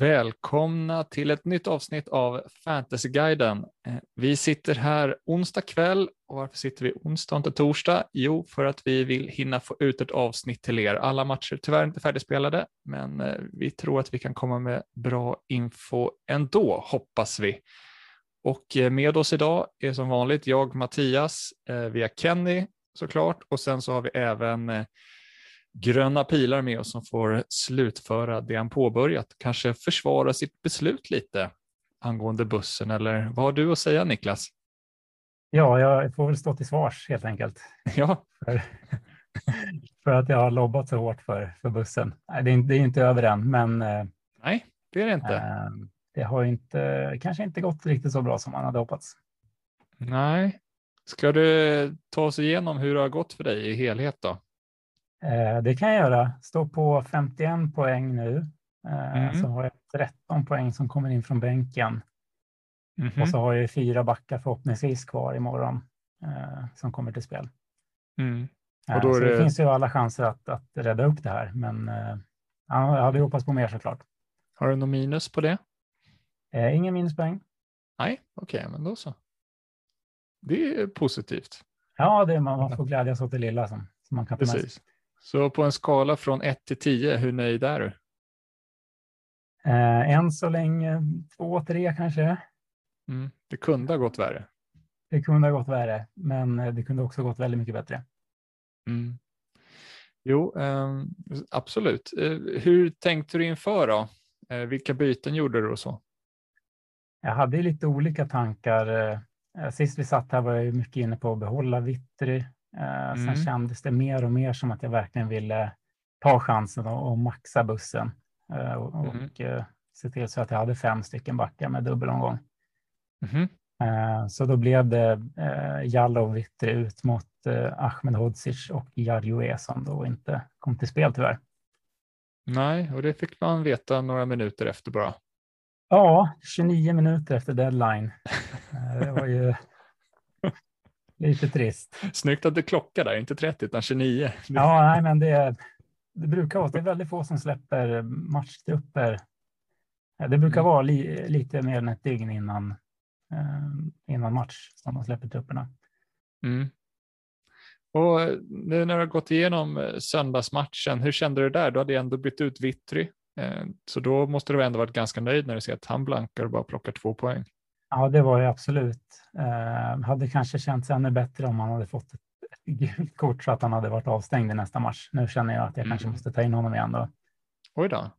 Välkomna till ett nytt avsnitt av Fantasyguiden. Eh, vi sitter här onsdag kväll och varför sitter vi onsdag och inte torsdag? Jo, för att vi vill hinna få ut ett avsnitt till er. Alla matcher tyvärr inte färdigspelade, men eh, vi tror att vi kan komma med bra info ändå, hoppas vi. Och eh, med oss idag är som vanligt jag, Mattias, via Kenny såklart, och sen så har vi även gröna pilar med oss som får slutföra det han påbörjat, kanske försvara sitt beslut lite angående bussen eller vad har du att säga Niklas? Ja, jag får väl stå till svars helt enkelt. Ja. För, för att jag har lobbat så hårt för, för bussen. Det är, det är inte över än, men. Eh, Nej, det är det inte. Äh, det har inte, kanske inte gått riktigt så bra som man hade hoppats. Nej. Ska du ta oss igenom hur det har gått för dig i helhet då? Eh, det kan jag göra. Står på 51 poäng nu. Eh, mm. Så har jag 13 poäng som kommer in från bänken. Mm. Och så har jag fyra backar förhoppningsvis kvar imorgon eh, som kommer till spel. Mm. Och då så det... det... finns ju alla chanser att, att rädda upp det här, men ja, jag hade hoppats på mer såklart. Har du något minus på det? Eh, ingen minuspoäng. Nej, okej, okay, men då så. Det är positivt. Ja, det, man, man får glädjas åt det lilla som, som man kan ta sig. Så på en skala från 1 till 10, hur nöjd är du? Eh, än så länge 2, 3 kanske. Mm. Det kunde ha gått värre. Det kunde ha gått värre, men eh, det kunde också gått väldigt mycket bättre. Mm. Jo, eh, absolut. Eh, hur tänkte du inför då? Eh, vilka byten gjorde du och så? Jag hade lite olika tankar. Sist vi satt här var jag mycket inne på att behålla Vittry Eh, mm. Sen kändes det mer och mer som att jag verkligen ville ta chansen och, och maxa bussen eh, och, mm. och eh, se till så att jag hade fem stycken backar med dubbelomgång. Mm. Så då blev det Jallow Vittry ut mot Ahmed Hodzic och Jarjoe som då inte kom till spel tyvärr. Nej, och det fick man veta några minuter efter bara. Ja, 29 minuter efter deadline. Det var ju Lite trist. Snyggt att du klockar där, inte 30 utan 29. Ja, nej, men det, det brukar vara, det är väldigt få som släpper matchtrupper. Det brukar mm. vara li, lite mer än ett dygn innan, eh, innan match som de släpper trupperna. Mm. Och nu när du har gått igenom eh, söndagsmatchen, hur kände du där? Du hade ändå bytt ut Vittry, eh, så då måste du ändå varit ganska nöjd när du ser att han blankar och bara plockar två poäng. Ja, det var det absolut. Eh, hade kanske känts ännu bättre om han hade fått ett, ett gult kort så att han hade varit avstängd i nästa match. Nu känner jag att jag mm. kanske måste ta in honom igen då. Oj då.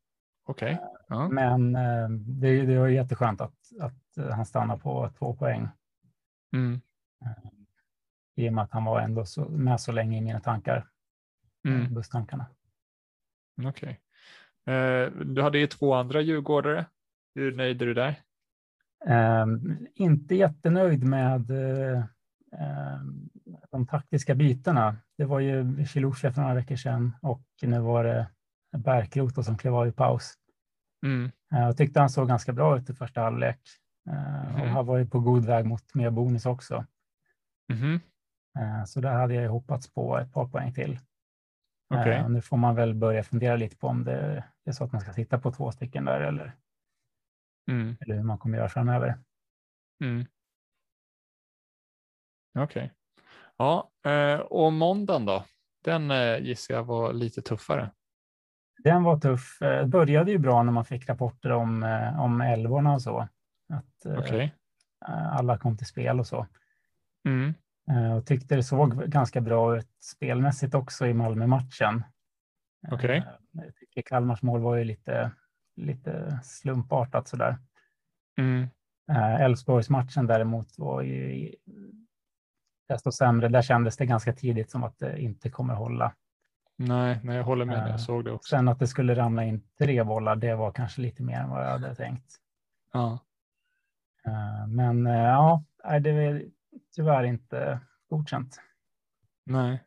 Okej. Okay. Eh, ja. Men eh, det, det var jätteskönt att, att han stannar på två poäng. Mm. Eh, I och med att han var ändå så, med så länge i mina tankar. Mm. Busstankarna. Okej. Okay. Eh, du hade ju två andra djurgårdare. Hur nöjd är du där? Um, inte jättenöjd med uh, de taktiska bytena. Det var ju Chilusha för några veckor sedan och nu var det Bärkrot som klev av i paus. Mm. Uh, jag tyckte han såg ganska bra ut i första halvlek uh, mm. och har varit på god väg mot mer bonus också. Mm. Så där hade jag hoppats på ett par poäng till. Okay. Nu får man väl börja fundera lite på om det är så att man ska sitta på två stycken där eller Mm. Eller hur man kommer göra framöver. Mm. Okej. Okay. Ja, eh, och måndagen då? Den eh, gissar jag var lite tuffare. Den var tuff. Det eh, började ju bra när man fick rapporter om, om älvorna och så. Att okay. alla kom till spel och så. Mm. Och tyckte det såg ganska bra ut spelmässigt också i Malmö-matchen. Okej. Okay. Jag tycker Kalmars mål var ju lite lite slumpartat sådär. Mm. Eh, Elfsborgsmatchen däremot var ju desto sämre. Där kändes det ganska tidigt som att det inte kommer hålla. Nej, nej jag håller med. Jag eh, såg det också. Sen att det skulle ramla in tre bollar, det var kanske lite mer än vad jag hade tänkt. Ja. Eh, men ja, det är tyvärr inte godkänt. Nej.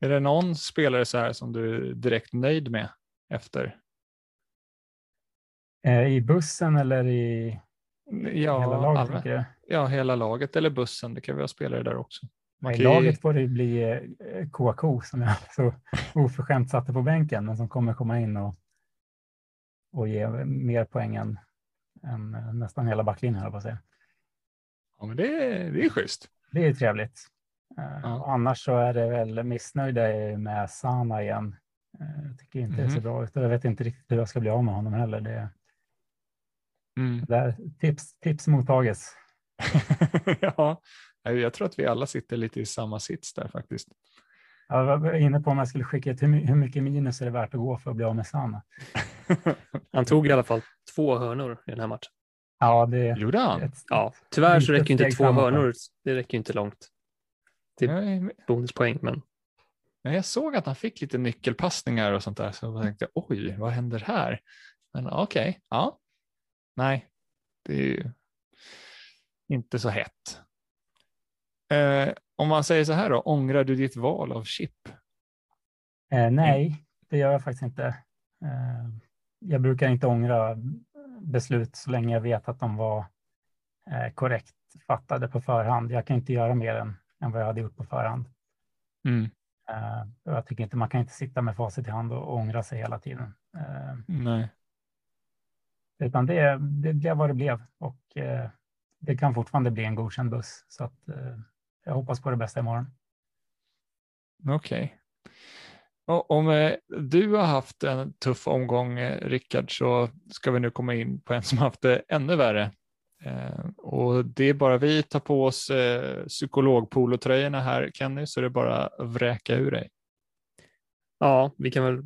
Är det någon spelare så här som du är direkt nöjd med efter I bussen eller i ja, hela laget? Alla, ja, hela laget eller bussen. Det kan vi ha spelare där också. I laget får det bli eh, Kouakou som jag så oförskämt satte på bänken, men som kommer komma in och och ge mer poäng än, än nästan hela backlinjen, höll på att säga. Ja, men det, det är schysst. Det är trevligt. Ja. Annars så är det väl missnöjda med Sana igen. Jag tycker inte mm. det ser bra ut. Jag vet inte riktigt hur jag ska bli av med honom heller. Det, mm. där, tips, tips mottages. ja, jag tror att vi alla sitter lite i samma sits där faktiskt. Jag var inne på om jag skulle skicka ett, hur mycket minus är det värt att gå för att bli av med Sana? han tog i alla fall två hörnor i den här matchen. Ja, det gjorde han. Ett, ja, tyvärr så räcker inte två hörnor. Det räcker inte långt till Nej, bonuspoäng. Men... Men jag såg att han fick lite nyckelpassningar och sånt där, så jag tänkte oj, vad händer här? Men okej, okay, ja. Nej, det är ju inte så hett. Eh, om man säger så här då, ångrar du ditt val av chip? Eh, nej, det gör jag faktiskt inte. Eh, jag brukar inte ångra beslut så länge jag vet att de var eh, korrekt fattade på förhand. Jag kan inte göra mer än, än vad jag hade gjort på förhand. Mm. Uh, jag tycker inte man kan inte sitta med facit i hand och, ångra sig hela tiden. Uh, Nej. Utan det, det blev vad det blev och uh, det kan fortfarande bli en godkänd buss. Så att, jag hoppas på det bästa imorgon. Okej. Okay. Om eh, du har haft en tuff omgång, eh, Rickard, så ska vi nu komma in på en som haft det ännu värre. Eh, och det är bara vi tar på oss psykologpolotröjorna här, Kenny, så det är bara att vräka ur dig. Ja, vi kan väl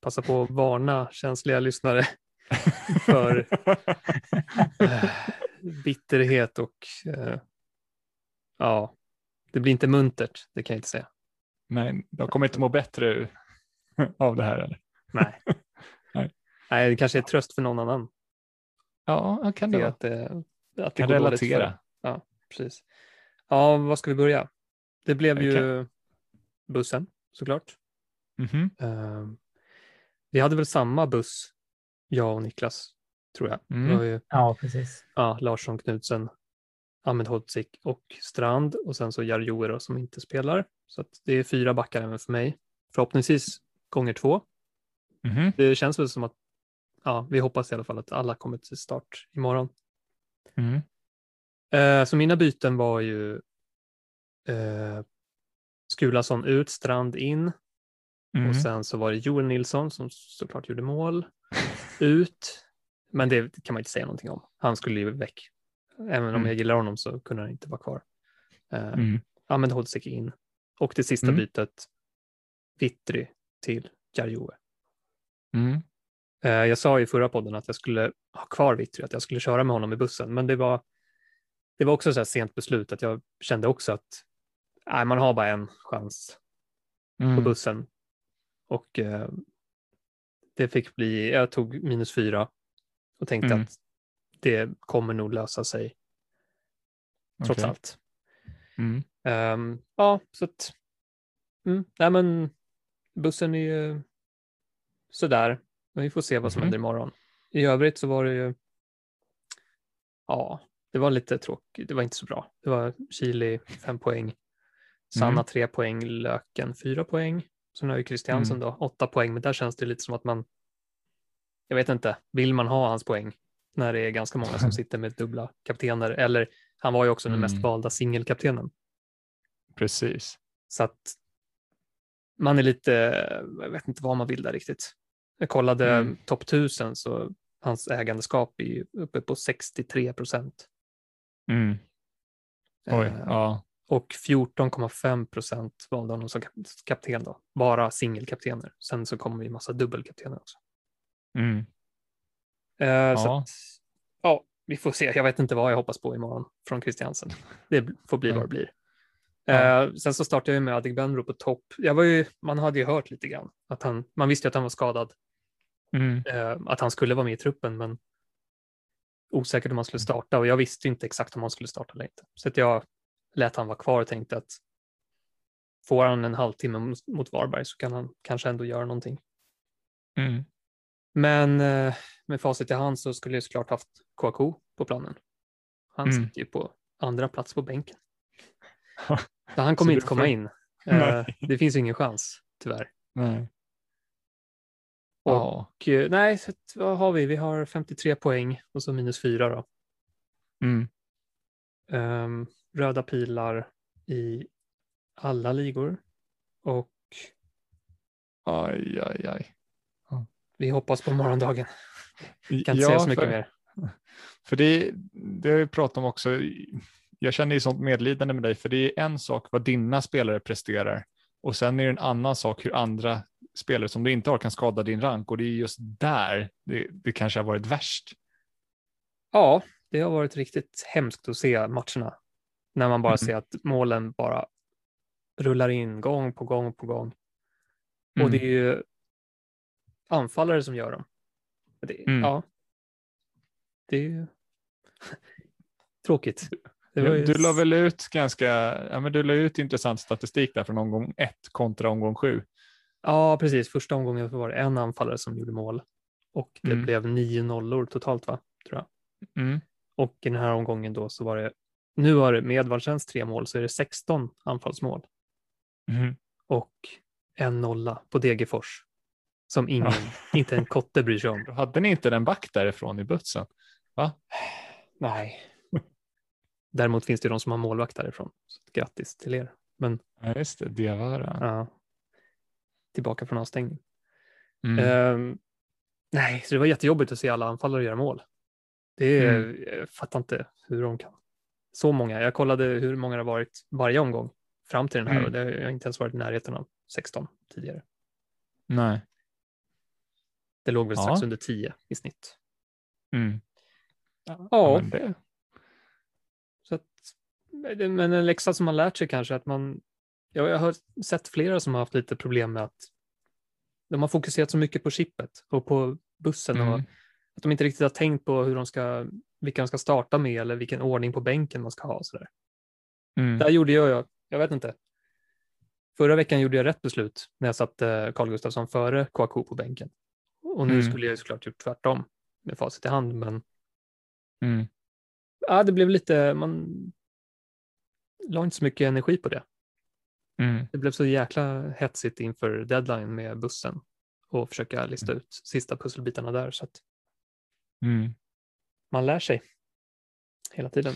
passa på att varna känsliga lyssnare för bitterhet och ja, det blir inte muntert, det kan jag inte säga. Nej, de kommer inte må bättre av det här eller? Nej. Nej. Nej, det kanske är tröst för någon annan. Ja, kan det vara. Att det, att det kan relatera. Ja, precis. Ja, vad ska vi börja? Det blev okay. ju bussen såklart. Mm -hmm. uh, vi hade väl samma buss, jag och Niklas, tror jag. Mm. Ju, ja, precis. Ja, Larsson, Knutsen, Ahmed Hodzic och Strand och sen så Jarjoero som inte spelar. Så det är fyra backar även för mig. Förhoppningsvis gånger två. Mm. Det känns väl som att ja, vi hoppas i alla fall att alla kommer till start imorgon. Mm. Eh, så mina byten var ju eh, Skulason ut, Strand in mm. och sen så var det Joel Nilsson som såklart gjorde mål ut. Men det kan man inte säga någonting om. Han skulle ju väck. Även om mm. jag gillar honom så kunde han inte vara kvar. Eh, mm. Ahmed Hodzic in och det sista mm. bytet, Vittry till Jarjoe. Mm. Eh, jag sa i förra podden att jag skulle ha kvar Vittry, att jag skulle köra med honom i bussen, men det var, det var också så här sent beslut att jag kände också att nej, man har bara en chans mm. på bussen. Och eh, det fick bli, jag tog minus fyra och tänkte mm. att det kommer nog lösa sig trots okay. allt. Mm. Um, ja, så att, mm, nej men bussen är ju sådär, men vi får se vad som mm. händer imorgon. I övrigt så var det ju, ja, det var lite tråkigt, det var inte så bra. Det var Chile fem poäng, Sanna mm. tre poäng, Löken fyra poäng. Sen har ju Christiansen mm. då åtta poäng, men där känns det lite som att man, jag vet inte, vill man ha hans poäng när det är ganska många som sitter med dubbla kaptener, eller han var ju också den mest mm. valda singelkaptenen. Precis. Så att man är lite, jag vet inte vad man vill där riktigt. Jag kollade mm. topp 1000 så hans ägandeskap är uppe på 63 procent. Mm. Oj, eh, ja. Och 14,5 procent valde honom som kapten då. Bara singelkaptener. Sen så kommer vi massa dubbelkaptener också. Mm. Eh, ja. Att, ja, vi får se. Jag vet inte vad jag hoppas på imorgon från Christiansen. Det får bli vad det blir. Ja. Eh, sen så startade jag med Adegbenro på topp. Jag var ju, man hade ju hört lite grann att han, man visste att han var skadad. Mm. Eh, att han skulle vara med i truppen, men osäkert om han skulle starta och jag visste inte exakt om han skulle starta eller inte. Så att jag lät han vara kvar och tänkte att får han en halvtimme mot Varberg så kan han kanske ändå göra någonting. Mm. Men eh, med facit i hand så skulle jag såklart haft Kouakou på planen. Han mm. sitter ju på andra plats på bänken. Så han kommer inte komma in. Uh, det finns ingen chans, tyvärr. Nej. Ja. Och, eh, nej, så vad har vi? Vi har 53 poäng och så minus 4 då. Mm. Ehm, röda pilar i alla ligor. Och Aj, aj, aj. Vi hoppas på morgondagen. Kan inte säga så mycket för, mer. För det, det har vi pratat om också. Jag känner ju sånt medlidande med dig, för det är en sak vad dina spelare presterar och sen är det en annan sak hur andra spelare som du inte har kan skada din rank och det är just där det, det kanske har varit värst. Ja, det har varit riktigt hemskt att se matcherna. När man bara Mm. ser att målen bara rullar in gång på gång på gång. Och Mm. det är ju anfallare som gör dem. Det, Mm. Ja. Det är ju tråkigt. Ju- Du la väl ut ganska, ja men du la ut intressant statistik där från omgång ett kontra omgång sju. Ja, precis. Första omgången var det en anfallare som gjorde mål. Och det Mm. blev nio nollor totalt, va? Tror jag. Mm. Och i den här omgången då så var det, nu var det med Edvardsens tre mål så är det 16 anfallsmål. Mm. och en nolla på Degerfors som ingen, Ja. inte en kotte bryr sig om. Då hade ni inte den back därifrån i butsen? Nej. Däremot finns det ju de som har målvakt därifrån. Så grattis till er. Men Ja, just det, Diawara. ja, tillbaka från avstängning. Mm. Ehm, nej, så det var jättejobbigt att se alla anfallare göra mål. Det är, Mm. Jag fattar inte hur de kan. Så många. Jag kollade hur många det har varit varje omgång fram till den här Mm. och det har inte ens varit i närheten av 16 tidigare. Nej. Det låg väl Ja. strax under 10 i snitt. Mm. Ja, men det, Så att, men en läxa som man lärt sig kanske att man, ja, jag har sett flera som har haft lite problem med att de har fokuserat så mycket på chippet och på bussen och mm. att de inte riktigt har tänkt på hur de ska, vilka de ska starta med eller vilken ordning på bänken man ska ha. och Så där. Mm. Där gjorde jag, jag vet inte. Förra veckan gjorde jag rätt beslut när jag satte Carl Gustafsson före Kouakou på bänken. Och nu Mm. skulle jag ju såklart gjort tvärtom med facit i hand, men Mm. ja, det blev lite, man la inte så mycket energi på det. Mm. Det blev så jäkla hetsigt inför deadline med bussen och försöka lista ut sista pusselbitarna där. Så att Mm. man lär sig hela tiden.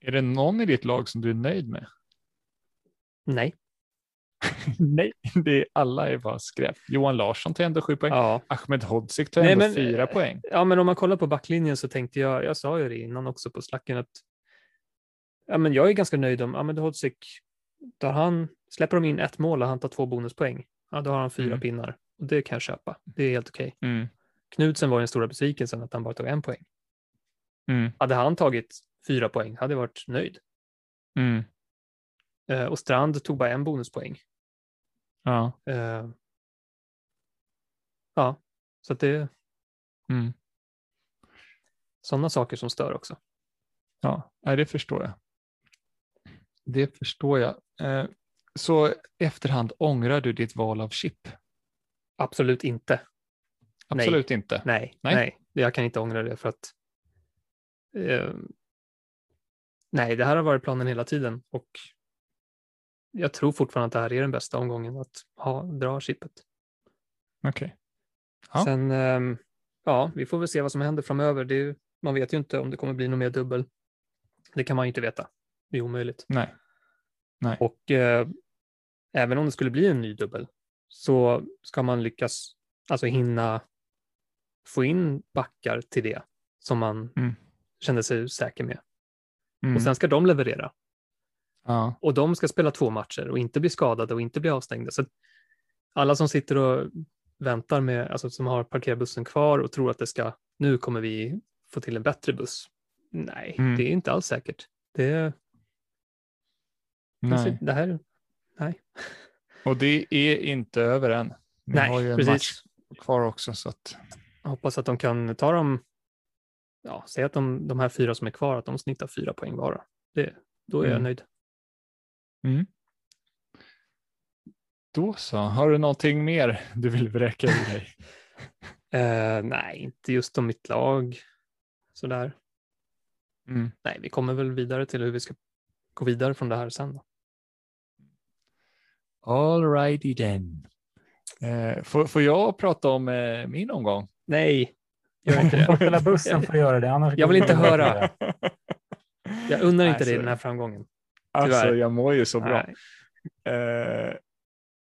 Är det någon i ditt lag som du är nöjd med? Nej. Nej, det är, alla är bara skräp. Johan Larsson tar ändå sju poäng. Ja. Ahmed Hodzic tar Nej, ändå men, fyra eh, poäng. ja, men om man kollar på backlinjen så tänkte jag, jag sa ju det innan också på slacken att ja, men jag är ganska nöjd om Ahmed Hodzic, tar han, släpper de in ett mål och han tar två bonuspoäng, ja, då har han fyra Mm. pinnar. Och det kan jag köpa. Det är helt okej. Mm. Knudsen var den stora besvikelsen att han bara tog en poäng. Mm. Hade han tagit fyra poäng hade jag varit nöjd. Mm. Eh, och Strand tog bara en bonuspoäng. Ja. Eh, ja, så att det Mm. sådana saker som stör också. Ja, nej, det förstår jag. Det förstår jag. Eh, Så efterhand ångrar du ditt val av chip? Absolut inte. Absolut inte. Nej, Nej. nej, jag kan inte ångra det för att eh, nej, det här har varit planen hela tiden och jag tror fortfarande att det här är den bästa omgången att ha, dra chippet. Okej. Ja. Sen, ehm, ja, vi får väl se vad som händer framöver. Det ju- man vet ju inte om det kommer bli någon mer dubbel. Det kan man ju inte veta. Det är omöjligt. Nej. Och eh, även om det skulle bli en ny dubbel så ska man lyckas, alltså hinna få in backar till det som man Mm. kände sig säker med. Mm. Och sen ska de leverera. Ja. Och de ska spela två matcher och inte bli skadade och inte bli avstängda. Så alla som sitter och väntar med, alltså som har parkerat bussen kvar och tror att det ska, nu kommer vi få till en bättre buss. Nej, Mm. det är inte alls säkert. Det, Nej. det här, nej. Och det är inte över än. Ni Nej, har ju en precis. match kvar också. Så att, Jag hoppas att de kan ta dem, ja, säg att de, de här fyra som är kvar, att de snittar fyra poäng. Det, då är jag Mm. nöjd. Mm. Då så. Har du någonting mer du vill vräka ur dig? Eh, nej, inte just om mitt lag. Sådär. Mm. Nej, vi kommer väl vidare till hur vi ska gå vidare från det här sen. Då. All righty then. Eh, får, får jag prata om eh, min omgång? Nej, gör Om inte du får det. spela bussen får du göra det. Annars Jag vill inte höra. Jag unnar inte dig den här framgången. Alltså, jag mår ju så bra. Eh,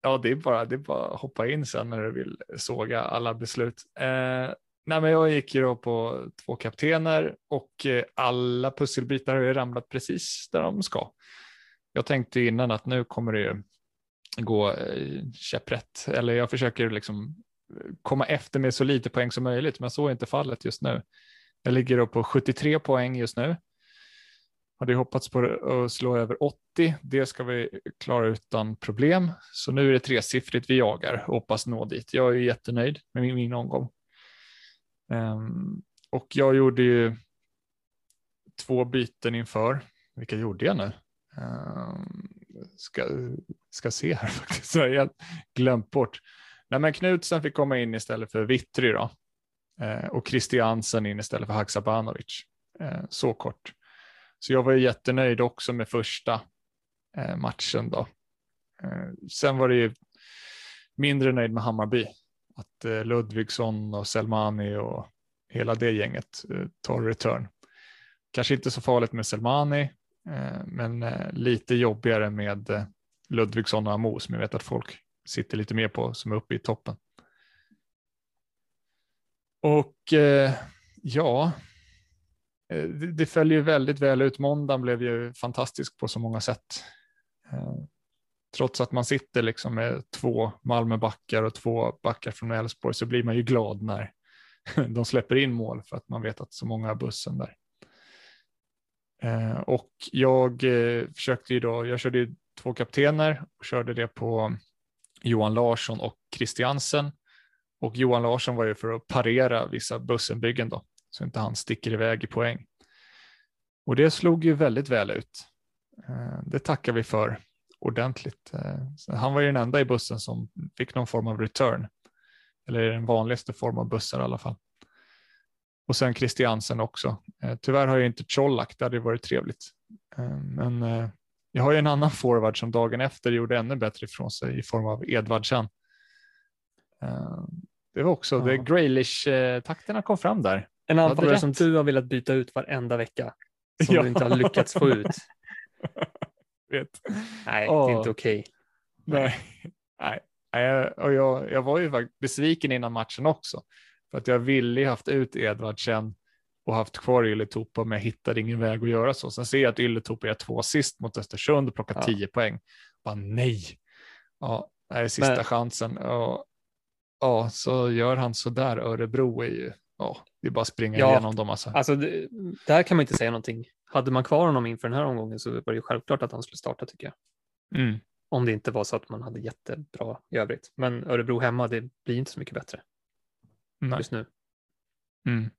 ja, det är, bara, det är bara att hoppa in sen när du vill såga alla beslut. Eh, nej, men jag gick ju då på två kaptener och eh, alla pusselbitar har ju ramlat precis där de ska. Jag tänkte innan att nu kommer det ju gå käpprätt, eller jag försöker liksom komma efter med så lite poäng som möjligt, men så är inte fallet just nu. Jag ligger då på 73 poäng just nu. Hade hoppats på att slå över 80. Det ska vi klara utan problem. Så nu är det tresiffrigt vi jagar och hoppas nå dit. Jag är jättenöjd med min, min omgång. Um, och jag gjorde ju två byten inför. Vilka gjorde jag nu? Um, ska, ska se här faktiskt. Så jag har glömt bort. Nej, men Knutsen fick komma in istället för Vittry då. Uh, och Christiansen in istället för Haksabanovic. Uh, så kort. Så jag var ju jättenöjd också med första eh, matchen då. Eh, sen var det ju mindre nöjd med Hammarby. Att eh, Ludvigsson och Selmani och hela det gänget eh, tar return. Kanske inte så farligt med Selmani, eh, men eh, lite jobbigare med eh, Ludvigsson och Amo som jag vet att folk sitter lite mer på som är uppe i toppen. Och eh, ja, Eh, det, det följer ju väldigt väl ut. Måndagen blev ju fantastisk på så många sätt. Eh, trots att man sitter liksom med två Malmöbackar och två backar från Elfsborg så blir man ju glad när de släpper in mål för att man vet att så många har bussen där. Eh, och jag försökte ju då, jag körde ju två kaptener och körde det på Johan Larsson och Christiansen. Och Johan Larsson var ju för att parera vissa bussenbyggen då, så inte han sticker iväg i poäng. Och det slog ju väldigt väl ut. Eh, Det tackar vi för ordentligt. Eh, Han var ju den enda i bussen som fick någon form av return. Eller den vanligaste form av bussar i alla fall. Och sen Christiansen också. Eh, Tyvärr har jag inte Colak, det hade varit trevligt. Men jag har ju en annan forward som dagen efter gjorde ännu bättre ifrån sig i form av Edvardsen. Det var också, Ja. det Graylish-takterna kom fram där. En anfallare som du har velat byta ut varenda vecka. Som Ja. du inte har lyckats få ut. Vet. Nej, det Åh. är inte okej. Nej, nej. nej. Och jag, jag var ju faktiskt besviken innan matchen också. För att jag ville ju haft ut Edvardsen och haft kvar Ylätupa men jag hittade ingen väg att göra så. Sen ser jag att Ylätupa är två assist mot Östersund och plockar Ja. 10 poäng. Bara nej. Ja, det är sista Men- chansen. Och, ja, så gör han så där. Örebro är ju, ja, det är bara att springa Ja. igenom dem alltså. Alltså, det, där kan man inte säga någonting. Hade man kvar honom inför den här omgången så var det ju självklart att han skulle starta tycker jag. Mm. Om det inte var så att man hade jättebra i övrigt. Men Örebro hemma, det blir inte så mycket bättre Nej. just nu. Mm.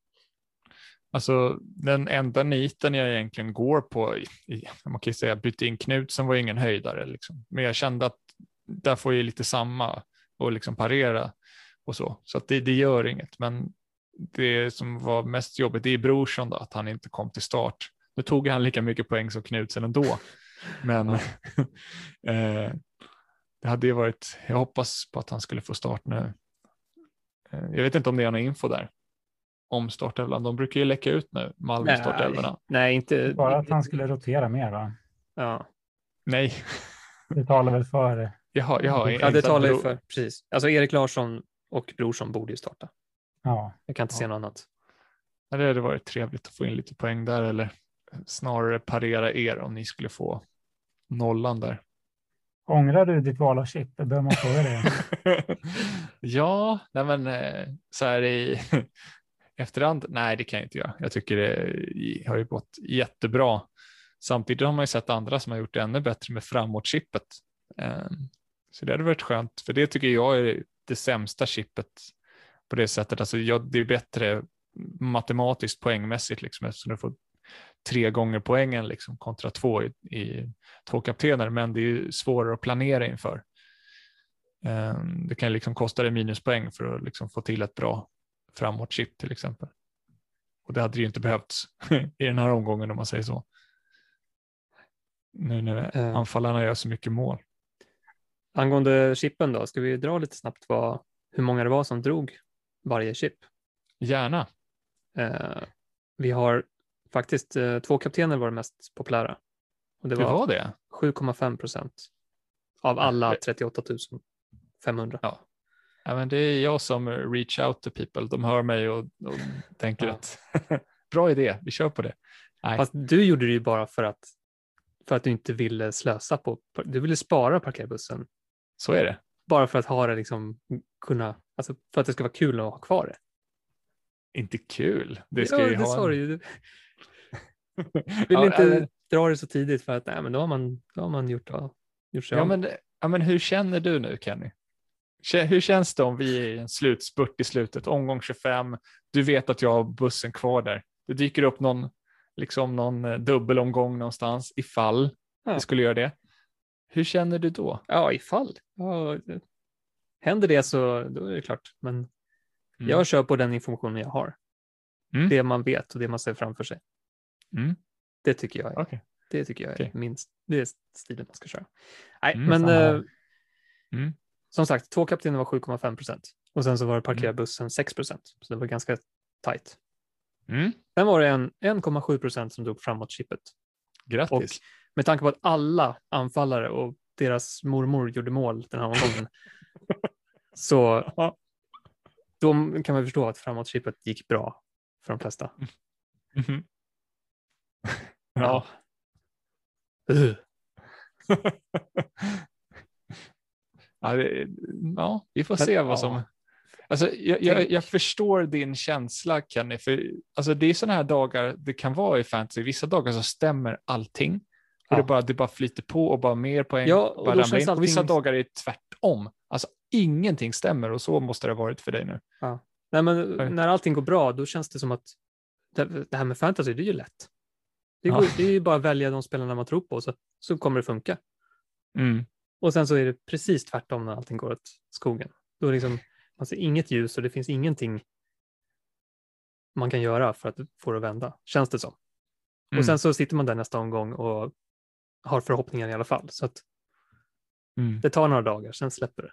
Alltså den enda niten jag egentligen går på, i, man kan ju säga byta in Knutsen var ju ingen höjdare, liksom. men jag kände att där får jag lite samma och liksom parera och så, så att det, det gör inget. Men det som var mest jobbigt det är Brorsson då, att han inte kom till start. Nu tog han lika mycket poäng som Knutsen ändå, men eh, det hade ju varit, jag hoppas på att han skulle få start nu. Eh, jag vet inte om det är någon info där om startelvan. De brukar ju läcka ut nu, Malmö Nej. startelvorna. Nej, inte. Bara att han skulle rotera mer va? Ja, Nej, Det talar väl för jaha, jaha. ja det talar ju för. Precis. Alltså Erik Larsson och Brorsson borde ju starta. Ja, Jag kan inte Ja. se något annat. Det hade varit trevligt att få in lite poäng där eller snarare parera er om ni skulle få nollan där. ångrar du ditt val av chip? Behöver man fråga det? ja, nej men eh, så här i efterhand, nej det kan jag inte göra. Jag tycker det har ju gått jättebra. Samtidigt har man ju sett andra som har gjort det ännu bättre med framåtchippet. Ehm, Så det hade varit skönt, för det tycker jag är det sämsta chippet på det sättet. Alltså jag, det är bättre matematiskt poängmässigt liksom, eftersom du får tre gånger poängen liksom, kontra två i, i två kaptener, men det är svårare att planera inför. Ehm, Det kan liksom kosta dig minuspoäng för att liksom få till ett bra framåtchip till exempel. Och det hade det ju inte behövts i den här omgången om man säger så. Nu när Eh. anfallarna gör så mycket mål. Angående chippen då, ska vi dra lite snabbt vad, hur många det var som drog varje chip? Gärna. Eh, vi har faktiskt eh, två kaptener var det mest populära. Och det Det var, var det? 7,5 procent av alla 38 500. Ja. ja, men det är jag som reach out to people. De hör mig och, och tänker Ja. att bra idé, vi kör på det. Nej. Fast du gjorde det ju bara för att, för att du inte ville slösa på, du ville spara parkerbussen. Så är det. Bara för att ha det liksom, kunna, alltså för att det ska vara kul att ha kvar det. Inte kul. Det ska ja, ju det ha sa en... vill inte eller- dra det så tidigt för att nej, men då har man, då har man gjort, ja, gjort sig Ja av men, ja, men hur känner du nu Kenny? Hur känns det om vi är i en slutspurt i slutet, omgång 25, du vet att jag har bussen kvar där. Det dyker upp någon, liksom någon eh, dubbelomgång någonstans ifall Ja. det skulle göra det. Hur känner du då? Ja, ifall. Ja, händer det så då är det klart. Men Mm. jag kör på den informationen jag har. Mm. Det man vet och det man ser framför sig. Mm. Det tycker jag är, Okej. det tycker jag är Okej. minst, det är stilen man ska köra. Nej, Mm, men Mm. som sagt, två kaptener var 7,5 procent och sen så var det parkera Mm. bussen 6 procent. Så det var ganska tajt. Sen var det en 1,7 procent som drog framåt chippet. Grattis. Med tanke på att alla anfallare och deras mormor gjorde mål den här omgången. så Ja. då kan man förstå att framåt-chippet gick bra för de flesta. Mhm. Ja. Uh. ja, det, ja, vi får Men, se vad ja. som... Alltså, jag, jag, jag förstår din känsla Kenny, för alltså, det är sådana här dagar det kan vara i fantasy. Vissa dagar så stämmer allting och Ja. det, bara, det bara flyter på och bara mer poäng. Ja, och bara då ramlar känns in. Och vissa allting- dagar är det tvärtom. Alltså ingenting stämmer och så måste det ha varit för dig nu. Nej, men när allting går bra, då känns det som att det, här med fantasy, det är ju lätt. Det, Ja. går, det är ju bara att välja de spelarna man tror på så, så kommer det funka. Mm. Och sen så är det precis tvärtom när allting går åt skogen. Då liksom, man ser inget ljus och det finns ingenting man kan göra för att få det att vända, känns det som. Mm. Och sen så sitter man där nästa omgång och har förhoppningar i alla fall. Så att Mm. det tar några dagar, sen släpper det.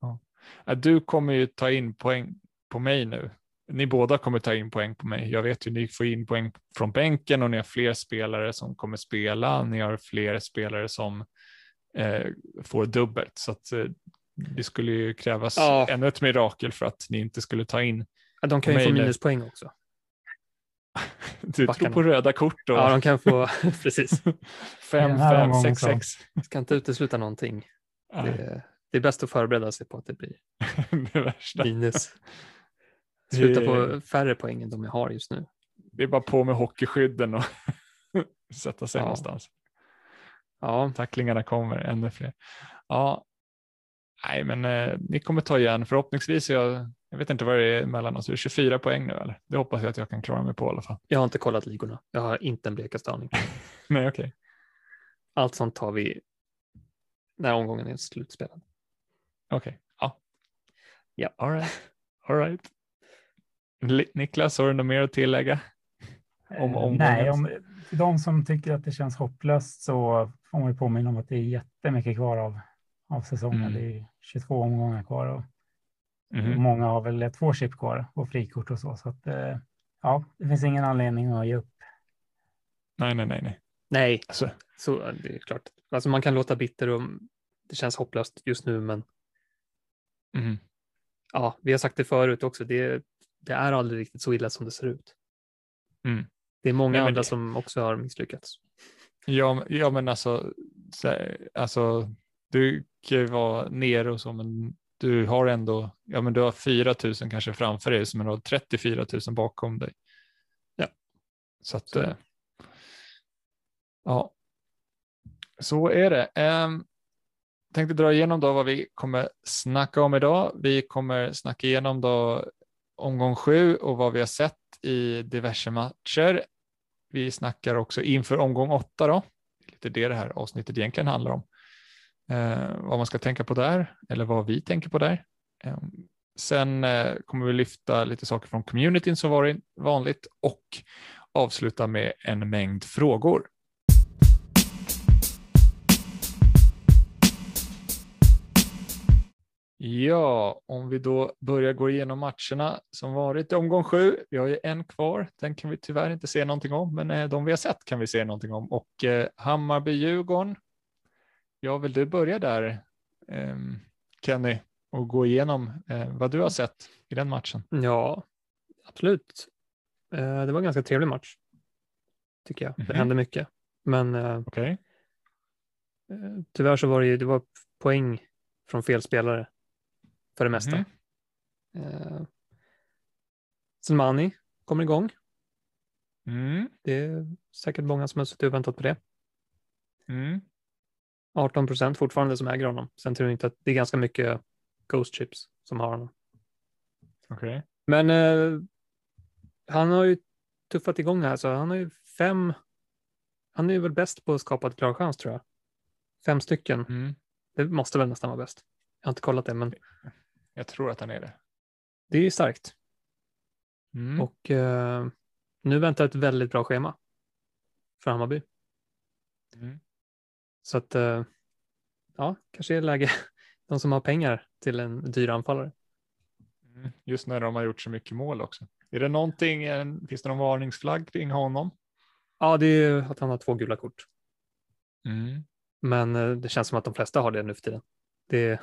Ja, Du kommer ju ta in poäng på mig nu. Ni båda kommer ta in poäng på mig. Jag vet ju ni får in poäng från bänken och ni har fler spelare som kommer spela. Ni har fler spelare som eh, får dubbelt. Så att eh, det skulle ju krävas Ja. ännu ett mirakel för att ni inte skulle ta in. Ja, De kan ju få minuspoäng också. Du Backarna. tror på röda kort och Ja, de kan få, precis. fem, Den här fem, omgången sex, så. sex. Ska inte utesluta någonting. Det, det är bäst att förbereda sig på att det blir det värsta. minus. Sluta på färre poäng än de jag har just nu. Det är bara på med hockeyskydden och sätta sig Ja. någonstans. Ja, tacklingarna kommer, ännu fler. Ja, nej, men eh, ni kommer ta igen. Förhoppningsvis, är jag, jag vet inte vad det är mellan oss, är det 24 poäng nu eller? Det hoppas jag att jag kan klara mig på i alla fall. jag har inte kollat ligorna. Jag har inte en blekaste aning. Nej, okej. Allt sånt tar vi när omgången är slutspelad. Okej, ja. Ja. All right. All right. Niklas, har du något mer att tillägga? Om Eh, omgången. Nej, om, till de som tycker att det känns hopplöst så får man ju påminna om att det är jättemycket kvar av, av säsongen. Mm. Det är 22 omgångar kvar och Mhm. många har väl två chip kvar och frikort och så. Så att, eh, ja, det finns ingen anledning att ge upp. Nej, nej, nej, nej. Nej, Alltså, så det är klart. Alltså man kan låta bitter och det känns hopplöst just nu, men mhm. ja, vi har sagt det förut också. Det, det är aldrig riktigt så illa som det ser ut. Mm. Det är många Nej, andra det- som också har misslyckats. Ja, ja, men alltså, alltså, du kan ju vara nere och så, men du har ändå, ja, men du har 4 000 kanske framför dig, men du har 34 000 bakom dig. Ja. Så att, Så eh, ja, så är det. Um, tänkte dra igenom då vad vi kommer snacka om idag. Vi kommer snacka igenom då omgång sju och vad vi har sett i diverse matcher. Vi snackar också inför omgång åtta då. Lite det det här avsnittet egentligen handlar om. Eh, vad man ska tänka på där eller vad vi tänker på där. Eh, sen eh, kommer vi lyfta lite saker från communityn som varit vanligt och avsluta med en mängd frågor. Ja, om vi då börjar gå igenom matcherna som varit i omgång sju. Vi har ju en kvar. Den kan vi tyvärr inte se någonting om, men eh, de vi har sett kan vi se någonting om. Och eh, Hammarby-Djurgården. Ja, vill du börja där, eh, Kenny, och gå igenom eh, vad du har sett i den matchen? Ja, absolut. Eh, det var en ganska trevlig match, tycker jag. Det Mhm. hände mycket. Men eh, eh, tyvärr så var det ju det var poäng från fel spelare för det mesta. Eh, Selmani kommer igång. Mm. Det är säkert många som har suttit och väntat på det. Mm. 18 procent fortfarande som äger honom. Sen tror jag inte att det är ganska mycket Ghost Chips som har honom. Okej. Men eh, han har ju tuffat igång här, så han har ju fem. Han är ju väl bäst på att skapa ett klar chans tror jag. Fem stycken. Mm. Det måste väl nästan vara bäst. Jag har inte kollat det, men Jag tror att han är det. det är ju starkt. Mm. Och eh, nu väntar ett väldigt bra schema för Hammarby. Mm. Så att, eh, ja, kanske är det läge. De som har pengar till en dyr anfallare. Mm. Just när de har gjort så mycket mål också. Är det någonting, en- finns det någon varningsflagg kring honom? Ja, det är ju att han har två gula kort. Mm. Men eh, det känns som att de flesta har det nu för tiden. Det, är-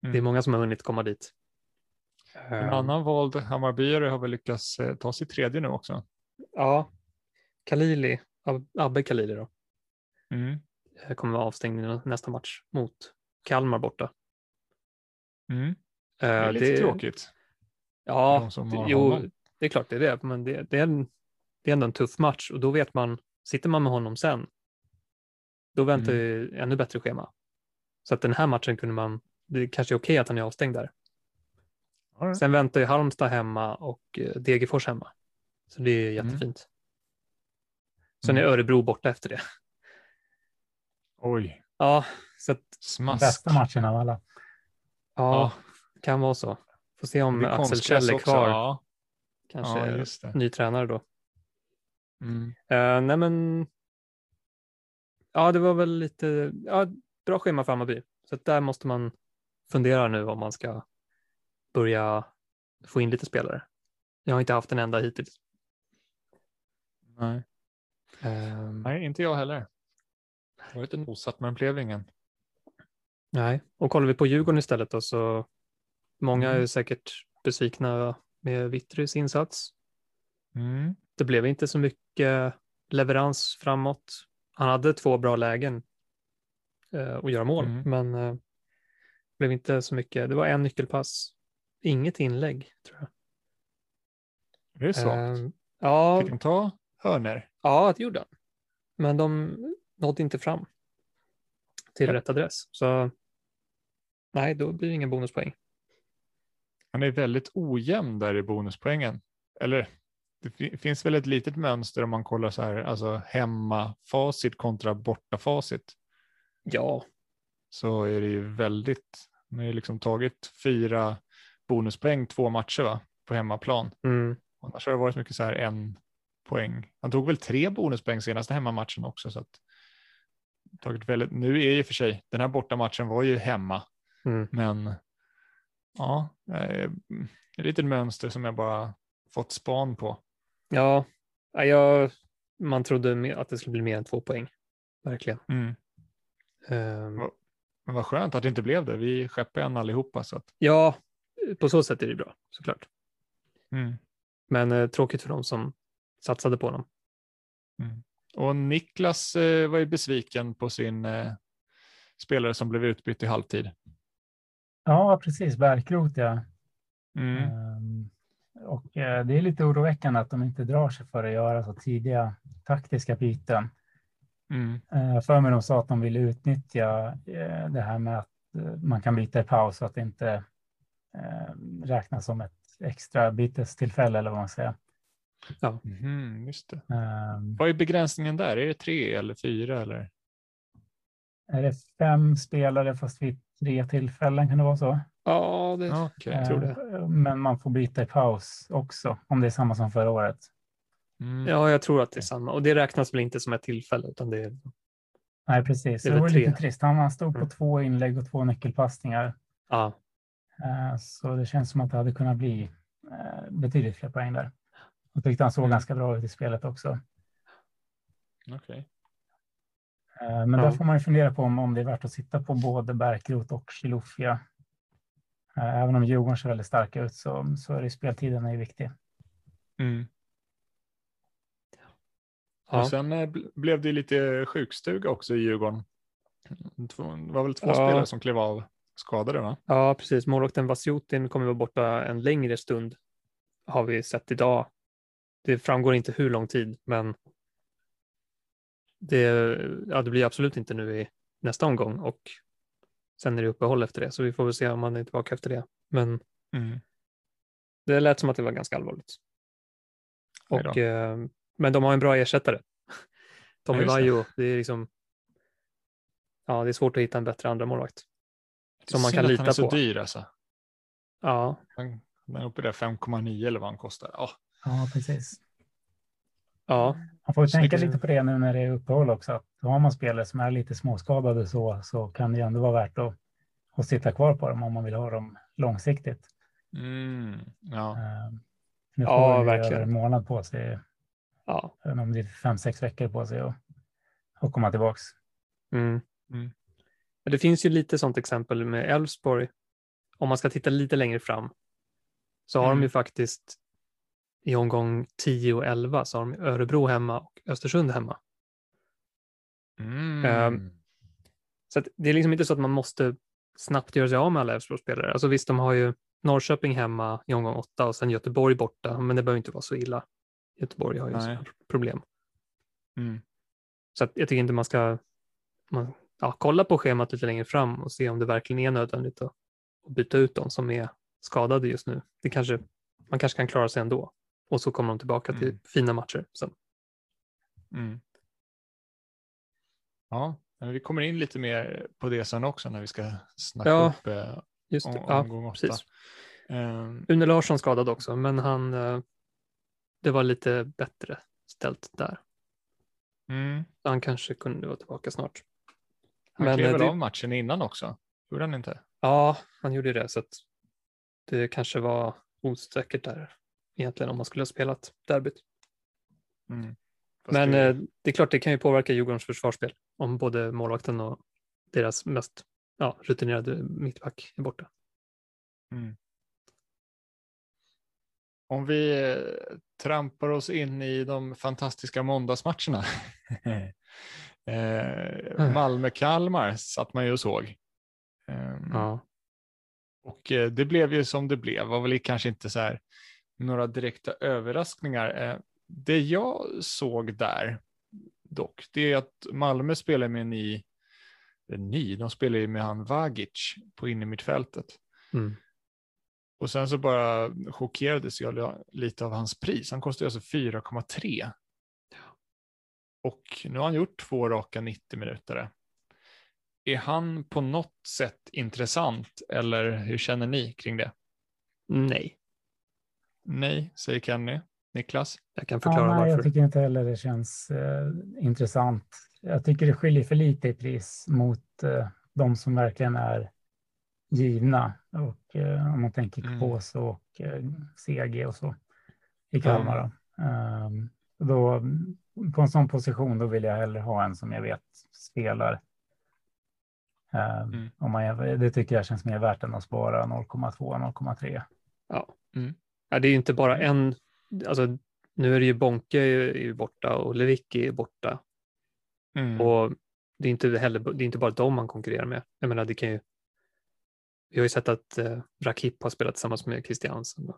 det är Mm. många som har hunnit komma dit. En Eh, annan vald Hammarbyare har väl lyckats eh, ta sig tredje nu också. Ja, Kalili, Ab- Abbe Kalili då, Mm. eh, kommer vara avstängd i nästa match mot Kalmar borta. Mm. Eh, Det är lite tråkigt. Ja, de det- jo, honom. det är klart det är det, men det, det, är en, det är ändå en tuff match och då vet man, sitter man med honom sen, då väntar Mm. ju ännu bättre schema. Så att den här matchen kunde man, det kanske är okej att han är avstängd där. Right. Sen väntar ju Halmstad hemma och eh, Degerfors hemma. Så det är Mm. jättefint. Sen är Örebro borta efter det. Oj, Ja, så att, smask. Bästa matchen av alla. ja, kan vara så. Får se om Axel Kjell är också, kvar. Ja, Kanske ja just det. ny tränare då. Mm. Uh, nej men, ja det var väl lite, ja, bra schema för Hammarby. Så att där måste man fundera nu om man ska börja få in lite spelare. Jag har inte haft en enda hittills. Nej. Ehm, Nej, inte jag heller. Det var lite nosat, men blev ingen. nej, och kollar vi på Djurgården istället då så många Mm. är säkert besvikna med Vittrys insats. Mm. Det blev inte så mycket leverans framåt. Han hade två bra lägen eh, att göra mål, Mm. men eh, blev inte så mycket. Det var en nyckelpass, inget inlägg tror jag. Det är svagt. Eh, ja, Fick han ta hörner? ja, det gjorde han. Men de nådde inte fram till rätt adress. Så nej, då blir det ingen bonuspoäng. Han är väldigt ojämn där i bonuspoängen. Eller det fi- finns väl ett litet mönster om man kollar så här, alltså hemmafacit kontra bortafacit. Ja, Så är det ju väldigt, man har ju liksom tagit fyra bonuspoäng två matcher va, på hemmaplan. mm, Annars har det varit mycket så här en poäng. Han tog väl tre bonuspoäng senaste hemmamatchen också. Så att, tagit väldigt, nu är ju för sig, den här bortamatchen var ju hemma. mm. Men ja, eh, ett litet mönster som jag bara fått span på. ja, ja, jag, man trodde att det skulle bli mer än två poäng. Verkligen. Mm. Ja. Men vad skönt att det inte blev det. Vi skeppade en allihopa. Så att, Ja, på så sätt är det bra såklart. mm. Men eh, tråkigt för dem som satsade på honom. Och Niklas eh, var ju besviken på sin eh, spelare som blev utbytt i halvtid. Ja, precis. Bärkrot, ja. Mm. Ehm, Och eh, det är lite oroväckande att de inte drar sig för att göra så tidiga taktiska byten. Mm. Eh, För mig de sa att de ville utnyttja det här med att man kan byta i paus så att det inte räknas som ett extra bytestillfälle eller vad man säger. Mhm, just det. Ehm, Vad är begränsningen där? Är det tre eller fyra? Eller? Är det fem spelare fast vid tre tillfällen kan det vara så? Ja, det Ja, Okej. jag tror det. Eh, Men man får byta i paus också om det är samma som förra året. Mm. Ja, jag tror att det är samma. Och det räknas väl inte som ett tillfälle, utan det är Nej, precis. Det Det, var tre. lite trist. Han stod på Mm. två inlägg och två nyckelpassningar. Ja, Eh, Så det känns som att det hade kunnat bli eh, betydligt fler poäng där. Jag tyckte han såg Mm. ganska bra ut i spelet också. Okej. Eh, Men Ja. där får man ju fundera på om, om det är värt att sitta på både Bärkroth och Chilufya. Eh, Även om Djurgården ser väldigt starka ut så, så är det speltiden är ju viktig. Mm. ja. Och sen eh, bl- blev det lite sjukstuga också i Djurgården. Det var väl två Ja. spelare som klev av skadade va? ja precis. Målvakten Vasjutin kommer vara borta en längre stund har vi sett idag. Det framgår inte hur lång tid, men det, ja, det blir absolut inte nu i nästa omgång och sen är det uppehåll efter det, så vi får väl se om han är tillbaka efter det. Men Mm. det lät som att det var ganska allvarligt. Och, eh, men de har en bra ersättare. Tommy Ja, just det. Vaiho, det är liksom, ja, det är svårt att hitta en bättre andra målvakt. Det Som man kan lita han är så på. dyr alltså. Ja, Han, uppe där 5,9 eller vad han kostar. Ja, Ja, precis. ja, Man får ju tänka lite på det nu när det är uppehåll också. Att har man spelare som är lite småskadade så, så kan det ju ändå vara värt att, att sitta kvar på dem om man vill ha dem långsiktigt. mm. ja. Eh, Nu Ja, får ju verkligen. över en månad på sig, ja. om det är fem, sex veckor på sig och, och komma tillbaks. Mm. Mm. Men det finns ju lite sånt exempel med Elfsborg. Om man ska titta lite längre fram så har de Mm. ju faktiskt i omgång 10 och 11 så har de Örebro hemma och Östersund hemma. Mm. Ehm, Så det är liksom inte så att man måste snabbt göra sig av med alla Elfsborgsspelare. Alltså visst, de har ju Norrköping hemma i omgång 8 och sen Göteborg borta, men det behöver inte vara så illa. Göteborg har ju Nej. problem. Mm. Så jag tycker inte man ska man, ja, kolla på schemat lite längre fram och se om det verkligen är nödvändigt att, att byta ut de som är skadade just nu. Det kanske, man kanske kan klara sig ändå. Och så kommer de tillbaka till Mm. fina matcher sen. Mm. Ja, men vi kommer in lite mer på det sen också när vi ska snacka Ja, upp eh, Just det. om, Ja, omgång åtta. precis. Ehm, Une Larsson skadad också, men han, eh, det var lite bättre ställt där. mm. Han kanske kunde vara tillbaka snart. Han Men, klev eh, väl det- av matchen innan också? Gjorde han inte? Ja, han gjorde det, så att det kanske var osäkert där egentligen om man skulle ha spelat derbyt. Mm. Men det, eh, det är klart, det kan ju påverka Djurgårdens försvarsspel om både målvakten och deras mest ja, rutinerade mittback är borta. mm. Om vi eh, trampar oss in i de fantastiska måndagsmatcherna. eh, Malmö-Kalmar satt man ju och såg. Ehm, Ja, Och eh, det blev ju som det blev, var väl kanske inte så här några direkta överraskningar. Eh, Det jag såg där dock, det är att Malmö spelar med en ny, en ny de spelar ju med han Vagic på innermittfältet. mm. Och sen så bara chockerades jag lite av hans pris. Han kostar alltså 4,3. Och nu har han gjort två raka 90 minuter. Är han på något sätt intressant eller hur känner ni kring det? nej, Nej, säger Kenny. Niklas? jag kan Ja, förklara nej, jag varför. tycker inte heller det känns eh, intressant. Jag tycker det skiljer för lite i pris mot eh, de som verkligen är givna. Och eh, om man tänker Mm. Kås och eh, CG och så i Kalmar. Då. Ehm, då, på en sån position då vill jag hellre ha en som jag vet spelar. Ehm, Mm. om man, det tycker jag känns mer värt än att spara 0,2, 0,3. Ja. Mm. Ja, det är ju inte bara en, alltså nu är det ju Bonke är ju- borta och Lewicki är borta Mm. och det är inte heller, det är inte bara dem man konkurrerar med. Jag menar, det kan ju, vi har ju sett att eh, Rakip har spelat tillsammans med Christiansen. då.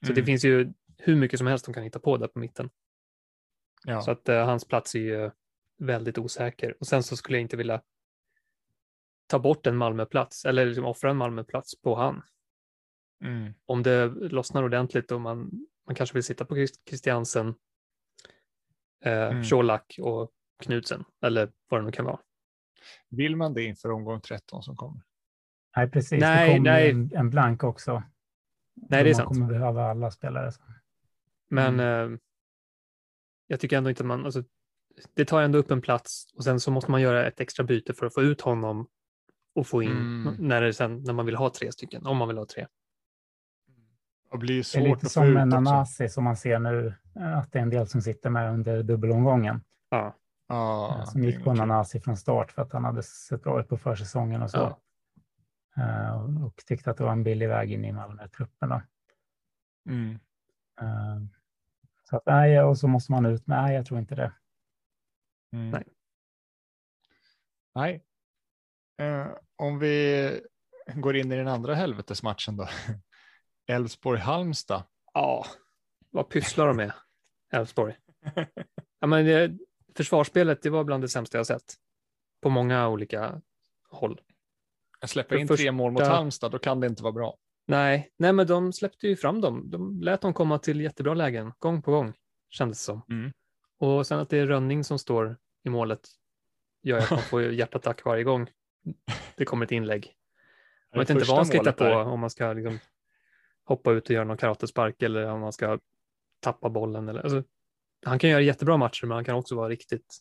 Så det Mm. finns ju hur mycket som helst de kan hitta på där på mitten. ja. Så att eh, hans plats är ju väldigt osäker. Och sen så skulle jag inte vilja ta bort en Malmöplats eller liksom offra en Malmöplats på han. Mm. Om det lossnar ordentligt och man, man kanske vill sitta på Christ- Christiansen, eh, Mm. Colak och Knudsen eller vad det nu kan vara. Vill man det inför omgång 13 som kommer? Nej, precis. Nej, det kommer nej. En, en blank också. Nej, det är man sant. kommer behöva alla spelare. Men Mm. eh, jag tycker ändå inte att man, alltså, det tar ändå upp en plats och sen så måste man göra ett extra byte för att få ut honom och få in Mm. när, det sen, när man vill ha tre stycken, om man vill ha tre. Och blir Det är svårt lite som en. Nanasi som man ser nu, att det är en del som sitter med under dubbelomgången. Ja, Ja, eh, som det gick på nog kul. Nanasi från start för att han hade sett bra ut på försäsongen och så. Ja. Eh, och- tyckte att det var en billig väg in i Malmö-truppen. Mm. Eh, Så att nej, och så måste man ut med, nej jag tror inte det. Mm. Nej. Nej. Eh, om vi går in i den andra helvetesmatchen då. Elfsborg-Halmstad. ja. vad pysslar de med, Elfsborg? ja, men det, försvarsspelet, det var bland det sämsta jag sett. På många olika håll. Jag släpper in tre första- mål mot Halmstad, då kan det inte vara bra. Nej, nej, men de släppte ju fram dem. De lät dem komma till jättebra lägen, gång på gång, kändes det som. Mm. Och sen att det är Rönning som står i målet gör att man får hjärtattack varje gång det kommer ett inlägg. Jag vet inte vad han ska hitta på, om man ska liksom hoppa ut och göra någon karatespark eller om man ska tappa bollen. Eller, alltså, han kan göra jättebra matcher, men han kan också vara riktigt,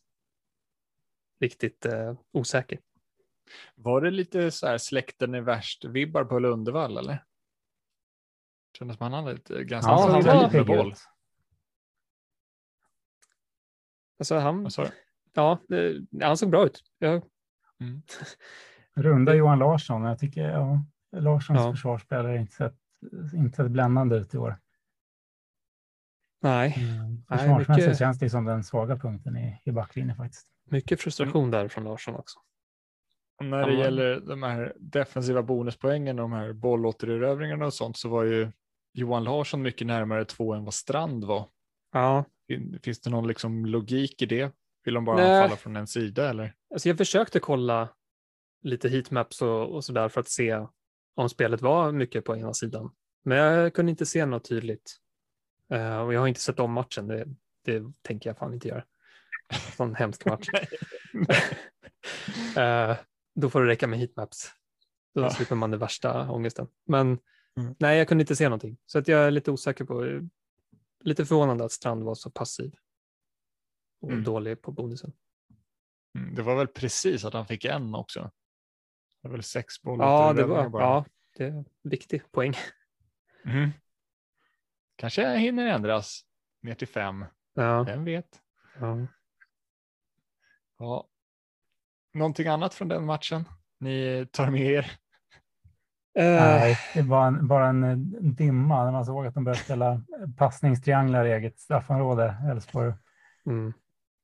riktigt eh, osäker. Var det lite så här släkten är värst-vibbar på Lundevall eller? Kändes som han hade ett ganska Ja, han var- med boll. Alltså, han, ja, det, han såg bra ut. Ja, Runda Johan Larsson, jag tycker ja, Larssons Ja. försvarsspelare har inte sett, inte sett bländande ut i år. nej, Mm. Nej, Försvarsmässigt mycket- känns det som den svaga punkten i, i backlinjen faktiskt. mycket frustration där från Larsson också. Och När det gäller de här defensiva bonuspoängen och de här bollåtererövringarna och sånt så var ju Johan Larsson mycket närmare två än vad Strand var. Ja, Fin- Finns det någon liksom logik i det? Vill de bara Nej. anfalla från en sida eller? Alltså jag försökte kolla lite heatmaps och, och sådär för att se om spelet var mycket på ena sidan. Men jag kunde inte se något tydligt. Eh, och jag har inte sett om matchen, det, det tänker jag fan inte göra. Sån hemsk match. Eh, då får det räcka med heatmaps. Då Ja. slipper man den värsta ångesten. Men Mm. nej, jag kunde inte se någonting. Så att jag är lite osäker på, lite förvånande att Strand var så passiv och Mm. dålig på bonusen. Mm, Det var väl precis att han fick en också. Det var väl sex Ja, det var bara. ja, det är en viktig poäng. Mhm. Kanske hinner ändras ner till fem. Ja, Vem vet? ja. Ja. Någonting annat från den matchen? Ni tar med er? Eh, Nej, det var en, bara en eh, dimma när man såg att de började spela passningstrianglar i eget straffområde, Elfsborg. mm.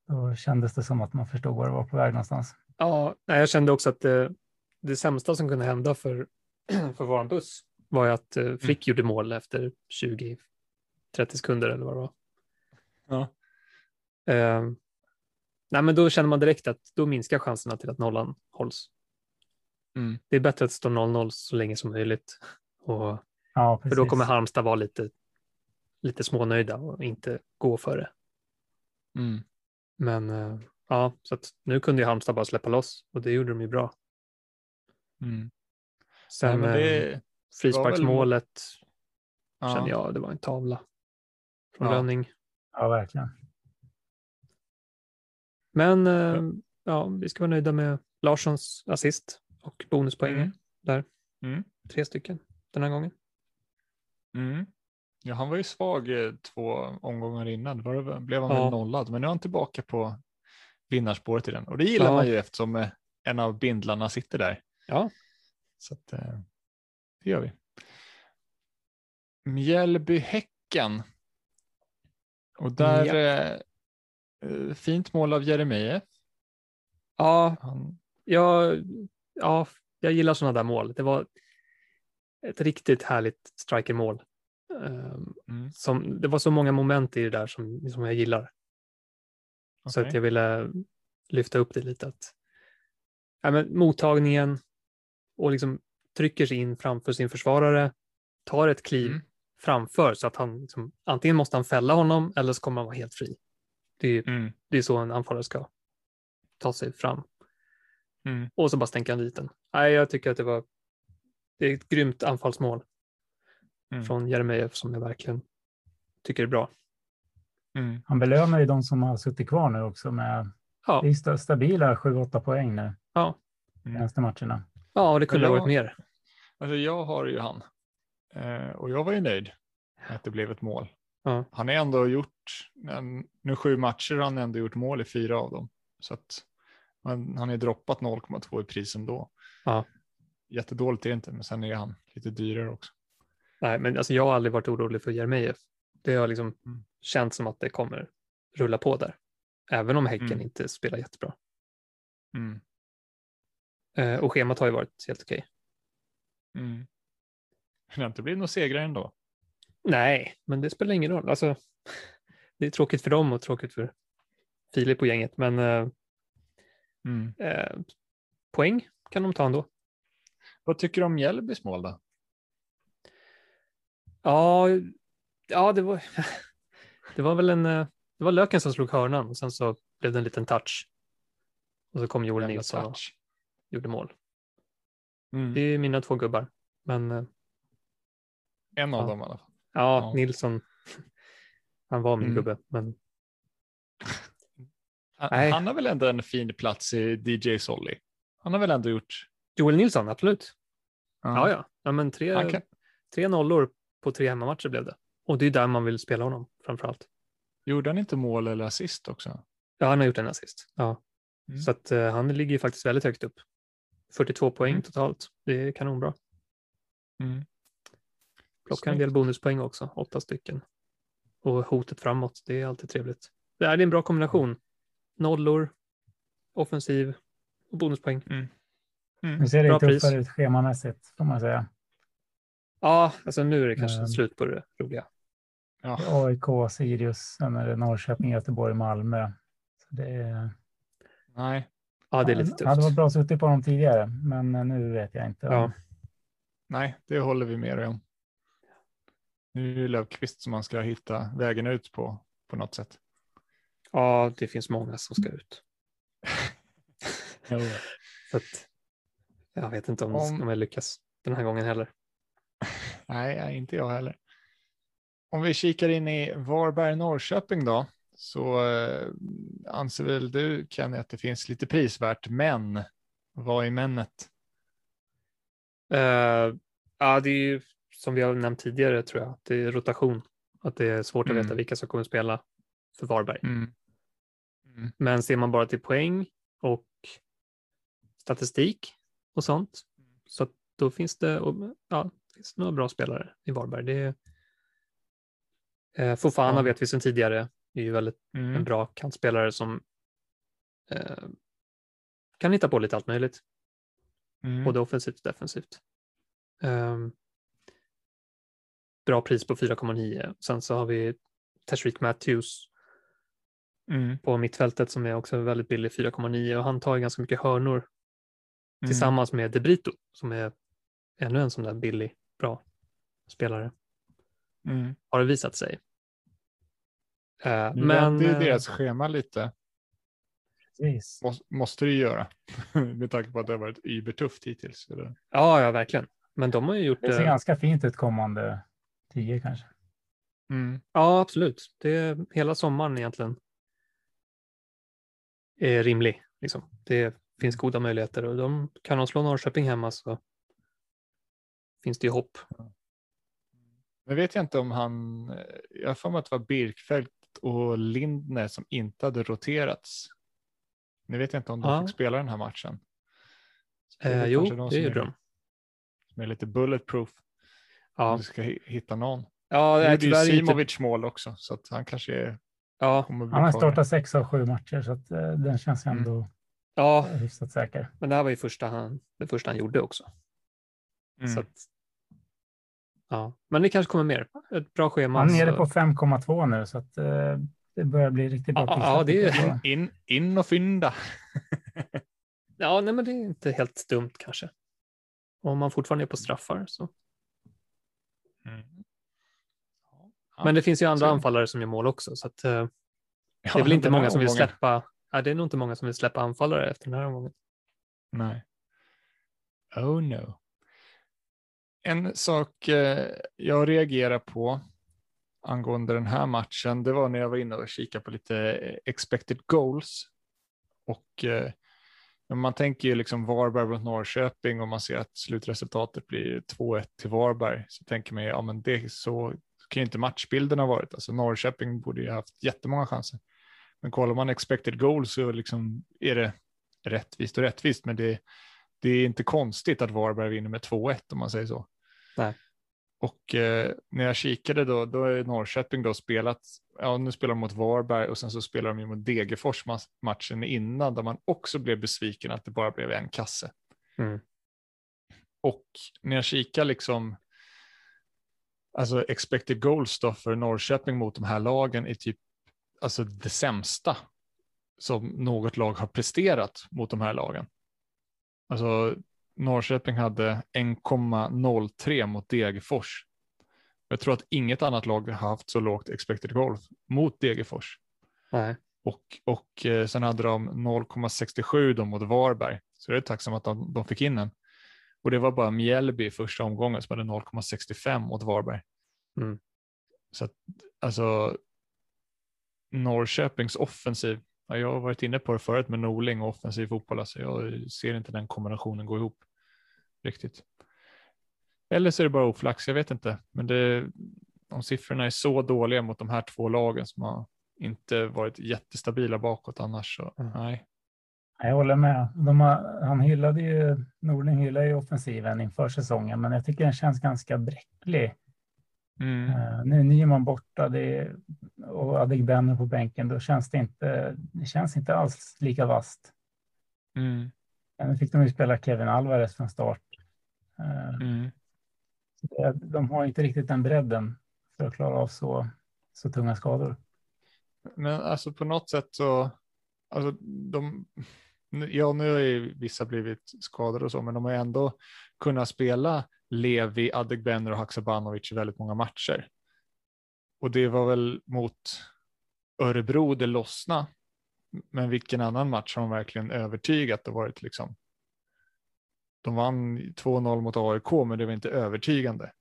Då kändes det som att man förstod var det var på väg någonstans. Ja, jag kände också att det, det sämsta som kunde hända för, för vår buss var ju att eh, Frick gjorde mål efter 20-30 sekunder eller vad det var. Ja. Eh, nej, men då känner man direkt att då minskar chanserna till att nollan hålls. Mm. Det är bättre att stå 0-0 så länge som möjligt. Och, Ja, för då kommer Halmstad vara lite, lite smånöjda och inte gå för det. Mm. Men eh, ja, så att nu kunde ju Halmstad bara släppa loss och det gjorde de ju bra. Mm. Sen Nej, men det, frisparksmålet ja. kände jag, det var en tavla från Ja. Rönning. Ja, verkligen. Men eh, ja, vi ska vara nöjda med Larssons assist och bonuspoäng Mm. där. Mm. Tre stycken den här gången. Mm. Ja, han var ju svag eh, två omgångar innan. Var det, blev han Ja. väl nollad, men nu är han tillbaka på vinnarspåret i den. Och det gillar Ja. man ju eftersom eh, en av bindlarna sitter där. Ja. Så att, eh, det gör vi. Mjällby-Häcken. Och där, eh, eh, fint mål av Jeremejeff. Ja, Han, jag, ja, jag gillar sådana där mål. Det var ett riktigt härligt strikermål. Um, mm, som, det var så många moment i det där som, som jag gillar. Så okej. att jag ville lyfta upp det lite. Att, ja, men mottagningen och liksom trycker sig in framför sin försvarare, tar ett kliv Mm. framför så att han liksom, antingen måste han fälla honom eller så kommer han vara helt fri. Det är, Mm, det är så en anfallare ska ta sig fram. mm, Och så bara stänka han dit den. Nej, jag tycker att det var det är ett grymt anfallsmål mm. från Jeremejeff som jag verkligen tycker är bra. mm. han belönar ju de som har suttit kvar nu också med ja. det är stabila 7-8 poäng nu. Ja. Mm. Nästa matcherna. Ja, det kunde jag, ha varit mer. Alltså jag har ju han eh, och jag var ju nöjd att det blev ett mål. Ja. Han har ändå gjort, nu sju matcher har han ändå gjort mål i fyra av dem. Så att han, han är droppat 0,2 i pris ändå. Ja. Jättedåligt är det inte, men sen är han lite dyrare också. Nej, men alltså jag har aldrig varit orolig för Jeremejeff. Det har liksom mm. känt som att det kommer rulla på där. Även om Häcken mm. inte spelar jättebra. Mm. Eh, och schemat har ju varit helt okej. Mm. Det har inte blivit några segrar ändå. Nej, men det spelar ingen roll. Alltså, det är tråkigt för dem och tråkigt för Filip och gänget, men eh, mm. eh, poäng kan de ta ändå. Vad tycker du om Mjällbys mål då? Ja, ja det, var, det var väl en, eh, det var Löken som slog hörnan och sen så blev det en liten touch. Och så kom Joel Nilsson och gjorde mål. Mm. Det är mina två gubbar. Men, eh, en av ja. dem i alla fall. Ja, ja, Nilsson. Han var min mm. gubbe, men. Han, han, har väl ändå en fin plats i DJ Solly. Han har väl ändå gjort. Joel Nilsson, absolut. Ja, ja, ja. ja men tre, kan... tre nollor på tre hemmamatcher blev det. Och det är där man vill spela honom framför allt. Gjorde han inte mål eller assist också? Ja, han har gjort en assist. Ja. Mm. Så att uh, han ligger ju faktiskt väldigt högt upp. 42 poäng mm. totalt. Det är kanonbra. Mm. Plockar en del bonuspoäng också, åtta stycken. Och hotet framåt, det är alltid trevligt. Det är en bra kombination. Nollor, offensiv och bonuspoäng. Mm. Mm. Nu ser det tuffare ut schemamässigt, får man säga. Ja, alltså nu är det kanske mm. slut på det roliga. Ja. AIK, Sirius, sen är det Norrköping, Göteborg, Malmö. Så det är... Nej. Ja, det är lite tufft. Det hade varit bra suttit på dem tidigare, men nu vet jag inte. Ja. Nej, det håller vi med om. Nu är det Löfqvist som man ska hitta vägen ut på, på något sätt. Ja, det finns många som ska ut. Så att, jag vet inte om, om... om jag lyckas den här gången heller. Nej, inte jag heller. Om vi kikar in i Varberg-Norrköping då, så eh, anser väl du Kenny att det finns lite prisvärt, men vad är männet? Uh, ja, det är ju som vi har nämnt tidigare tror jag, det är rotation. Att det är svårt mm. att veta vilka som kommer spela för Varberg. Mm. Mm. Men ser man bara till poäng och statistik och sånt, så då finns det, ja, finns några bra spelare i Varberg. Det är, eh, Fofana vet vi sedan tidigare, är ju väldigt mm. en bra kantspelare som eh, kan hitta på lite allt möjligt. Mm. Både offensivt och defensivt. Um, bra pris på 4,9. Sen så har vi Tashreeq Matthews mm. på mittfältet som är också väldigt billig, 4,9 och han tar ju ganska mycket hörnor mm. tillsammans med Debrito som är ännu en sån där billig, bra spelare. Mm. Har det visat sig. Uh, men, det är deras schema lite. Precis. Måste, måste det göra med tanke på att det har varit ybertufft hittills. Eller? Ja, ja, verkligen. Men de har ju gjort det. ser ganska fint ut kommande tio kanske. Mm. Ja, absolut. Det är hela sommaren egentligen är rimlig. Liksom. Det finns goda möjligheter och de, kan de slå Norrköping hemma så finns det ju hopp. Men vet jag inte om han, jag har för mig att det var Birkfeldt och Lindner som inte hade roterats. Nu vet jag inte om de ja. fick spela den här matchen. Eh, jo, det gjorde de. Som är lite bulletproof. Ja. Om du ska hitta någon. Ja, det är ju Simovic inte... mål också, så att han kanske är, ja. Han har startat sex av sju matcher, så att, uh, den känns ändå mm. ja. hyfsat säker. Men det här var ju första han, det första han gjorde också. Mm. Så att, ja. Men det kanske kommer mer. Ett bra schema. Han är nere på 5,2 nu, så att, uh, det börjar bli riktigt bra. Ja, ja det är... in, in och fynda. ja, nej, men det är inte helt dumt kanske. Om man fortfarande är på straffar så. Mm. Ja, Men det finns ju andra så. anfallare som gör mål också, så att, uh, det är väl inte många som vill släppa. Ja, det är nog inte många som vill släppa anfallare efter den här omgången. Nej. Oh no. En sak eh, jag reagerar på angående den här matchen, det var när jag var inne och kikade på lite eh, expected goals. Och eh, man tänker ju liksom Varberg mot Norrköping och man ser att slutresultatet blir 2-1 till Varberg. Så tänker man, ju, ja men det så kan ju inte matchbilden ha varit. Alltså Norrköping borde ju haft jättemånga chanser. Men kollar man expected goals så liksom är det rättvist och rättvist, men det, det är inte konstigt att Varberg vinner med 2-1 om man säger så. Nej. Och eh, när jag kikade då, då är Norrköping då spelat, ja nu spelar de mot Varberg och sen så spelar de ju mot Degerfors matchen innan där man också blev besviken att det bara blev en kasse. Mm. Och när jag kikar liksom, alltså expected goals då för Norrköping mot de här lagen är typ, alltså det sämsta som något lag har presterat mot de här lagen. Alltså Norrköping hade 1,03 mot Degerfors. Jag tror att inget annat lag har haft så lågt expected goal mot Degerfors. Nej. Och, och eh, sen hade de 0,67 mot Varberg. Så det är tacksamt att de, de fick in en. Och det var bara Mjällby i första omgången som hade 0,65 mot Varberg. Mm. Så att, alltså Norrköpings offensiv jag har varit inne på det förut med Norling och offensiv fotboll. Alltså jag ser inte den kombinationen gå ihop riktigt. Eller så är det bara oflax, jag vet inte. Men det, om siffrorna är så dåliga mot de här två lagen som har inte varit jättestabila bakåt annars så mm. nej. Jag håller med. Har, han hyllade ju, Norling hyllade ju offensiven inför säsongen, men jag tycker den känns ganska bräcklig. Mm. Uh, nu är Nyman borta det, och Adegbenro på bänken, då känns det inte, det känns inte alls lika vast. Mm. Nu fick de ju spela Kevin Alvarez från start. Uh, mm. det, de har inte riktigt den bredden för att klara av så, så tunga skador. Men alltså på något sätt så, alltså de, ja nu har ju vissa blivit skadade och så, men de har ändå kunnat spela Levi, Adegbenro och Haksabanovic i väldigt många matcher. Och det var väl mot Örebro det lossna. Men vilken annan match har de verkligen övertygat och varit liksom. De vann 2-0 mot AIK, men det var inte övertygande.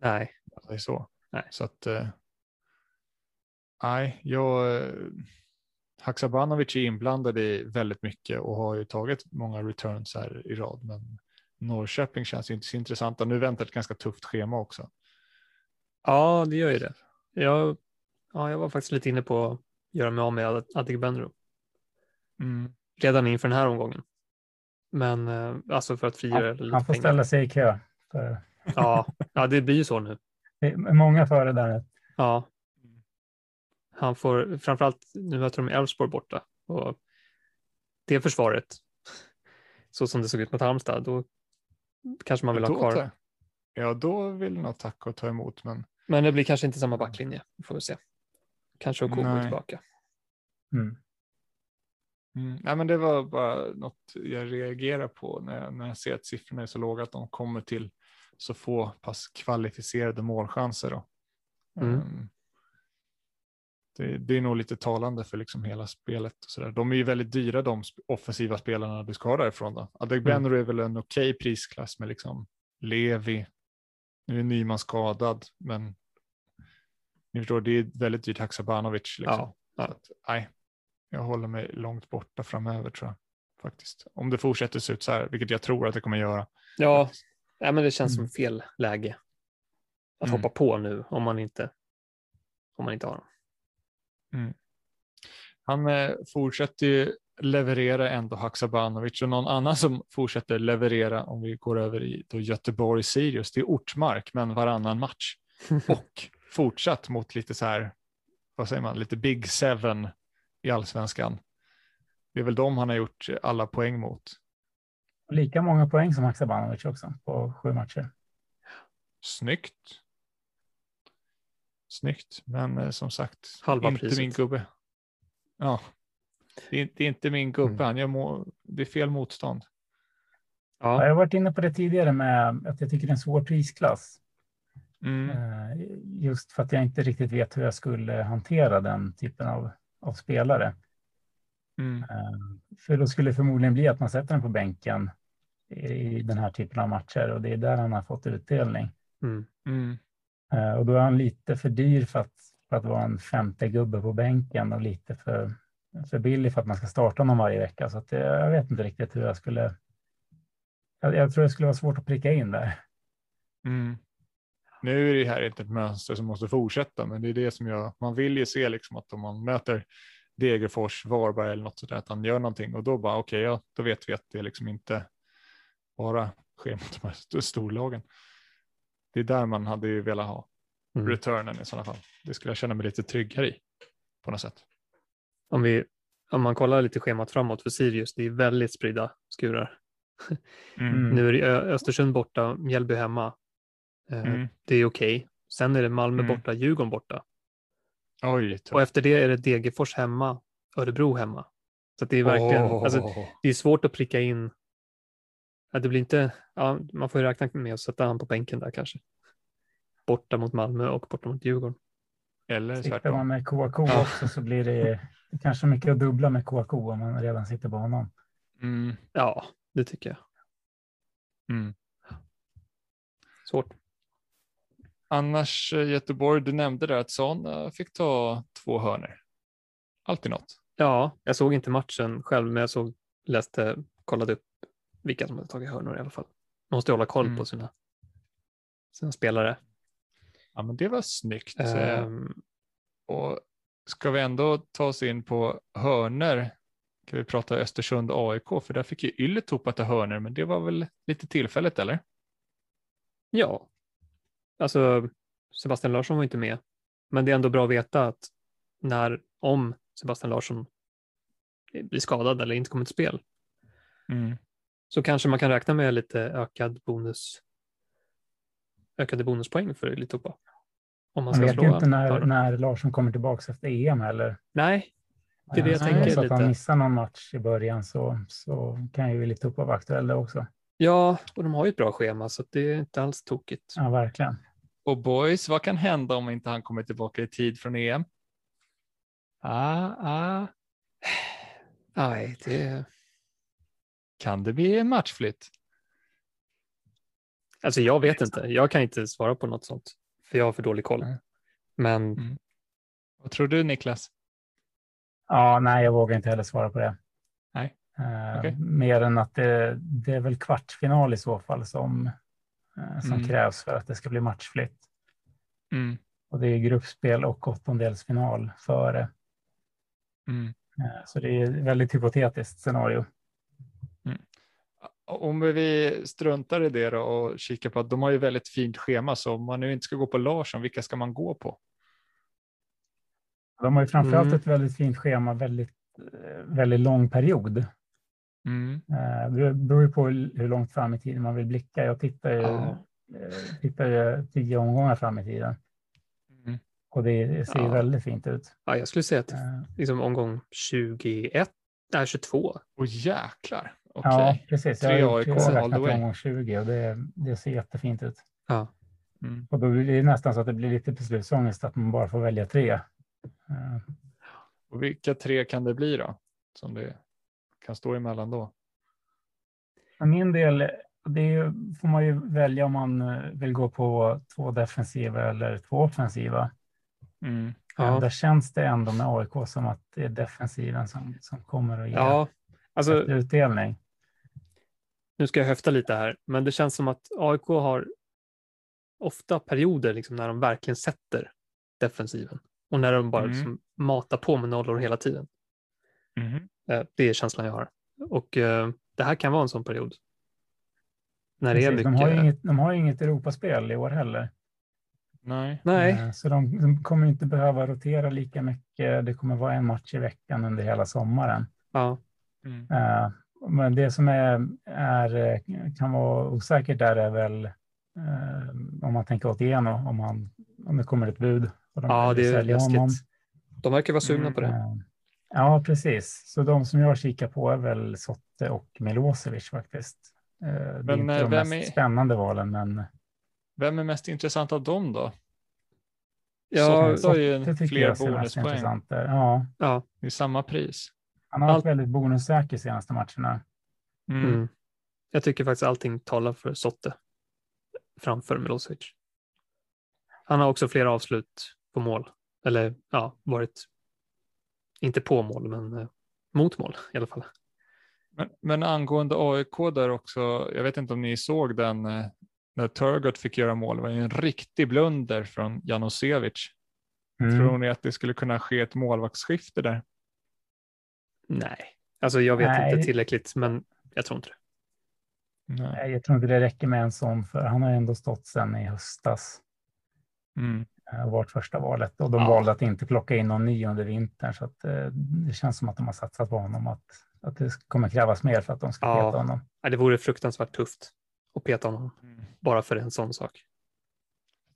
Nej. Det är så. Nej. Så att. Eh, nej, jag. Eh, Haksabanovic är inblandad i väldigt mycket och har ju tagit många returns här i rad, men Norrköping känns inte så intressanta. Nu väntar ett ganska tufft schema också. Ja, det gör ju det. Jag, ja, jag var faktiskt lite inne på att göra mig av med Adegbenro. Mm. Redan inför den här omgången. Men eh, alltså för att frigöra lite Han får pengar. ställa sig i kö. För... Ja, ja, det blir ju så nu. Det är många före där. Ja. Han får framförallt, nu möter de Elfsborg borta och det försvaret, så som det såg ut mot Halmstad, då kanske man vill ha kvar. Ja, då vill nog tacka och ta emot, men. Men det blir kanske inte samma backlinje, får vi se. Kanske Okubo tillbaka. Mm. Mm. Nej, men det var bara något jag reagerar på när jag, när jag ser att siffrorna är så låga att de kommer till så få pass kvalificerade målchanser. Då. Mm. Um, det, det, är nog lite talande för liksom hela spelet. Och så där. De är ju väldigt dyra de offensiva spelarna du ska ha därifrån. Då. Adegbenro mm. är väl en okej okay prisklass med liksom Levi. Nu är Nyman skadad, men ni förstår, det är väldigt dyrt Haksabanovic. Liksom. Ja, ja. Att, nej, jag håller mig långt borta framöver tror jag. Faktiskt. Om det fortsätter se ut så här, vilket jag tror att det kommer göra. Ja, ja men det känns mm. som fel läge att mm. hoppa på nu om man inte, om man inte har dem. Mm. Han eh, fortsätter ju leverera ändå Haksabanovic och någon annan som fortsätter leverera om vi går över i då Göteborg-Sirius. Det är Ortmark men varannan match och fortsatt mot lite så här, vad säger man, lite big seven i allsvenskan. Det är väl de han har gjort alla poäng mot. Lika många poäng som Haksabanovic också på sju matcher. Snyggt. Snyggt, men eh, som sagt, Halva inte priset. min gubbe. Ja, det är, det är inte min gubbe. Mm. Jag må, det är fel motstånd. Ja. Jag har varit inne på det tidigare med att jag tycker det är en svår prisklass. Mm. Eh, just för att jag inte riktigt vet hur jag skulle hantera den typen av, av spelare. Mm. Eh, för då skulle det förmodligen bli att man sätter den på bänken i den här typen av matcher och det är där han har fått utdelning. Mm. Eh, och då är han lite för dyr för att, för att vara en femte gubbe på bänken och lite för, för billig för att man ska starta honom varje vecka. Så att det, jag vet inte riktigt hur jag skulle... Jag, jag tror det skulle vara svårt att pricka in där. Mm. Nu är det här inte ett mönster som måste fortsätta, men det är det som jag, man vill ju se liksom att om man möter Degerfors, Varberg eller något sådär, att han gör någonting och då bara okej, okay, ja, då vet vi att det liksom inte bara sker mot de här storlagen. Det är där man hade ju velat ha mm. returnen i sådana fall. Det skulle jag känna mig lite tryggare i på något sätt. Om, vi, om man kollar lite schemat framåt för Sirius, det är väldigt spridda skurar. Mm. Nu är det Östersund borta, Mjällby hemma. Eh, mm. Det är okej. Okay. Sen är det Malmö mm. borta, Djurgården borta. Oj, och efter det är det Degerfors hemma, Örebro hemma. Så det är verkligen, oh. alltså, det är svårt att pricka in. Ja, det blir inte, ja, man får ju räkna med att sätta han på bänken där kanske. Borta mot Malmö och borta mot Djurgården. Eller Sitter man med KK också så blir det kanske mycket att dubbla med KK om man redan sitter på honom. Mm. Ja, det tycker jag. Mm. Svårt. Annars eh, Göteborg, du nämnde där att Son eh, fick ta två hörner. Alltid något. Ja, jag såg inte matchen själv, men jag såg, läste, kollade upp vilka som hade tagit hörnor i alla fall. Man måste hålla koll mm. på sina, sina spelare. Ja, men det var snyggt. Um, och ska vi ändå ta oss in på hörner kan vi prata Östersund AIK, för där fick ju Ylätupa ta hörner, men det var väl lite tillfälligt, eller? Ja, alltså Sebastian Larsson var inte med, men det är ändå bra att veta att när, om Sebastian Larsson blir skadad eller inte kommer till spel, mm. Så kanske man kan räkna med lite ökad bonus, ökade bonuspoäng för Ylätupa. Om man, man vet ju inte när, när Larsson kommer tillbaka efter EM heller. Nej, det är det jag tänker. Så att han missar någon match i början så, så kan ju lite upp vara aktuell också. Ja, och de har ju ett bra schema så det är inte alls tokigt. Ja, verkligen. Och boys, vad kan hända om inte han kommer tillbaka i tid från EM? Ah, ah. Nej, det... Kan det bli en matchflytt? Alltså jag vet inte. Jag kan inte svara på något sånt, för jag har för dålig koll. Men... Mm. Vad tror du Niklas? Ja, nej, jag vågar inte heller svara på det. Nej. Uh, okay. Mer än att det, det, är väl kvartsfinal i så fall som, uh, som mm. krävs för att det ska bli matchflytt. Mm. Och det är gruppspel och åttondelsfinal före. Mm. Uh, så det är ett väldigt hypotetiskt scenario. Om vi struntar i det då och kikar på att de har ju väldigt fint schema, så om man nu inte ska gå på Larsson, vilka ska man gå på? De har ju framförallt mm. ett väldigt fint schema, väldigt, väldigt lång period. Mm. Eh, det beror ju på hur långt fram i tiden man vill blicka. Jag tittar ju, ja. Eh, tittar ju tio omgångar fram i tiden. Mm. Och det ser ja. väldigt fint ut. Ja, jag skulle säga att liksom omgång 21, nej 22. Åh jäklar. Okay. Ja, precis. Jag, har räknat omgång 20 och det, det ser jättefint ut. Ja. Mm. Och då blir det nästan så att det blir lite beslutsångest att man bara får välja tre. Och vilka tre kan det bli då? Som det kan stå emellan då? För min del, det får man ju välja om man eh, vill gå på två defensiva eller två offensiva. Mm. Ja. Där känns det ändå med AIK som att det är defensiven som, som kommer att ge ja, alltså, utdelning. Nu ska jag höfta lite här, men det känns som att AIK har ofta perioder liksom när de verkligen sätter defensiven. Och när de bara mm. liksom matar på med nollor hela tiden. Mm. Det är känslan jag har. Och uh, det här kan vara en sån period. När det är mycket... de, har inget, de har inget Europaspel i år heller. Nej. Nej. Eh, så de, de, kommer inte behöva rotera lika mycket. Det kommer vara en match i veckan under hela sommaren. Ja. Mm. Men det som är, är, kan vara osäkert där är väl om man tänker åt igenom, om, han, om det kommer ett bud de ja, det är läskigt. Honom. De verkar vara sugna på det. Mm. Ja, precis. Så de som jag kikar på är väl Sotte och Milosevic faktiskt. Eh, det är inte de mest är... spännande valen, men. Vem är mest intressant av dem då? Ja, Sotte har ju fler bonuspoäng. Ja. ja, det är samma pris. Han har varit Allt... väldigt bonussäker senaste matcherna. Mm. Mm. Jag tycker faktiskt allting talar för Sotte framför Milosevic. Han har också flera avslut på mål. Eller ja, varit inte på mål, men eh, mot mål i alla fall. Men, men angående AIK där också, jag vet inte om ni såg den eh, när Turgott fick göra mål, det var ju en riktig blunder från Janosevic. Mm. Tror ni att det skulle kunna ske ett målvaktsskifte där? Nej, alltså jag vet Nej. inte tillräckligt, men jag tror inte det. Nej. Nej, jag tror inte det räcker med en sån, för han har ändå stått sedan i höstas Mm. eh, och varit första valet. Och de Ja. valde att inte plocka in någon ny under vintern, så att, eh, det känns som att de har satsat på honom, att, att det kommer krävas mer för att de ska Ja. peta honom. Nej, det vore fruktansvärt tufft att peta honom Mm. bara för en sån sak.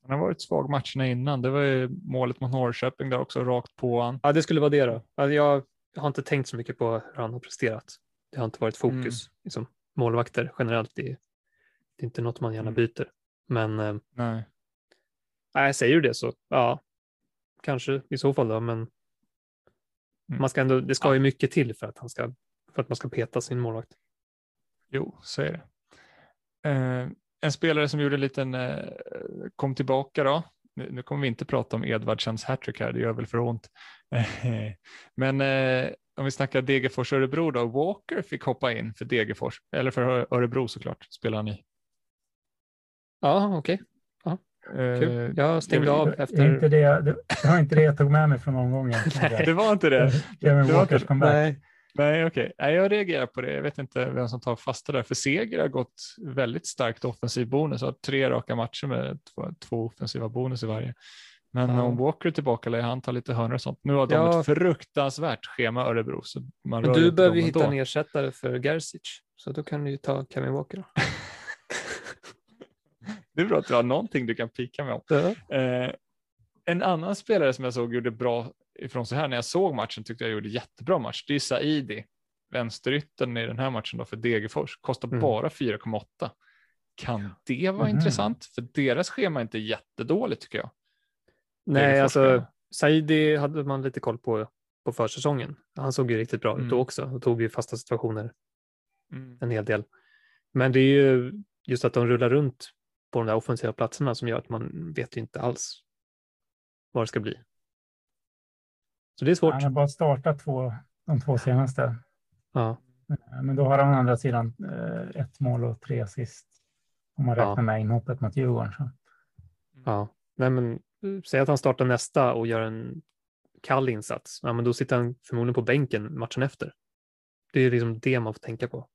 Han har varit svag matcherna innan. Det var ju målet mot Norrköping där också, rakt på han. Ja, det skulle vara det då. Alltså, jag har inte tänkt så mycket på hur han har presterat. Det har inte varit fokus. Liksom, målvakter generellt, det är, det är inte något man gärna Mm. byter. Men eh, Nej. nej, säger du det så ja, kanske i så fall då, men Mm. man ska ändå, det ska ju mycket till för att, han ska, för att man ska peta sin målvakt. Jo, så är det. Eh, en spelare som gjorde en liten, eh, kom tillbaka då. Nu, nu kommer vi inte prata om Edvardsens hattrick här, det gör väl för ont. Men eh, om vi snackar Degerfors Örebro då, Walker fick hoppa in för Degerfors, eller för Örebro såklart, spelar han i. Ja, okej. Kul. Eh, Jag stängde av efter... inte det, det, det var inte det jag tog med mig från omgången. Nej. det var inte det. Kevin Walkers comeback. Nej. Nej, okej. Nej, jag reagerar på det. Jag vet inte vem som tar fasta där, för Seger har gått väldigt starkt offensiv bonus har tre raka matcher med två, två offensiva bonus i varje. Men Ja. om Walker är tillbaka lär han ta lite hörnor och sånt. Nu har de Ja. ett fruktansvärt schema Örebro. Så man Men du behöver ju hitta en ersättare för Gerzic, så då kan du ju ta Kevin Walker. Det är bra att du har någonting du kan pika med om. Ja. Eh, en annan spelare som jag såg gjorde bra ifrån sig här när jag såg matchen tyckte jag gjorde jättebra match. Det är Saidi, vänsterytten i den här matchen då för Degerfors. Kostar Mm. bara 4,8. Kan det vara Mhm. intressant? För deras schema är inte jättedåligt tycker jag. Nej, Degerfors alltså. Saidi hade man lite koll på på försäsongen. Han såg ju riktigt bra ut då Mm. också och tog ju fasta situationer Mm. en hel del. Men det är ju just att de rullar runt på de där offensiva platserna som gör att man vet ju inte alls vad det ska bli. Så det är svårt. Han har bara startat två, de två senaste. Ja, Eh, Men då har han å andra sidan eh, ett mål och tre assist. Om man Ja. räknar med inhoppet mot Djurgården. Så. ja. Nej, men eh, säg att han startar nästa och gör en kall insats. Ja, men då sitter han förmodligen på bänken matchen efter. Det är liksom det man får tänka på.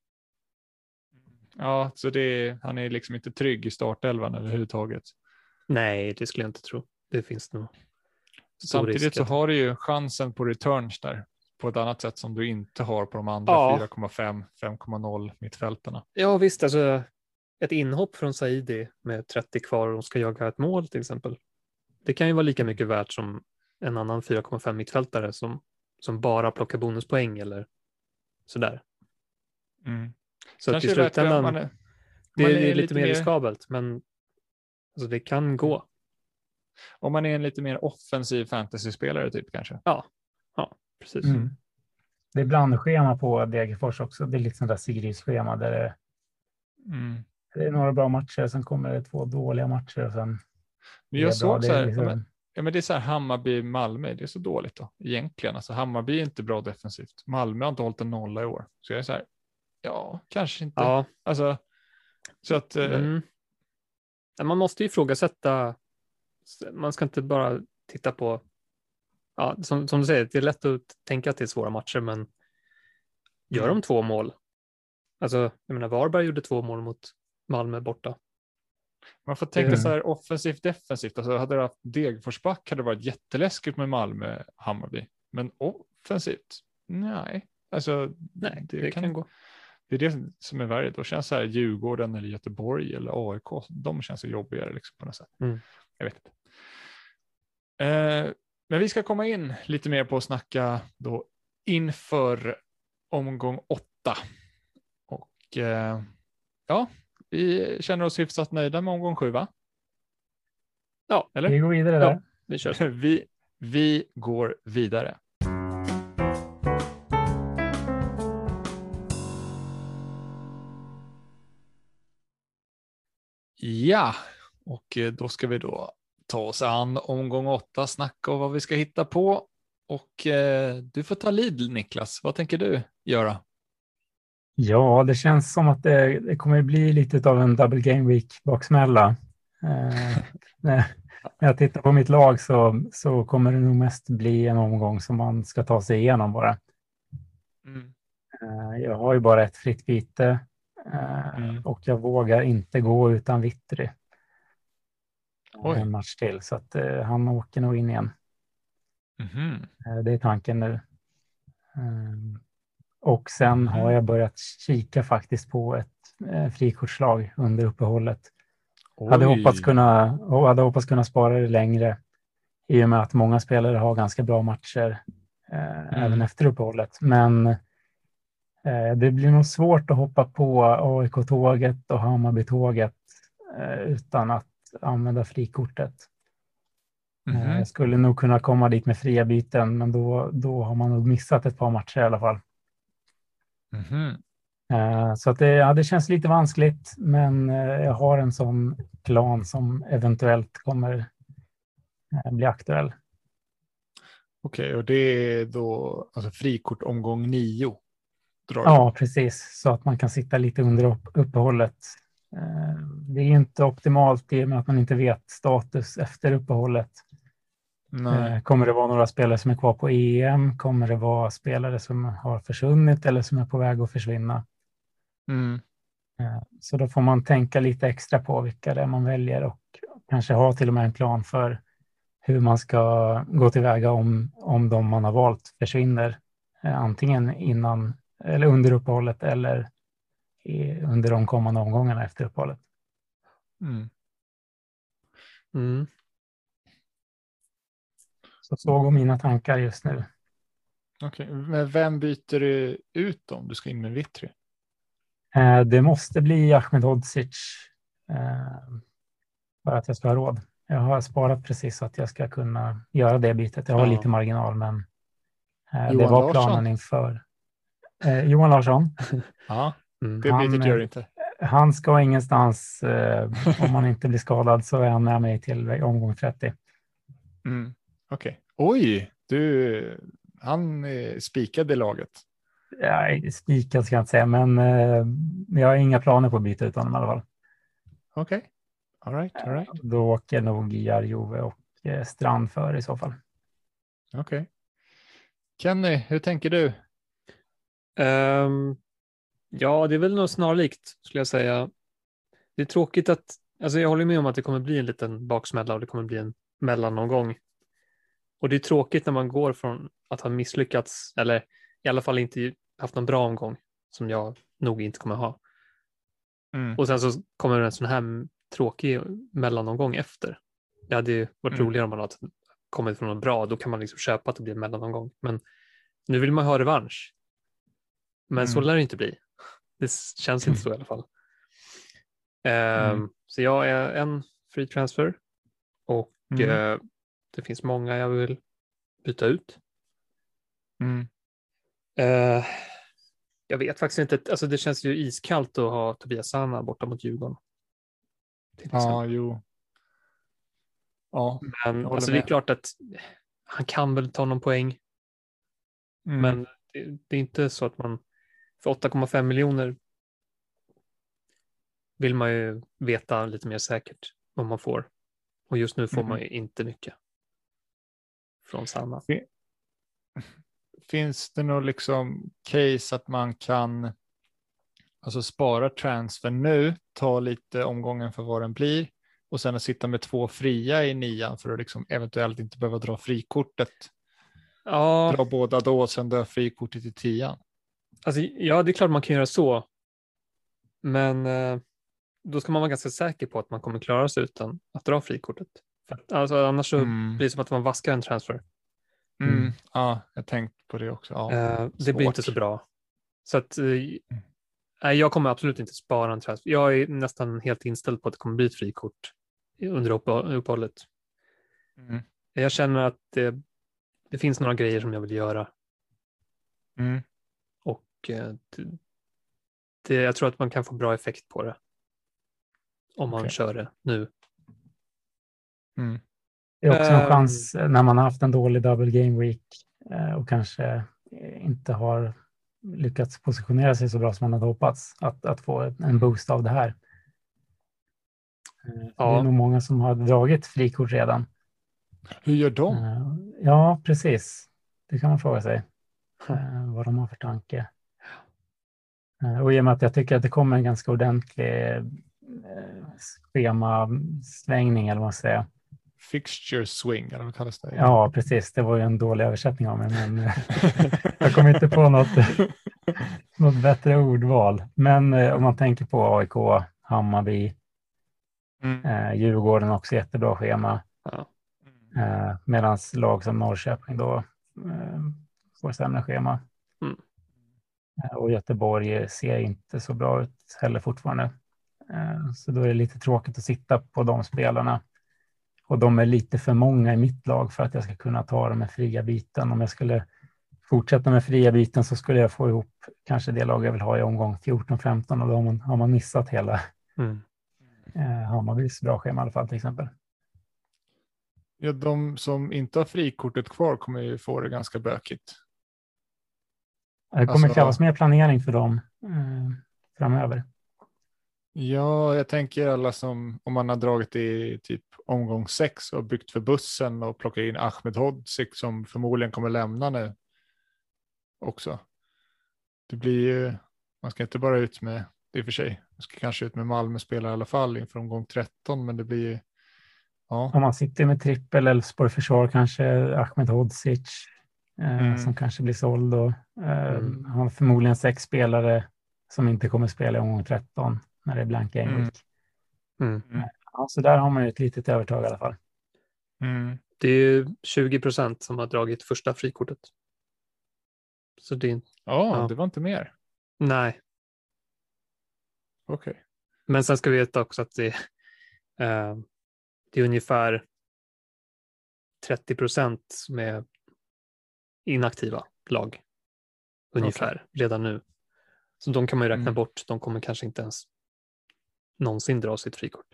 Ja, så det är, han är liksom inte trygg i startelvan överhuvudtaget. Nej, det skulle jag inte tro. Det finns nog. Samtidigt risk så har du ju chansen på returns där på ett annat sätt som du inte har på de andra Ja. 4,5, 5,0 mittfältarna. Ja, visst, alltså ett inhopp från Saidi med 30 kvar och de ska jaga ett mål till exempel. Det kan ju vara lika mycket värt som en annan 4,5 mittfältare som, som bara plockar bonuspoäng eller sådär. Mm. Så att i är bättre om slutändan, man är, det man är, är lite, lite mer mer- riskabelt, men alltså, det kan gå. Om man är en lite mer offensiv fantasyspelare typ kanske. Precis. Mm. Det är blandschema på Degerfors också. Det är lite sånt där Sigrids-schema där det, Mm. det är några bra matcher, sen kommer det två dåliga matcher och sen Men jag såg så är här, liksom- ja, men, ja, det är så här Hammarby-Malmö, det är så dåligt då egentligen. Alltså Hammarby är inte bra defensivt. Malmö har inte hållit en nolla i år. Så jag är så här, ja, kanske inte. Ja, Alltså, så att, eh, mm. Ja, Man måste ju ifrågasätta. Man ska inte bara titta på. Ja, som, som du säger, det är lätt att tänka att det är svåra matcher, men gör Mm. de två mål? Alltså, jag menar, Varberg gjorde två mål mot Malmö borta. Man får tänka Mm. så här offensivt defensivt. Alltså hade det haft Degerforsback hade det varit jätteläskigt med Malmö Hammarby. Men offensivt, nej. Alltså, Nej, det, kan, gå. Det är det som är värre. Då känns så här Djurgården eller Göteborg eller AIK. De känns så jobbigare liksom på något sätt. Mm. Jag vet inte. Eh, men vi ska komma in lite mer på att snacka då inför omgång åtta. Och eh, ja, vi känner oss hyfsat nöjda med omgång sju va? Ja, Eller? vi går vidare Ja. där. vi kör. Vi, vi går vidare. Ja, och eh, då ska vi då ta oss an omgång åtta, snacka om vad vi ska hitta på. Och eh, du får ta lead Niklas. Vad tänker du göra? Ja, det känns som att det, det kommer bli lite av en double game week baksmälla. Eh, när jag tittar på mitt lag så, så kommer det nog mest bli en omgång som man ska ta sig igenom bara. Mm. Eh, jag har ju bara ett fritt byte eh, mm. och jag vågar inte gå utan Vittry. Oj. En match till, så att eh, han åker nog in igen. Mm. Det är tanken nu. Och sen mm. har jag börjat kika faktiskt på ett eh, frikortslag under uppehållet. Oj. Hade hoppats, kunna, och hade hoppats kunna spara det längre i och med att många spelare har ganska bra matcher eh, mm. även efter uppehållet. Men eh, det blir nog svårt att hoppa på AIK-tåget och Hammarby-tåget eh, utan att använda frikortet. Mm. Jag skulle nog kunna komma dit med fria byten, men då, då har man nog missat ett par matcher i alla fall. Mm. Så att det, ja, det känns lite vanskligt, men eh, jag har en sån plan som eventuellt kommer bli aktuell. Okej, okay, och det är då alltså frikort omgång nio? Ja, precis, så att man kan sitta lite under uppehållet. Det är inte optimalt i och med att man inte vet status efter uppehållet. Nej. Eh, kommer det vara några spelare som är kvar på EM? Kommer det vara spelare som har försvunnit eller som är på väg att försvinna? Mm. Eh, så då får man tänka lite extra på vilka det är man väljer och kanske ha till och med en plan för hur man ska gå tillväga om, om de man har valt försvinner. Eh, antingen innan eller under uppehållet eller i, under de kommande omgångarna efter uppehållet. Mm. Mm. Så så går mina tankar just nu. Okej, okay. men vem byter du ut om du ska in med Vittry? Eh, det måste bli Ahmed Hodzic eh, för att jag ska ha råd. Jag har sparat precis så att jag ska kunna göra det bytet. Jag har ja. lite marginal, men eh, det var planen Larsson. inför. Eh, Johan Larsson. Ja, mm. det bytet gör inte. Han ska ingenstans. Eh, om han inte blir skadad så är han med mig till omgång 30. Mm. Okej. Okay. Oj, du, han spikade laget. Ja, spikad ska jag inte säga, men eh, jag har inga planer på att byta ut honom i alla fall. Okej, okay. all right, all right. Då åker nog Jarjove och eh, Strand för i så fall. Okej. Okay. Kenny, hur tänker du? Um, ja, det är väl något snarlikt skulle jag säga. Det är tråkigt att, alltså jag håller med om att det kommer bli en liten baksmälla och det kommer bli en mellanomgång. Och det är tråkigt när man går från att ha misslyckats, eller i alla fall inte haft någon bra omgång, som jag nog inte kommer ha. Mm. Och sen så kommer en sån här tråkig mellanomgång efter. Det hade ju varit mm. roligare om man hade kommit från något bra, då kan man liksom köpa att det blir en mellanomgång. Men nu vill man ha revansch. Men mm. så lär det inte bli. Det känns inte så i alla fall. Um, så jag är en free transfer och uh, det finns många jag vill byta ut. Mm. Uh, jag vet faktiskt inte. Alltså det känns ju iskallt att ha Tobias Sanna borta mot Djurgården. Ja, jo. Ja, men alltså, det är klart att han kan väl ta någon poäng. Mm. Men det, det, är inte så att man för 8,5 miljoner vill man ju veta lite mer säkert vad man får. Och just nu får mm. man ju inte mycket från Sanna. Finns det något liksom case att man kan alltså spara transfer nu, ta lite omgången för vad den blir och sen att sitta med två fria i nian för att liksom eventuellt inte behöva dra frikortet. Ja. Dra båda då och sen dra frikortet i tian. Alltså, ja, det är klart man kan göra så. Men eh, då ska man vara ganska säker på att man kommer klara sig utan att dra frikortet. Alltså, annars så mm. blir det som att man vaskar en transfer. Mm. Mm. Ja, jag tänkt på det också. Ja, uh, det blir inte så bra. Så att, uh, nej, jag kommer absolut inte spara en transfer. Jag är nästan helt inställd på att det kommer bli ett frikort under uppehållet. Mm. Jag känner att det, det, finns några grejer som jag vill göra. Och uh, det, jag tror att man kan få bra effekt på det. Om man okay. kör det nu. Mm. Det är också en Ehm. chans när man har haft en dålig double game week eh, och kanske inte har lyckats positionera sig så bra som man hade hoppats, att, att få en boost av det här. Eh, Ja. Det är nog många som har dragit frikort redan. Hur gör de? Eh, Ja, precis. Det kan man fråga sig. eh, Vad de har för tanke. Eh, Och i och med att jag tycker att det kommer en ganska ordentlig eh, schemasvängning, eller vad man ska säga. Fixture swing, eller vad kallas det? Ja, precis. Det var ju en dålig översättning av mig, men eh, jag kom inte på något, något bättre ordval. Men om man tänker på AIK, Hammarby, Mm. Djurgården också jättebra schema. Ja. Medan lag som Norrköping då får sämre schema. Eh, och Göteborg ser inte så bra ut heller fortfarande. Eh, så då är det lite tråkigt att sitta på de spelarna. Och de är lite för många i mitt lag för att jag ska kunna ta dem med fria byten. Om jag skulle fortsätta med fria byten så skulle jag få ihop kanske det lag jag vill ha i omgång 14-15 och då har man, har man missat hela Mm. eh, Hammarbys bra schema i alla fall till exempel. Ja, de som inte har frikortet kvar kommer ju få det ganska bökigt. Det kommer Alltså- krävas mer planering för dem eh, framöver. Ja, jag tänker alla som, om man har dragit i typ omgång sex och byggt för bussen och plockat in Ahmed Hodzic som förmodligen kommer lämna nu också. Det blir ju, man ska inte bara ut med, det är för sig, man ska kanske ut med Malmö-spelare i alla fall inför omgång 13, men det blir ju, ja, Om man sitter med trippel Elfsborg försvar kanske Ahmed Hodzic eh, Mm. som kanske blir såld då. Eh, Mm. Han har förmodligen sex spelare som inte kommer spela i omgång 13 när det är blank game Mm. week. Mm. Ja, så där har man ju ett litet övertag i alla fall. mm, Det är ju 20 procent som har dragit första frikortet. Så det är ja, Ja. det var inte mer. nej, Okej. men sen ska vi veta också att det, eh, det är ungefär 30 procent som är inaktiva lag. Ungefär redan nu. Så de kan man ju räkna Mm. bort. De kommer kanske inte ens någonsin dra sitt frikort.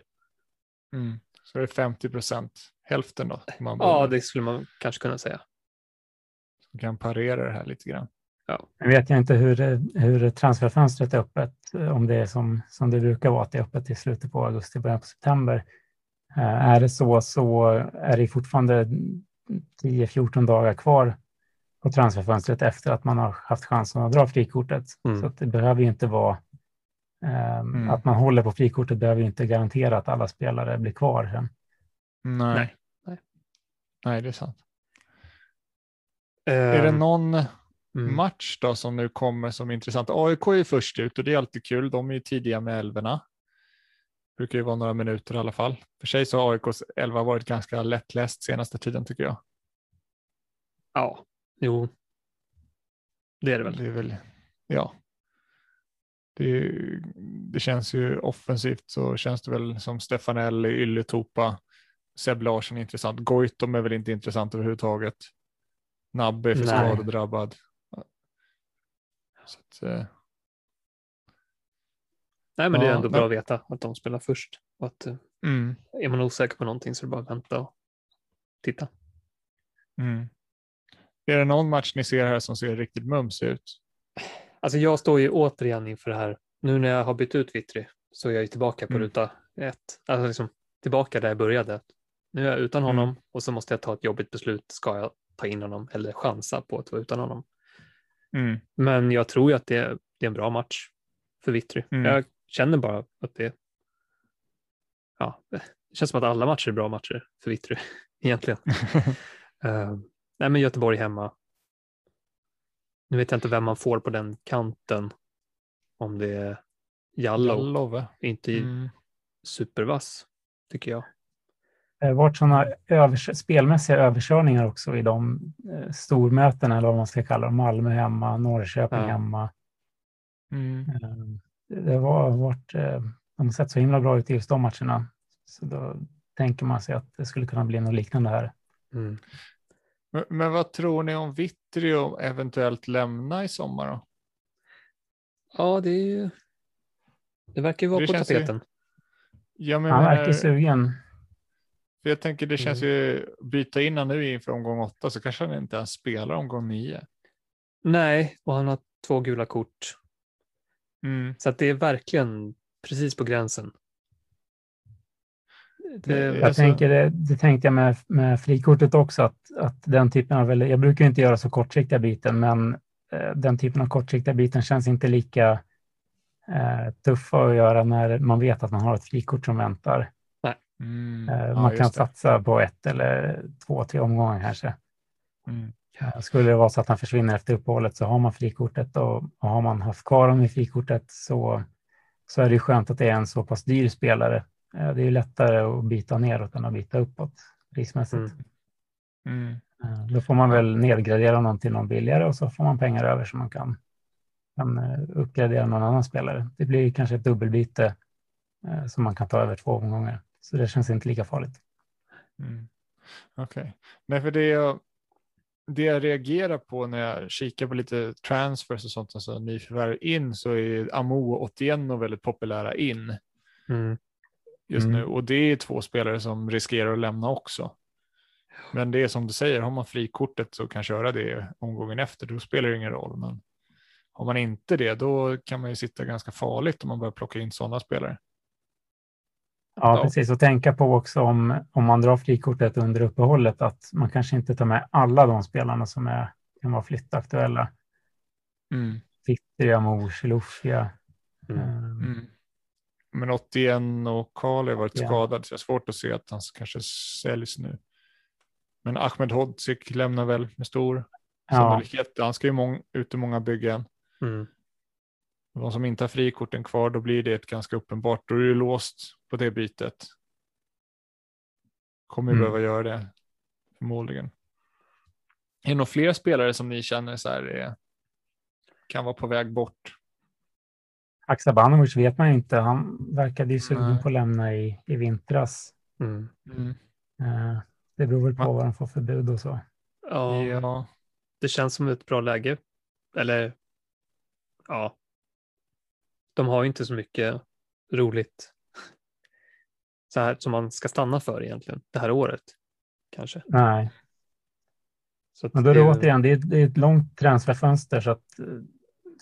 Mm. Så det är 50 procent, hälften då. Man Ja, ja, det skulle man kanske kunna säga. kan parera det här lite grann. Nu vet jag inte hur, hur transferfönstret är öppet, om det är som, som det brukar vara, att det är öppet i slutet på augusti, början på september. Eh, Är det så, så är det fortfarande 10-14 dagar kvar på transferfönstret efter att man har haft chansen att dra frikortet. Mm. Så att det behöver ju inte vara ehm, Mm. att man håller på frikortet behöver ju inte garantera att alla spelare blir kvar sen. Nej. Nej, nej. Nej, det är sant. Är det Ehm, någon mm. match då som nu kommer som är intressant? AIK är ju först ut och det är alltid kul. De är ju tidiga med älvorna. Brukar ju vara några minuter i alla fall. För sig så har AIKs elva varit ganska lättläst senaste tiden tycker jag. Ja, jo. Det är det väl. Det är väl, ja. Det, det känns ju offensivt så känns det väl som Stefanelli, Ylätupa, Seb Larsson är intressant. Goitom är väl inte intressant överhuvudtaget. Nabbe är för Nej. skadedrabbad. Så att, eh, Nej, men det är Ja, ändå men- bra att veta att de spelar först. Och att eh, mm, är man osäker på någonting så är det bara att vänta och titta. mm. Är det någon match ni ser här som ser riktigt mums ut? Alltså jag står ju återigen inför det här. Nu när jag har bytt ut Vittry så är jag ju tillbaka på Mm. ruta ett. Alltså liksom tillbaka där jag började. Nu är jag utan Mm. honom och så måste jag ta ett jobbigt beslut. Ska jag ta in honom eller chansa på att vara utan honom? Mm, Men jag tror ju att det är, det är en bra match för Vittry. Mm. Jag känner bara att det ja, det känns som att alla matcher är bra matcher för Vittry egentligen. Eh, nej, men Göteborg hemma. Nu vet jag inte vem man får på den kanten. Om det är Jallow, Jallove. inte Mm. supervass tycker jag. Det har varit sådana övers- spelmässiga överkörningar också i de eh, stormötena, eller vad man ska kalla dem. Malmö hemma, Norrköping Ja. hemma. Mm. Eh, Det har varit, eh, de har sett så himla bra ut i just de matcherna. Så då tänker man sig att det skulle kunna bli något liknande här. Mm. Men, men vad tror ni om Vittry och eventuellt lämna i sommar då? Ja, det är ju. Det verkar ju vara Det på känns ju- tapeten. Ja, men Han verkar menar- sugen. För jag tänker det känns Mm. ju, byta in han nu inför omgång åtta så kanske han inte ens spelar omgång nio. Nej, och han har två gula kort. Mm. Så att det är verkligen precis på gränsen. Det, Jag Alltså- tänker det, det tänkte jag med, med frikortet också, att, att den typen av, jag brukar inte göra så kortsiktiga byten, men eh, den typen av kortsiktiga byten känns inte lika eh, tuffa att göra när man vet att man har ett frikort som väntar. Mm. Eh, Ja, man kan just det. satsa på ett eller två, tre omgångar kanske. Mm. Eh, Skulle det vara så att han försvinner efter uppehållet så har man frikortet och, och har man haft kvar honom i frikortet så, så är det ju skönt att det är en så pass dyr spelare. Eh, Det är ju lättare att byta neråt än att byta uppåt prismässigt. Mm. Mm. Eh, Då får man väl nedgradera någon till någon billigare och så får man pengar över så man kan, kan eh, uppgradera någon annan spelare. Det blir kanske ett dubbelbyte eh, som man kan ta över två omgångar. Så det känns inte lika farligt. Mm. Okej. Nej, för det jag, det jag reagerar på när jag kikar på lite transfers och sånt, alltså nyförvärv in, så är Amo och Otieno väldigt populära in mm, just Mm. nu. Och det är två spelare som riskerar att lämna också. Men det är som du säger, har man frikortet så kan köra det omgången efter, då spelar det ingen roll. Men har man inte det, då kan man ju sitta ganska farligt om man börjar plocka in sådana spelare. Ja, Ja. precis. Och tänka på också om, om man drar frikortet under uppehållet att man kanske inte tar med alla de spelarna som är, kan vara flyttaktuella. Mm. Fittria, Mors, Lufia. mm. eh, Mm. Men 81 och Karl har varit Ja. skadad så jag har svårt att se att han kanske säljs nu. Men Ahmed Hodzic lämnar väl med stor Ja, sannolikhet. Han ska ju mång- ut i många byggen. Mm. De som inte har frikorten kvar, då blir det ett ganska uppenbart. Då är det låst på det bytet. Kommer ju Mm. behöva göra det förmodligen. Är det några fler spelare som ni känner så här är, kan vara på väg bort? Haksabanovic vet man ju inte. Han verkade ju sugen på att lämna i, i vintras. Mm. Eh, Det beror väl på Va- vad de får för bud och så. Ja, Ja. det känns som ett bra läge. Eller, ja. De har ju inte så mycket roligt så här som man ska stanna för egentligen det här året. Kanske. Nej, Så att men då är det det är- återigen, det är, ett- det är ett långt transferfönster så att eh,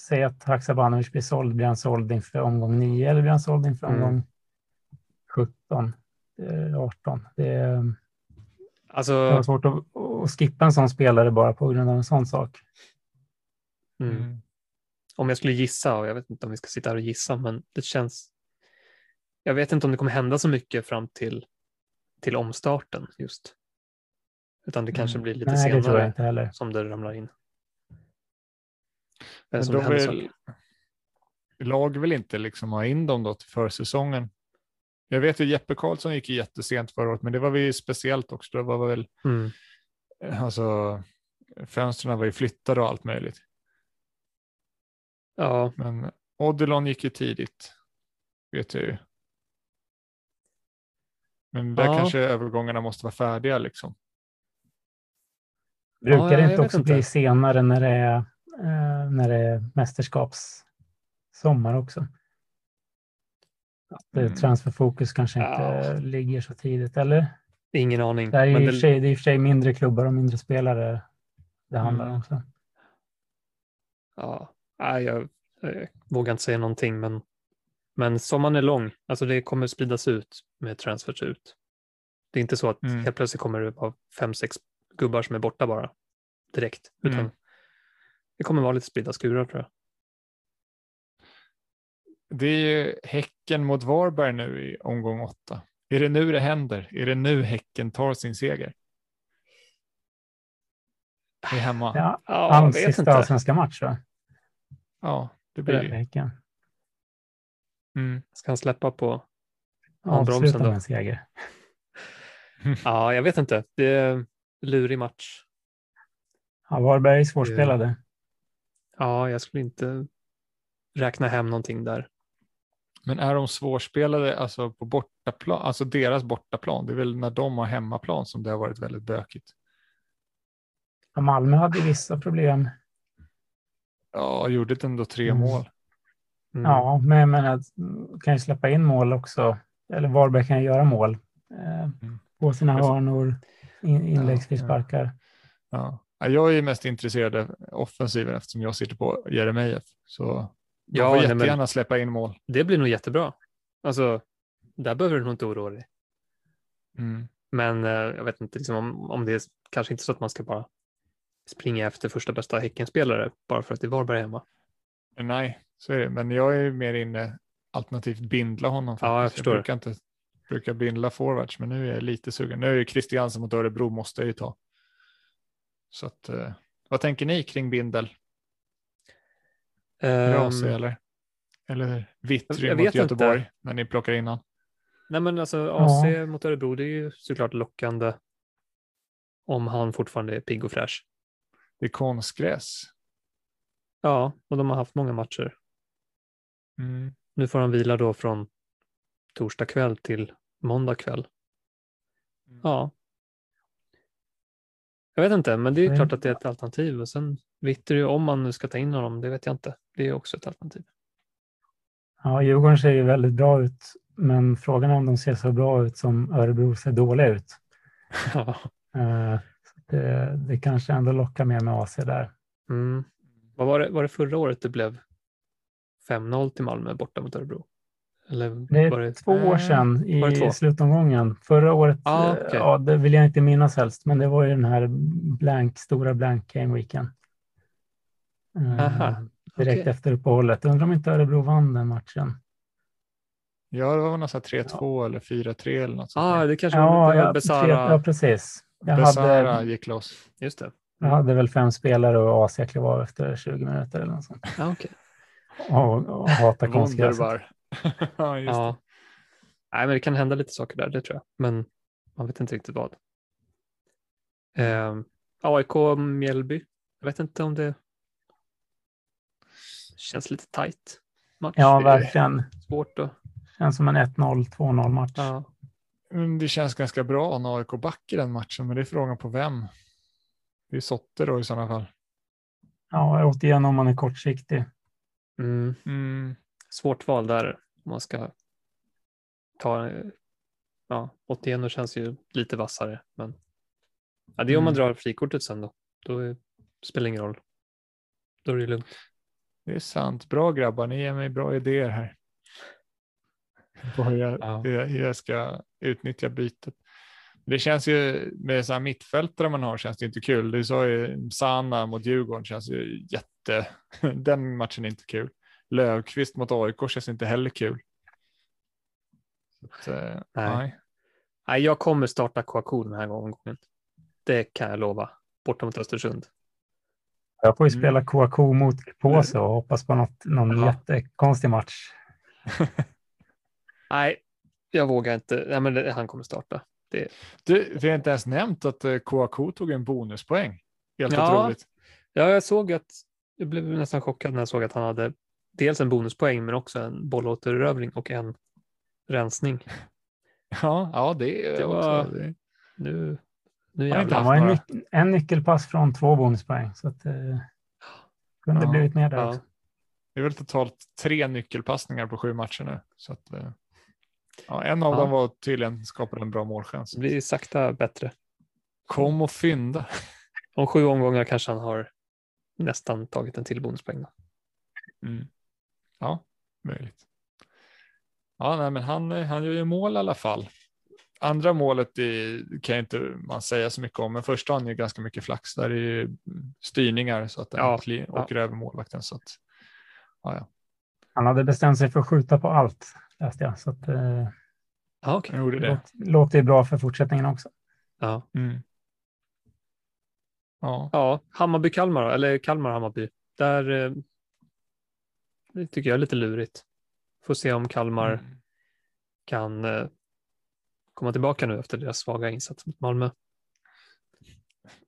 säg att Haksabanovic blir såld, blir han såld inför omgång 9 eller blir han såld inför Mm. omgång 17, eh, 18? Det är, det Alltså, var svårt att, att skippa en sån spelare bara på grund av en sån sak. mm. Mm. om jag skulle gissa, och jag vet inte om vi ska sitta här och gissa, men det känns... Jag vet inte om det kommer hända så mycket fram till, till omstarten just. Utan det kanske Mm. blir lite Nej, det senare som det ramlar in. Men händer vill lag vill inte liksom ha in dem då till försäsongen. Jag vet ju Jeppe Karlsson gick ju jättesent förra året, men det var väl speciellt också. Det var väl, Mm. alltså, fönstren var ju flyttade och allt möjligt. Ja, Men Odilon gick ju tidigt, vet jag ju. Men där Ja. kanske övergångarna måste vara färdiga liksom. Brukar Ja, det inte också inte. bli senare när det är, när det är mästerskapssommar också? Att eh, Mm. transferfokus kanske inte Ja. ligger så tidigt, eller? ingen aning. Det är, Men i det, sig, det är i och för sig mindre klubbar och mindre spelare det handlar om Mm. också. ja, nej, jag, jag vågar inte säga någonting, men, men sommaren är lång. Alltså det kommer spridas ut med transfers ut. Det är inte så att Mm. helt plötsligt kommer det vara fem, sex gubbar som är borta bara direkt, utan Mm. Det kommer vara lite spridda skurar tror jag. Det är ju Häcken mot Varberg nu i omgång åtta. Är det nu det händer? Är det nu Häcken tar sin seger? Det är hemma. Ja, Ja, Ja, hans sista inte. allsvenska match va? det blir ju. Häcken. Mm. Ska han släppa på? Handbromsen då? med en seger. Ja, jag vet inte. Det är en lurig match. Ja, Varberg är svårspelade. Ja, jag skulle inte räkna hem någonting där. Men är de svårspelade alltså på bortaplan, alltså deras bortaplan? Det är väl när de har hemmaplan som det har varit väldigt bökigt. Ja, Malmö hade vissa problem. Ja, gjorde ändå tre Mm. mål. Mm. Ja, men, men att, kan ju släppa in mål också. Eller Varberg kan ju göra mål. Eh, Mm. på sina hörnor, in, inläggsfrisparkar. Ja. Ja, jag är mest intresserad av offensiven eftersom jag sitter på Jeremejeff. Så de Ja, får jättegärna men- släppa in mål. Det blir nog jättebra. Alltså, där behöver du nog inte oroa dig. Mm. Men eh, jag vet inte liksom, om, om det är kanske inte så att man ska bara springa efter första bästa Häckenspelare bara för att det är Varberg hemma. Nej, så är det. Men jag är mer inne alternativt bindla honom. Ja, jag förstår. brukar inte brukar bindla forwards, men nu är jag lite sugen. Nu är ju Christiansen mot Örebro måste jag ju ta. Så att, eh, vad tänker ni kring bindel? AC Ehm, eller? Eller Vittry jag mot vet inte. Göteborg när ni plockar in han? nej, men alltså AC mot Örebro, det är ju såklart lockande om han fortfarande är pigg och fräsch. Det är konstgräs. Ja, och de har haft många matcher. Mm. Nu får han vila då från torsdag kväll till måndag kväll. Mm. Ja. Jag vet inte, men det är Mm. klart att det är ett alternativ. Och sen Vittry, om man nu ska ta in honom, det vet jag inte. Det är också ett alternativ. Ja, Djurgården ser ju väldigt bra ut, men frågan är om de ser så bra ut som Örebro ser dåliga ut. Ja. Eh, det, det kanske ändå lockar mer med AC där. Mm. Vad var det, var det förra året det blev 5-0 till Malmö borta mot Örebro? Eller Det är var det... två år Eh, sedan var i slutomgången. Förra året, Ah, eh, okej. ja, det vill jag inte minnas helst, men det var ju den här blank, stora blank game weekend. Eh, Aha, direkt okej. efter uppehållet. Undrar om inte Örebro vann den matchen. Ja, det var någon sån här 3-2 eller 4-3 eller något sånt. Ja, där. det kanske Ja, var, ja, Besara. ja, precis. Jag Besara hade, gick loss. Just det. jag hade väl fem spelare och AC klev av efter 20 minuter eller något sånt. Ja, okej. Och, och hatar konstgräset. Ja, just det. Nej, men det kan hända lite saker där, det tror jag. Men man vet inte riktigt vad. Eh, AIK Mjällby. Jag vet inte om det känns lite tajt. Match. Ja, verkligen. Svårt att... Känns som en 1-0, 2-0 match. Ja. Mm, Det känns ganska bra när AIK back i den matchen, men det är frågan på vem. Det är Sotte då i sådana fall. Ja, återigen om man är kortsiktig. Mm. Mm. Svårt val där. Om man ska ta... Ja, 81 känns ju lite vassare. Men ja, det är om man Mm. drar frikortet sen då. Då är, spelar det ingen roll. Då är det lugnt. Det är sant. Bra grabbar, ni ger mig bra idéer här. Vad jag, Ja. jag ska utnyttja bytet. Det känns ju med så här mittfältare man har känns det inte kul. Du sa ju Sana mot Djurgården känns ju jätte. Den matchen är inte kul. Lövqvist mot AIK känns inte heller kul. Så att, eh, Nej. nej. Nej, jag kommer starta Kouakou den här omgången. Det kan jag lova. Borta mot Östersund. Jag får ju Mm. spela Kouakou mot Påse och hoppas på något, någon Ja. jättekonstig match. Nej, jag vågar inte. Nej, men det, han kommer starta. Du, vi har inte ens nämnt att eh, Kouakou tog en bonuspoäng. Helt Ja. otroligt. Ja, jag såg att jag blev nästan chockad när jag såg att han hade dels en bonuspoäng men också en bollåtererövring och en rensning. Ja, ja det Det också. var- Det, Nu, nu jävlar. Han var en, nyc- en nyckelpass från två bonuspoäng. Så att, eh, kunde Ja. blivit mer där Ja. också. det är väl totalt tre nyckelpassningar på sju matcher nu. Så att, eh, ja, en av Ja. dem var tydligen skapade en bra målchans. Det blir sakta bättre. Kom och fynda. Om sju omgångar kanske han har nästan tagit en till bonuspoäng. Då. Mm. Ja, möjligt. Ja, nej, men han, han gör ju mål i alla fall. Andra målet i, kan ju inte man säga så mycket om, men första han ju ganska mycket flax. Där är ju styrningar så att den Ja, kli- ja. åker över målvakten. Så att, ja, ja. Han hade bestämt sig för att skjuta på allt, läste jag. Så att, eh, Ja. Han gjorde det det. låter, bra för fortsättningen också. Ja. Mm. Ja, ja, Hammarby-Kalmar, eller Kalmar-Hammarby. Där eh, det tycker jag är lite lurigt. Får se om Kalmar Mm. kan eh, komma tillbaka nu efter deras svaga insats mot Malmö.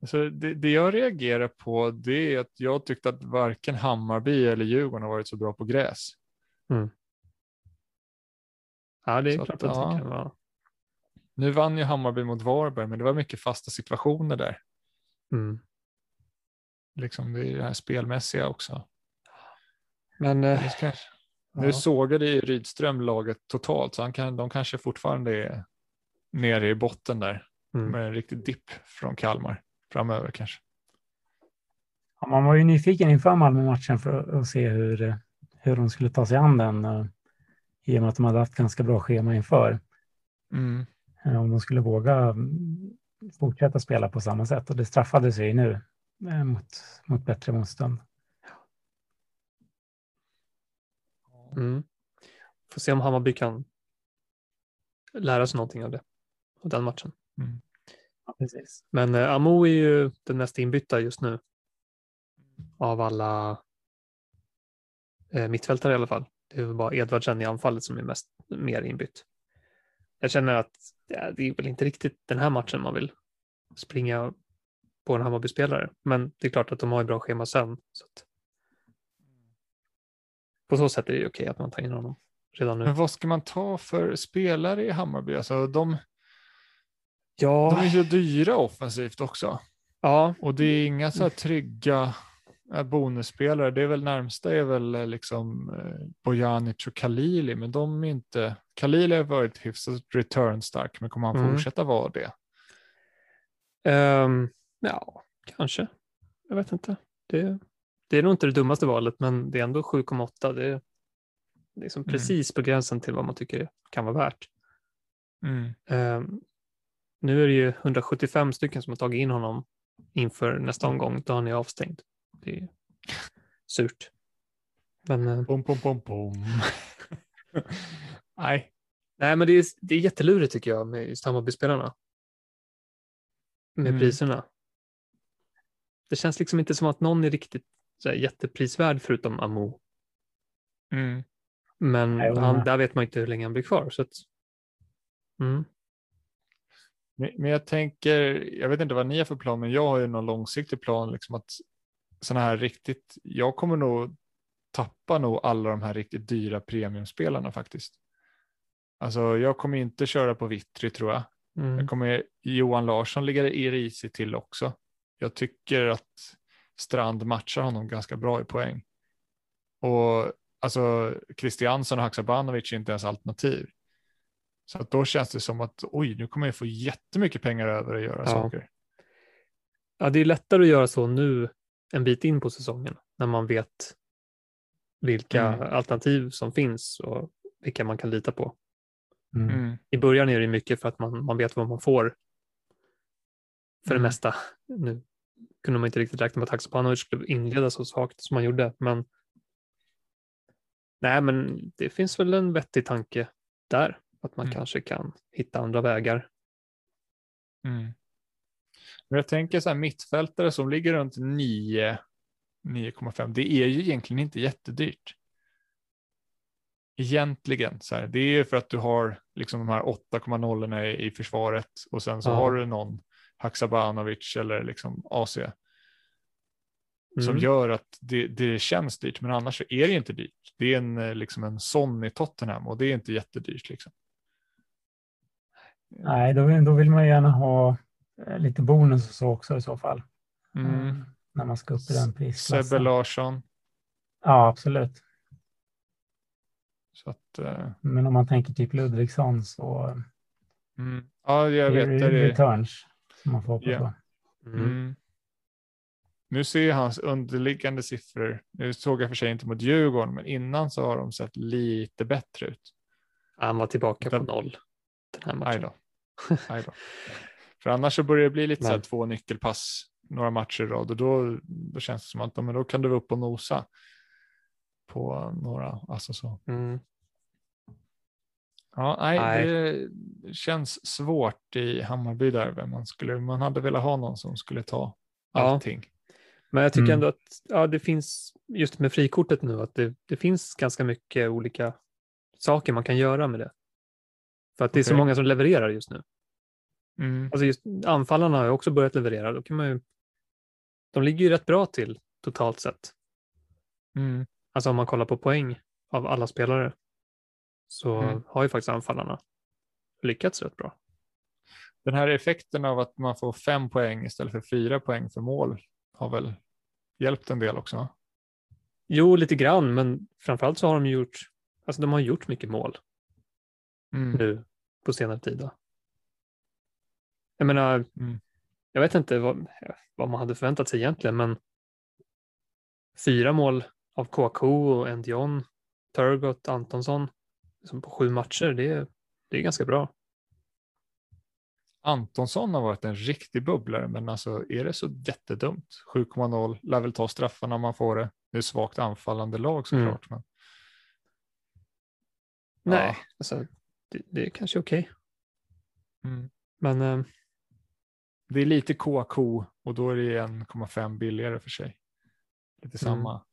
Så det, det jag reagerar på det är att jag tyckte att varken Hammarby eller Djurgården har varit så bra på gräs. Ja, det är Så klart att, att ja. det kan vara. Nu vann ju Hammarby mot Varberg, men det var mycket fasta situationer där. Mm. Liksom det är det här spelmässiga också. Men eh, Nu, ja. sågade ju Rydström laget totalt, så han kan, de kanske fortfarande är nere i botten där Mm. med en riktig dipp från Kalmar framöver kanske. Ja, man var ju nyfiken inför Malmö-matchen för att se hur, hur de skulle ta sig an den. eh, I och med att de hade haft ganska bra schema inför. Mm. Eh, Om de skulle våga mm, fortsätta spela på samma sätt. Och det straffade sig nu eh, mot, mot bättre motstånd. Mm. Får se om Hammarby kan lära sig någonting av det, av den matchen. Ja, precis. Men eh, Amo är ju den mest inbytta just nu. Av alla eh, mittfältare i alla fall. Det är väl bara Edvardsen i anfallet som är mest mer inbytt. Jag känner att ja, det är väl inte riktigt den här matchen man vill springa på en Hammarby-spelare. Men det är klart att de har ett bra schema sen. Så att... På så sätt är det ju okej att man tar in honom redan nu. Men vad ska man ta för spelare i Hammarby? Alltså, de, Ja, de är ju dyra offensivt också. ja, Och det är inga så här trygga eh, bonusspelare. Det är väl närmsta är väl eh, liksom eh, Bojanic och Kalili, men de är inte. Kalili har varit hyfsat return stark, men kommer han Mm. fortsätta vara det? Ehm, ja, kanske. Jag vet inte. Det, det är nog inte det dummaste valet, men det är ändå 7,8. Det, är- liksom Mm. precis på gränsen till vad man tycker kan vara värt. Mm. Ehm, nu är det ju 175 stycken som har tagit in honom inför nästa omgång. Då han är avstängd. Det är surt. Men, eh, Pom, pom, pom, pom. Nej, nej, men det är, det är jättelurigt tycker jag med just Hammarby-spelarna. Med Mm. priserna. Det känns liksom inte som att någon är riktigt så här, jätteprisvärd förutom Amo. mm. Men han, där vet man inte hur länge han blir kvar. Så att, mm. Men, men jag tänker, jag vet inte vad ni har för plan, men jag har ju någon långsiktig plan, liksom att sådana här riktigt, jag kommer nog tappa nog alla de här riktigt dyra premiumspelarna faktiskt. Alltså jag kommer inte köra på Vittry tror jag. Mm. Jag kommer Johan Larsson ligga i risigt till också. Jag tycker att Strand matchar honom ganska bra i poäng. Och alltså Christiansson och Haksabanovic är inte ens alternativ. Så att då känns det som att oj, nu kommer jag få jättemycket pengar över att göra Ja. saker. Ja, det är lättare att göra så nu en bit in på säsongen när man vet vilka Mm. alternativ som finns och vilka man kan lita på. Mm. Mm. I början är det mycket för att man, man vet vad man får för det Mm. mesta. Nu kunde man inte riktigt räkna med att Haksabanovic skulle inleda så svagt som man gjorde, men nej, men det finns väl en vettig tanke där, att man Mm. kanske kan hitta andra vägar. Mm. Men jag tänker så här mittfältare som ligger runt 9, 9,5. Det är ju egentligen inte jättedyrt. Egentligen så här. Det är ju för att du har liksom de här 8,0 i, i försvaret och sen så Ja. har du någon Haksabanovic eller liksom AC som Mm. gör att det, det känns dyrt. Men annars så är det inte dyrt. Det är en, eh, liksom en sån i Tottenham och det är inte jättedyrt. Liksom. Nej, då vill, då vill man gärna ha eh, lite bonus och så också i så fall. Mm. Eh, När man ska upp i den Sebbe prisklassen. Larsson. Ja, absolut. Att, eh, Men om man tänker typ Ludvigsson så mm. Ja, jag vet. det Det returns som man får hoppas på. Mm. Mm. Nu ser jag hans underliggande siffror. Nu såg jag för sig inte mot Djurgården, men innan så har de sett lite bättre ut. Han var tillbaka på Den- noll den här matchen. Aj då. För annars så börjar det bli lite så här Men- två nyckelpass några matcher i rad och då, då känns det som att men då kan du vara uppe och nosa på några. Alltså så. Mm. Ja, nej, Nej. det känns svårt i Hammarby där. Vem man, skulle, man hade velat ha någon som skulle ta Ja. allting. Men jag tycker Mm. ändå att ja, det finns, just med frikortet nu, att det, det finns ganska mycket olika saker man kan göra med det. För att det är så många som levererar just nu. Mm. Alltså just anfallarna har ju också börjat leverera. Då kan man ju, de ligger ju rätt bra till totalt sett. Mm. Alltså om man kollar på poäng av alla spelare så Mm. har ju faktiskt anfallarna lyckats rätt bra. Den här effekten av att man får fem poäng istället för fyra poäng för mål har väl hjälpt en del också? Jo, lite grann, men framförallt så har de gjort, alltså de har gjort mycket mål Mm. nu på senare tid. Då. Jag menar, Mm. jag vet inte vad, vad man hade förväntat sig egentligen, men fyra mål av KK och Endion, Turgott, Antonsson som på sju matcher, det är, det är ganska bra. Antonsson har varit en riktig bubblare, men alltså är det så jättedumt? 7,0, lär väl ta straffarna om man får det. Det är svagt anfallande lag såklart. Men... Nej, Ja. alltså, det, det är kanske okej. Mm. Men eh, Det är lite KK och då är det 1,5 billigare för sig. Lite Mm. samma.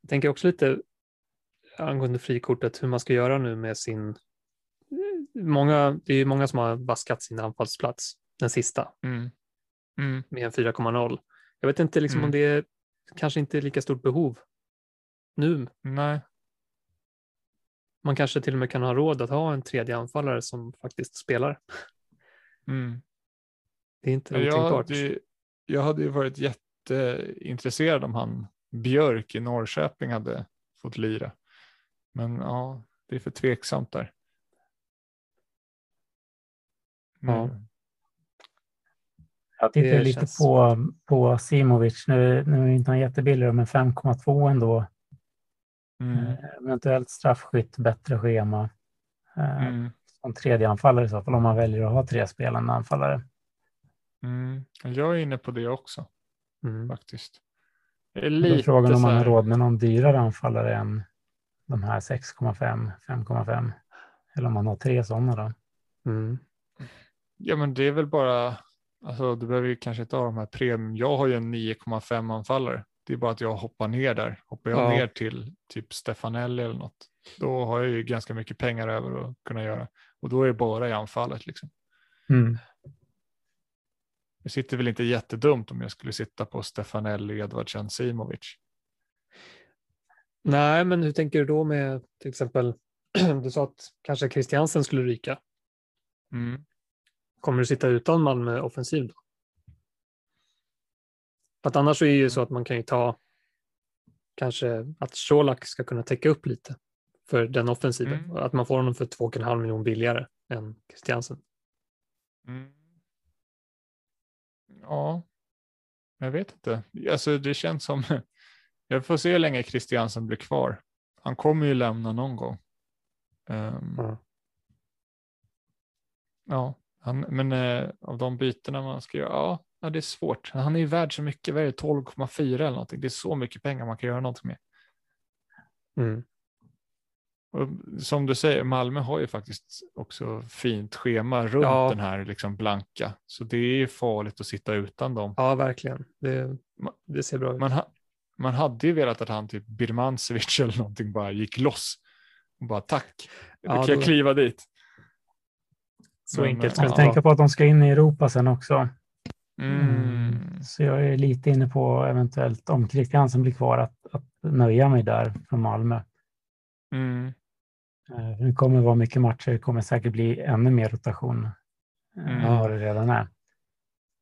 jag tänker också lite angående frikortet, hur man ska göra nu med sin... Många, det är ju många som har vaskat sin anfallsplats, den sista, Mm. Mm. med en 4,0. Jag vet inte liksom Mm. om det är, kanske inte är lika stort behov nu. Nej, Man kanske till och med kan ha råd att ha en tredje anfallare som faktiskt spelar. mm. Det är inte Ja, Jag, jag hade ju varit jätteintresserad om han Björk i Norrköping hade fått lira. Men ja, det är för tveksamt där. Ja. Mm. Jag tittar Det lite känns- på, på Simovic. Nu, nu är inte han jättebillig, men 5,2 ändå. Mm. Eh, Eventuellt straffskytt, bättre schema. Eh, Mm. Som tredje anfallare i så fall, om man väljer att ha tre spelande anfallare. Mm. Jag är inne på det också Mm. faktiskt. Det är Då är lite frågan om man har råd med någon dyrare anfallare än de här 6,5, 5,5. Eller om man har tre sådana då. Mm. Ja, men det är väl bara, alltså du behöver ju kanske inte ha de här premium. Jag har ju en 9,5 anfallare. Det är bara att jag hoppar ner där. Hoppar jag Ja. ner till typ Stefanelli eller något, då har jag ju ganska mycket pengar över att kunna göra. Och då är det bara i anfallet liksom. Mm. Det sitter väl inte jättedumt om jag skulle sitta på Stefanelli, Edvardsen, Simovic. Nej, men hur tänker du då med till exempel, du sa att kanske Christiansen skulle ryka. Mm. Kommer du sitta utan Malmö offensiv då? För att annars är det ju så att man kan ju ta kanske att Colak ska kunna täcka upp lite för den offensiven. Mm. Att man får honom för 2,5 miljoner billigare än Christiansen. Mm. Ja, jag vet inte. Alltså det känns som, jag får se hur länge Christiansen blir kvar. Han kommer ju lämna någon gång. Ehm, Ja. Ja, han, men eh, av de bytena man ska göra, ja, ja, det är svårt. Han är ju värd så mycket, vad är det, 12,4 eller någonting. Det är så mycket pengar man kan göra någonting med. Mm. Och som du säger, Malmö har ju faktiskt också fint schema runt Ja. den här liksom blanka. Så det är ju farligt att sitta utan dem. ja, verkligen. Det, det ser bra ut. Man, man hade ju velat att han typ Birmancevic eller någonting bara gick loss. Och bara tack, då Ja, kan jag då- kliva dit. så men, enkelt ska Jag tänker vara. på att de ska in i Europa sen också. Mm. Så jag är lite inne på eventuellt, om Christiansen blir kvar, att, att nöja mig där från Malmö. Mm. Eh, Det kommer vara mycket matcher, det kommer säkert bli ännu mer rotation eh, Mm. än vad det redan är.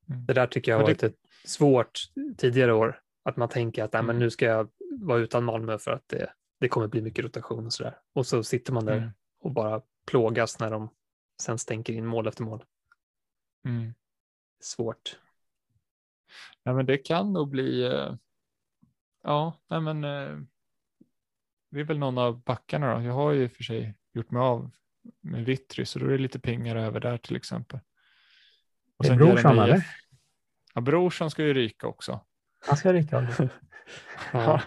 Det där tycker jag har varit ett svårt tidigare år. Att man tänker att men Mm. nu ska jag vara utan Malmö för att det, det kommer bli mycket rotation och sådär. Och så sitter man där Mm. och bara plågas när de sen stänker in mål efter mål. Mm. Svårt. Ja, men det kan nog bli, eh, ja, nej men eh, det är väl någon av backarna då. Jag har ju för sig gjort mig av med Vittry, så då är det lite pengar över där till exempel. Och Det är sen Brorsson, eller? Ja, Brorsson ska ju ryka också. Han ska rycka av det. Ja.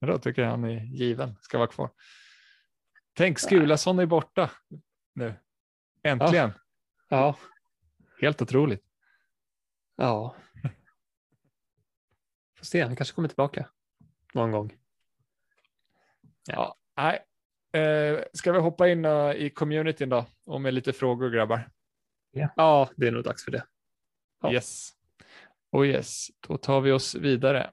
Men då tycker jag han är given, ska vara kvar. Tänk, Skulason är borta nu. Äntligen. Ja. Helt otroligt. ja. Får se, han kanske kommer tillbaka någon gång. Ja, nej. Eh, ska vi hoppa in eh, i communityn då och med lite frågor grabbar? Ja, det är nog dags för det. Ja. Yes. Och yes, då tar vi oss vidare.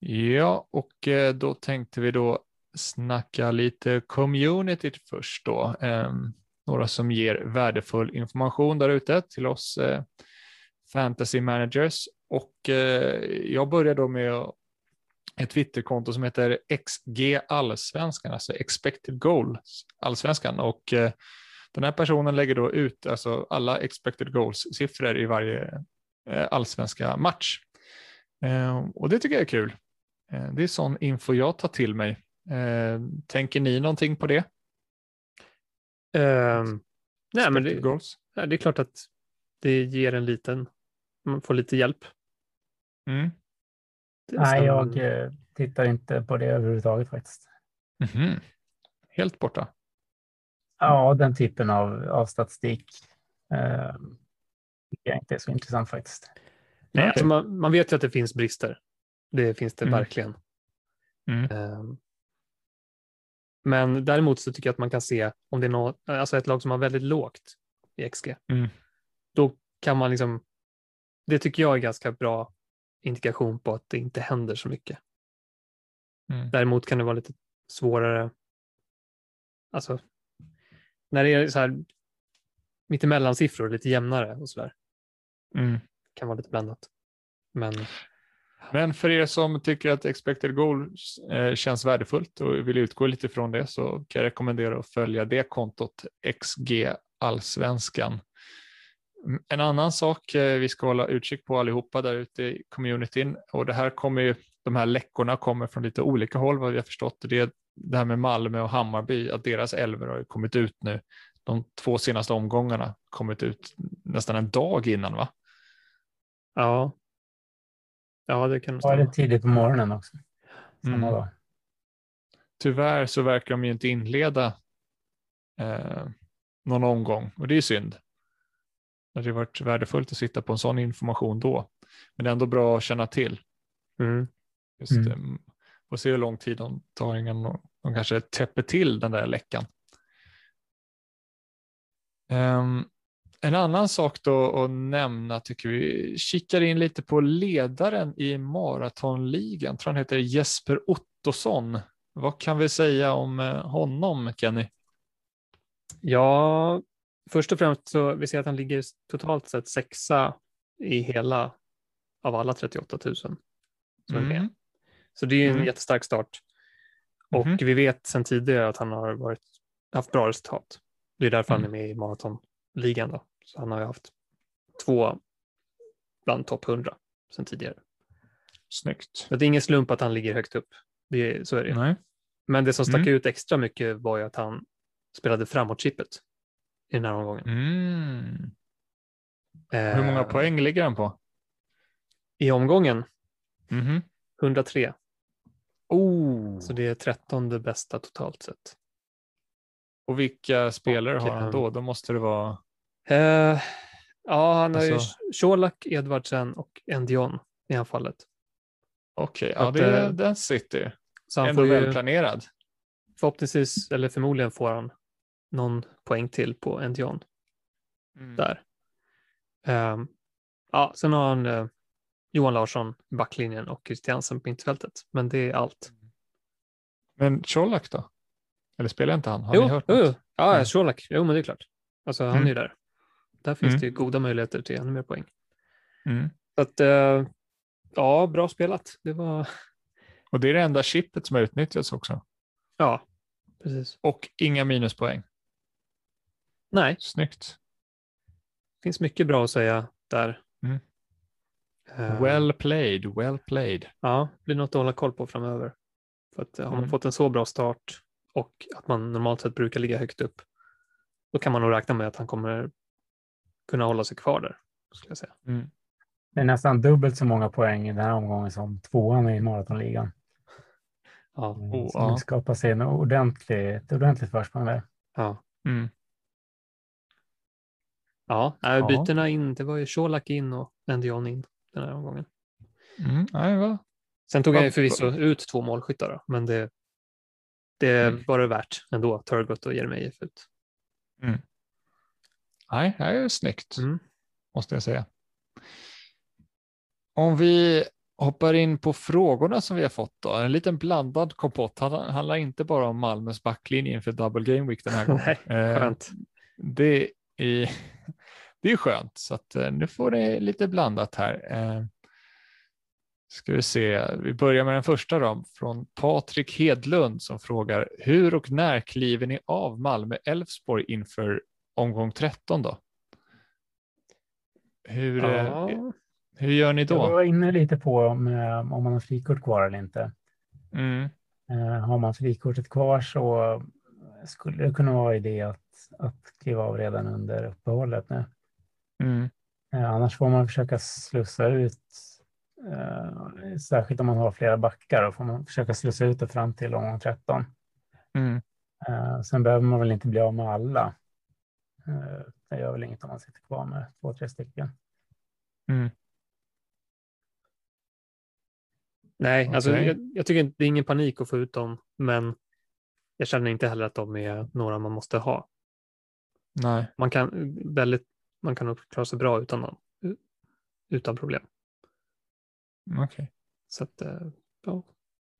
Ja, och eh, då tänkte vi då snacka lite community först då. Ehm, några som ger värdefull information där ute till oss eh, fantasy managers. Och eh, jag börjar då med ett Twitterkonto som heter XG Allsvenskan, alltså expected goals Allsvenskan. Och eh, den här personen lägger då ut alltså alla expected goals-siffror i varje eh, allsvenska match. Eh, och det tycker jag är kul. Eh, det är sån info jag tar till mig. Eh, tänker ni någonting på det? Um, nej, men det, goals? det är klart att det ger en liten, man får lite hjälp. Mm. Nej, jag eh, tittar inte på det överhuvudtaget faktiskt. Mm -hmm. Helt borta? Ja, den typen av, av statistik eh, tycker jag inte är så intressant faktiskt. Nej, okay. alltså man, man, vet ju att det finns brister. Det finns det Mm. verkligen. Mm. Ehm, Men däremot så tycker jag att man kan se om det är något, alltså ett lag som har väldigt lågt i XG. Mm. Då kan man liksom, det tycker jag är ganska bra indikation på att det inte händer så mycket. Mm. Däremot kan det vara lite svårare, alltså när det är så här mittemellan siffror, lite jämnare och så där, Mm. kan vara lite blandat. Men Men för er som tycker att expected goals eh, känns värdefullt och vill utgå lite från det så kan jag rekommendera att följa det kontot XG Allsvenskan. Mm, En annan sak eh, vi ska hålla utkik på allihopa där ute i communityn och det här kommer ju, de här läckorna kommer från lite olika håll vad vi har förstått. Det är det här med Malmö och Hammarby, att deras elver har kommit ut nu. De två senaste omgångarna kommit ut nästan en dag innan va? ja, ja det kan nog Var det stämma. tidigt på morgonen också? Samma Mm. dag. Tyvärr så verkar de ju inte inleda eh, någon omgång och det är synd. Det hade varit värdefullt att sitta på en sån information då. Men det är ändå bra att känna till. Mm. Just, Mm. Mm. Får se hur lång tid de tar innan de, kanske täpper till den där läckan. Ehm, en annan sak då att nämna tycker vi, kikar in lite på ledaren i maratonligan, tror han heter Jesper Ottosson. Vad kan vi säga om eh, honom, Kenny? Ja, först och främst så vi ser att han ligger totalt sett sexa i hela av alla 38 000 som är med. Mm. Så det är en Mm. jättestark start. Och Mhm. vi vet sedan tidigare att han har varit, haft bra resultat. Det är därför Mm. han är med i maratonligan. Då. Så han har ju haft två bland topp 100 sedan tidigare. Snyggt. Så det är ingen slump att han ligger högt upp. Det så är det. Nej. Men det som stack Mm. ut extra mycket var ju att han spelade framåt-chippet i den här omgången. Mm. Hur många Eh, poäng ligger han på? I omgången Mhm. 103. Oh. Så det är 13 bästa totalt sett. Och vilka spelare Och, har han eh, då? Då måste det vara... Eh, ja, han har Alltså- ju Colak, Edvardsen och Endion i anfallet. Okej, Så ja, det, eh, den sitter. Så han Ändå får välplanerad. förhoppningsvis, eller förmodligen får han någon poäng till på Endion Mm. där. Ehm, ja, sen har han Johan Larsson i backlinjen och Christiansen på mittfältet. Men det är allt. Men Colak då? Eller spelar inte han? Har jo, ni hört jo, jo. Ja, Mm. Colak. Jo, men det är klart. Alltså, han Mm. är ju där. Där finns Mm. det ju goda möjligheter till ännu mer poäng. Mm. Så att, eh, ja, bra spelat. Det var, Och det är det enda chippet som har utnyttjats också. ja, precis. Och inga minuspoäng. Nej, Snyggt. det finns mycket bra att säga där. Mm. Eh, Well played, well played. Ja, det blir något att hålla koll på framöver. För att eh, har man Mm. fått en så bra start och att man normalt sett brukar ligga högt upp, då kan man nog räkna med att han kommer kunna hålla sig kvar där, skulle jag säga. Mm. Det är nästan dubbelt så många poäng i den här omgången som tvåan i maratonligan. Ja, Oh, så ja. det skapar sig en ordentlig, ett ordentligt försprång där. ja. Mm. ja nej, Ja. bytena in, det var ju Colak in och Endion in den här omgången. Mm. Nej, va? Sen tog jag ju förvisso ut två målskyttar, men det, det Mm. var det värt ändå, Turgott och Jeremejeff ut. Nej, det är snyggt. Mm. måste jag säga. Om vi hoppar in på frågorna som vi har fått då. En liten blandad kompott. Det handlar inte bara om Malmös backlinje inför double game week den här gången. Nej, Eh, skönt. det, är, det är skönt, så att, eh, nu får det lite blandat här. Eh, Ska vi se, vi börjar med den första då, från Patrik Hedlund som frågar hur och när kliver ni av Malmö-Elfsborg inför omgång 13 då? Hur, eh, Ja. hur gör ni Jag då? var inne lite på om, om man har frikort kvar eller inte. Mm, Har man frikortet kvar så skulle det kunna vara idé att, att kliva av redan under uppehållet nu. Mm, Eh, Annars får man försöka slussa ut, eh, särskilt om man har flera backar, då får man försöka slussa ut det fram till omgång 13. mm, Eh, Sen behöver man väl inte bli av med alla. Eh, Det gör väl inget om man sitter kvar med två, tre stycken. mm. Nej, alltså Okej. jag, jag tycker inte det är ingen panik att få ut dem, men jag känner inte heller att de är några man måste ha. Nej, Man kan väldigt, man kan nog klara sig bra utan utan problem. okej. Så att, eh, ja,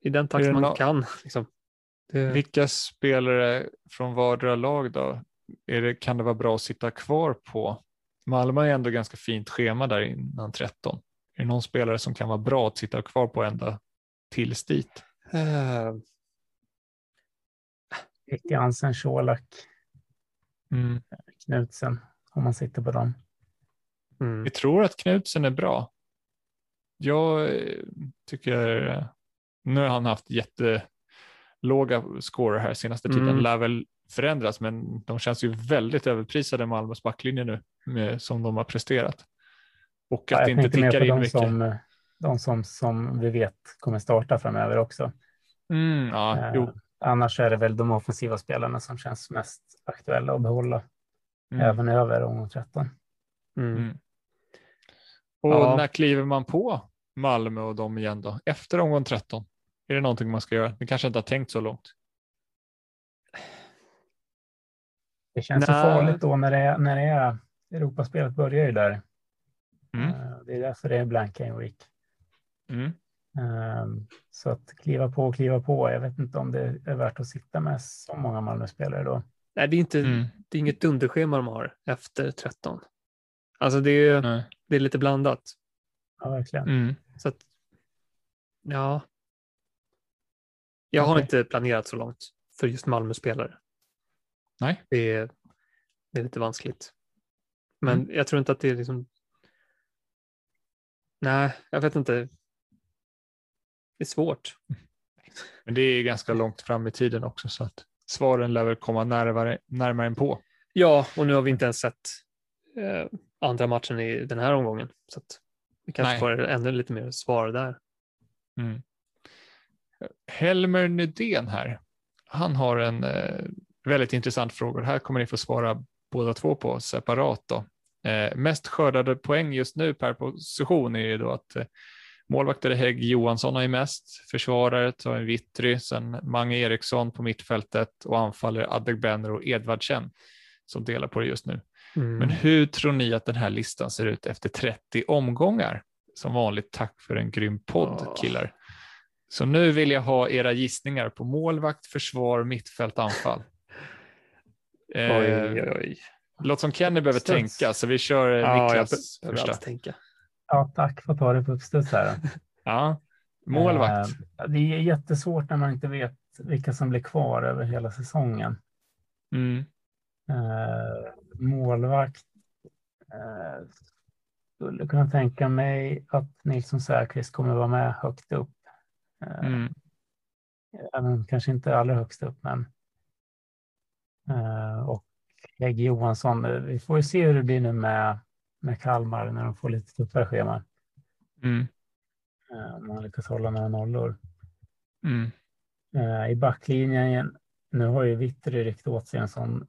i den takt man kan. Liksom. Det, Vilka spelare från vardera lag då? Är det, kan det vara bra att sitta kvar på? Malmö är ändå ganska fint schema där innan 13. Är det någon spelare som kan vara bra att sitta kvar på ända tills dit? eh, Jansen, Colak, Mm. Knutsen, om man sitter på dem. mm, Vi tror att Knutsen är bra. Jag eh, tycker, eh, nu har han haft jättelåga scorer här senaste tiden, Mm. lär väl förändras, men de känns ju väldigt överprisade Malmös backlinje nu, med, som de har presterat. Och att Ja, det inte tickar in de mycket. som, de som, som vi vet kommer starta framöver också. Mm, ja, Eh, jo. Annars är det väl de offensiva spelarna som känns mest aktuella att behålla Mm. även över omgång 13. mm. Mm. Och Ja. när kliver man på Malmö och dem igen då? Efter omgång 13? Är det någonting man ska göra? Ni kanske inte har tänkt så långt? Det känns Nej. ju farligt då när det är, när det är Europaspelet börjar ju där. Mm. Eh, Det är därför det är blank game week. Mm. Ehm, Så att kliva på och kliva på. Jag vet inte om det är värt att sitta med så många Malmö-spelare då. Nej, det är, inte, Mm. det är inget dunderschema de har efter 13. Alltså det är, Nej. det är lite blandat. Ja, verkligen. Mm. Så att, ja. Jag har Okej. inte planerat så långt för just Malmö-spelare. Nej. Det är, det är lite vanskligt. Men Mm. jag tror inte att det är liksom. Nej, jag vet inte. Det är svårt. Men det är ganska långt fram i tiden också så att svaren lär väl komma närmare, närmare än på. Ja, och nu har vi inte ens sett eh, andra matchen i den här omgången. Så att vi kanske Nej. får ännu lite mer svar där. Mm. Helmer Nydén här. Han har en eh, väldigt intressant fråga. Här kommer ni få svara båda två på separat. Då. Eh, mest skördade poäng just nu per position är ju då att eh, målvakter är Hägg Johansson har ju mest, försvarare tar en Vittry, sen Mange Eriksson på mittfältet och anfallare Adegbenro och Edvardsen som delar på det just nu. Mm. Men hur tror ni att den här listan ser ut efter 30 omgångar? Som vanligt, tack för en grym podd killar. Så nu vill jag ha era gissningar på målvakt, försvar, mittfält, anfall. Eh, Oj, oj, oj. Låt som Kenny behöver Studs. tänka, så vi kör eh, Ja, jag Niklas första. tänka. Ja, tack för att ta det på uppstuds här. Ja. Målvakt. Eh, Det är jättesvårt när man inte vet vilka som blir kvar över hela säsongen. Mm. Eh, målvakt. Eh, skulle kunna tänka mig att Nilsson Säfqvist kommer vara med högt upp. Mm. Även kanske inte allra högst upp, men. Och Hägg Johansson. Vi får ju se hur det blir nu med, med Kalmar när de får lite tuffare schema. Mm. Eh, om man lyckas hålla några nollor. Mm. Eh, I backlinjen, nu har ju Vittry ryckt åt sig en sån,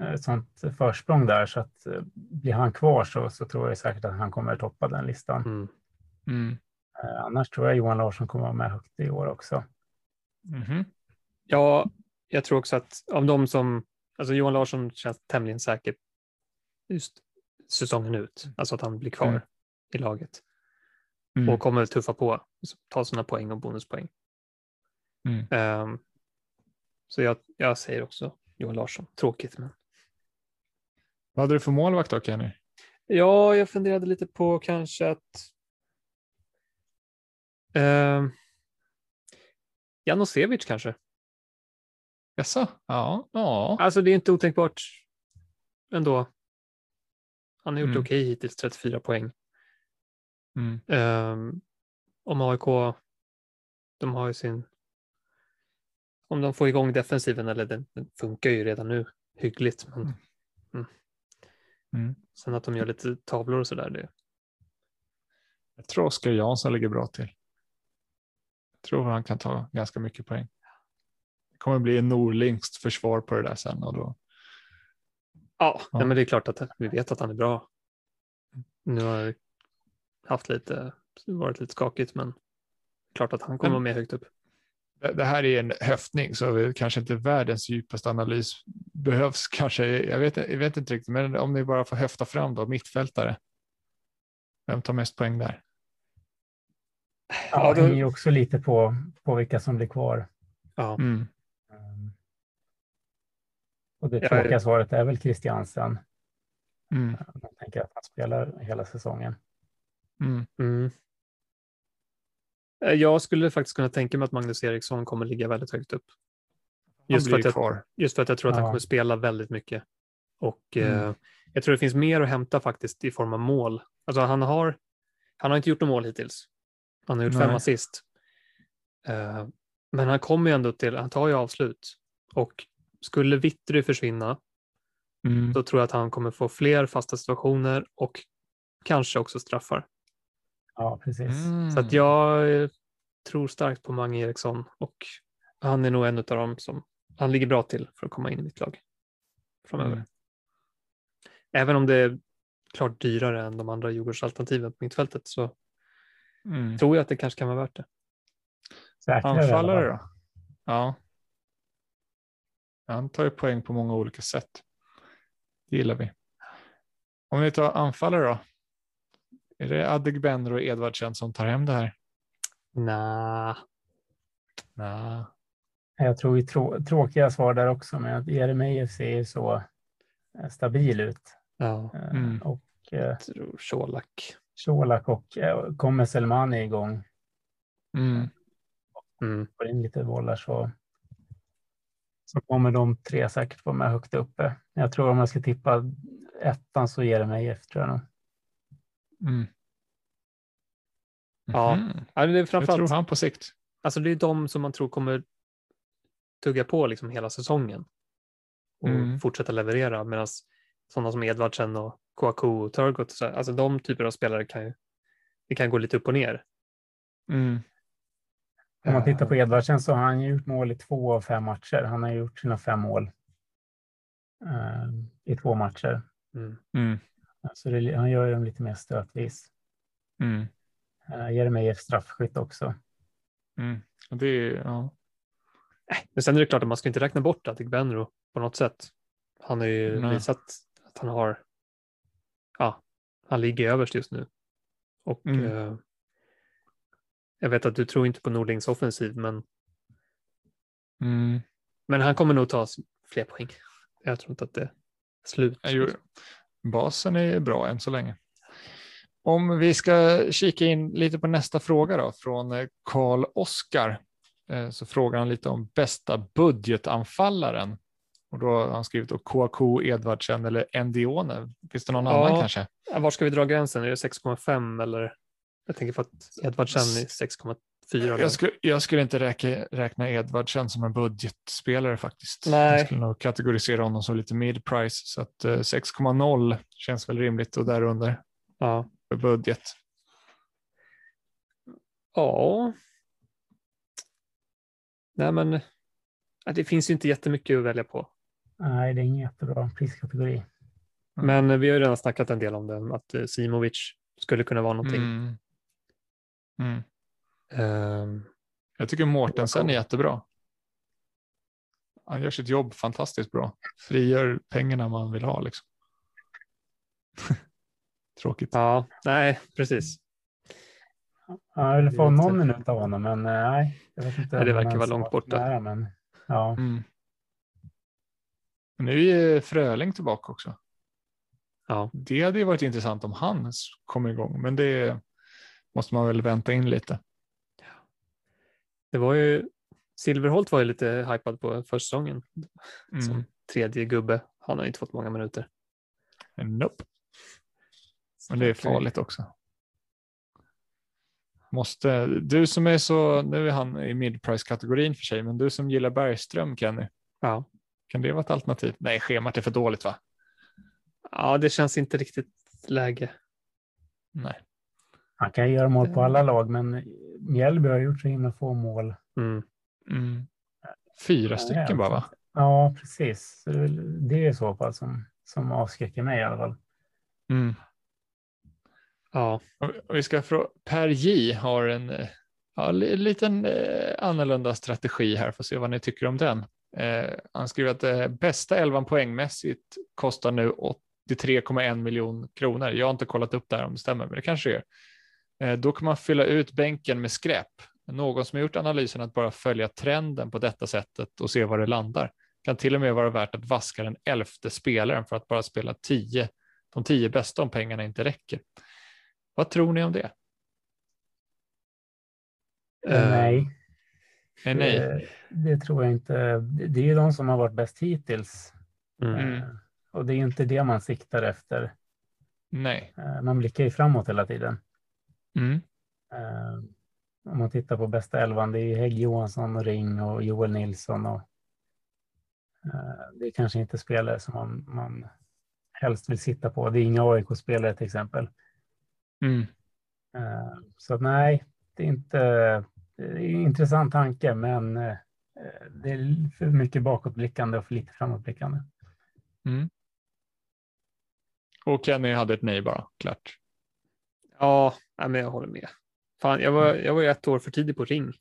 eh, ett sånt försprång där så att blir han kvar så, så tror jag säkert att han kommer toppa den listan. Mm. Mm. Annars tror jag Johan Larsson kommer vara med högt i år också. Mhm. Ja, jag tror också att av de som, alltså Johan Larsson känns tämligen säker just säsongen ut, alltså att han blir kvar Mm. i laget Mm. och kommer tuffa på, ta sina poäng och bonuspoäng. Mm. Ehm, så jag, jag säger också Johan Larsson, tråkigt men. Vad hade du för målvakt då Kenny? Ja, jag funderade lite på kanske att Uh, Janosevic kanske? Jaså? Ja, ja. Alltså det är inte otänkbart ändå. Han har gjort Mm. okej hittills, 34 poäng. Mm. Um, om AIK, de har ju sin... Om de får igång defensiven, eller den, den funkar ju redan nu hyggligt, men Mm. sen att de gör lite tavlor och sådär, det... Jag tror Oskar Jansson ligger bra till. Jag tror han kan ta ganska mycket poäng. Det kommer bli en Norlingskt försvar på det där sen och då. Ja, Ja. Nej, men det är klart att vi vet att han är bra. Nu har det haft lite, varit lite skakigt, men klart att han kommer vara med högt upp. Det, här är en höftning så kanske inte världens djupaste analys behövs kanske. Jag vet, jag vet inte riktigt, men om ni bara får höfta fram då, mittfältare. Vem tar mest poäng där? Ja, det hänger ju också lite på, på vilka som blir kvar. Ja, Mm. Och det Ja, tråkiga svaret är väl Christiansen. Mm. Jag tänker att han spelar hela säsongen. Mm. mm. Eh, Jag skulle faktiskt kunna tänka mig att Magnus Eriksson kommer ligga väldigt högt upp. Han Just för, jag, just för att jag tror att han Ja. kommer spela väldigt mycket. Och Mm. eh, jag tror det finns mer att hämta faktiskt i form av mål. Alltså han har, han har inte gjort något mål hittills. Han har gjort fem Nej. assist. Eh, men han kommer ju ändå till, han tar ju avslut. Och skulle Vittry försvinna, Mm. då tror jag att han kommer få fler fasta situationer och kanske också straffar. Ja, precis. Mm. Så att jag tror starkt på Mange Eriksson och han är nog en av dem som han ligger bra till för att komma in i mitt lag framöver. Mm. Även om det är klart dyrare än de andra Djurgårdsalternativen på mittfältet så Mm. tror jag att det kanske kan vara värt det. Anfallare fall. då? Ja. Han tar ju poäng på många olika sätt. Det gillar vi. Om vi tar anfallare då? Är det Adegbenro och Edvardsen som tar hem det här? Nah. Nej. Jag tror ju trå tråkiga svar där också, men att Jeremejeff ser ju så eh, stabil ut. Ja, Eh, Mm. Och eh, jag tror Colak. Colak och kommer Selmani igång Mm. Mm. får in lite bollar så, så kommer de tre säkert vara med högt uppe. Jag tror om jag ska tippa ettan så ger det mig F tror jag nog. Mm. Ja. Mhm. Ja, det är Jag tror framförallt, han på sikt. alltså det är de som man tror kommer tugga på liksom hela säsongen och Mm. fortsätta leverera medan sådana som Edvardsen och Kouakou och Turgot, så- alltså de typer av spelare kan ju det kan gå lite upp och ner. Mm. Om man tittar på Edvardsen så har han ju gjort mål i två av fem matcher. Han har gjort sina fem mål eh, i två matcher. Mm. Mm. Så det, han gör dem lite mer stötvis. Mm. Uh, Jeremejeff straffskytt också. Mm. Och Det är, ja. Men sen är det klart att man ska inte räkna bort Adegbenro på något sätt. Han har ju Nej. visat att han har, ja, han ligger överst just nu. Och Mm. eh, jag vet att du tror inte på Nordlings offensiv, men, Mm. men han kommer nog ta fler poäng. Jag tror inte att det är slut. Basen är bra än så länge. Om vi ska kika in lite på nästa fråga då från eh, Karl Oskar eh, så frågar han lite om bästa budgetanfallaren. Och då har han skrivit då Kouakou, Edvardsen eller Ndione. Finns det någon Ja. annan kanske? Var ska vi dra gränsen? Är det 6,5 eller? Jag tänker för att Edvardsen är 6,4. eller? Jag skulle, jag skulle inte räkna, räkna Edvardsen som en budgetspelare faktiskt. Nej. Jag skulle nog kategorisera honom som lite mid-price. Så att eh, 6,0 känns väl rimligt och därunder Ja. för budget. ja. Nej, men det finns ju inte jättemycket att välja på. Nej, det är ingen jättebra priskategori. Men eh, vi har ju redan snackat en del om det, att eh, Simovic skulle kunna vara någonting. Mm. Mm. Ehm, Jag tycker Mårtensen är jättebra. Han gör sitt jobb fantastiskt bra. Frigör pengarna man vill ha. Liksom. Tråkigt. ja, nej, precis. Ja, jag vill Det få är någon minut av honom, men eh, nej. Jag vet inte Nej, det verkar vara långt borta. Nära, men, ja. Mm. Nu är ju Fröling tillbaka också. Ja, Det hade ju varit intressant om han kommer igång, men det måste man väl vänta in lite. Det var ju, Silverholt var ju lite hypad på försäsongen Mm. som tredje gubbe. Han har inte fått många minuter. Nope. Men det är farligt också. Måste, du som är så, nu är han i midprice-kategorin för sig, men du som gillar Bergström, Kenny, Ja. kan det vara ett alternativ? Nej, schemat är för dåligt va? ja, det känns inte riktigt läge. Nej. Han kan göra mål på alla lag, men Mjällby har gjort så himla få mål. Mm. Mm. Fyra stycken bara va? Ja, precis. Det är så fall som, som avskräcker mig i alla fall. Mm. Ja, Och vi ska fråga, Per J har en eh, ja, li- liten eh, annorlunda strategi här, får se vad ni tycker om den. Eh, han skriver att eh, bästa elvan poängmässigt kostar nu 83,1 miljoner kronor. Jag har inte kollat upp det här om det stämmer, men det kanske är. Eh, då kan man fylla ut bänken med skräp. Någon som har gjort analysen att bara följa trenden på detta sättet och se var det landar kan till och med vara värt att vaska den elfte spelaren för att bara spela tio, de tio bästa om pengarna inte räcker. Vad tror ni om det? Eh, nej, Nej, nej. Det, det tror jag inte. Det är ju de som har varit bäst hittills. mm. Mm. Eh, Och det är inte det man siktar efter. nej. Eh, Man blickar ju framåt hela tiden. Mm. Eh, Om man tittar på bästa elvan, det är ju Hägg Johansson, och Ring och Joel Nilsson. Och, eh, det är kanske inte spelare som man, man helst vill sitta på. Det är inga AIK-spelare till exempel. Mm. Eh, Så nej, det är inte det är en intressant tanke, men det är för mycket bakåtblickande och för lite framåtblickande. Mm. Och Kenny hade ett nej bara, klart. Ja, men jag håller med. Fan, jag, var, jag var ju ett år för tidig på ring,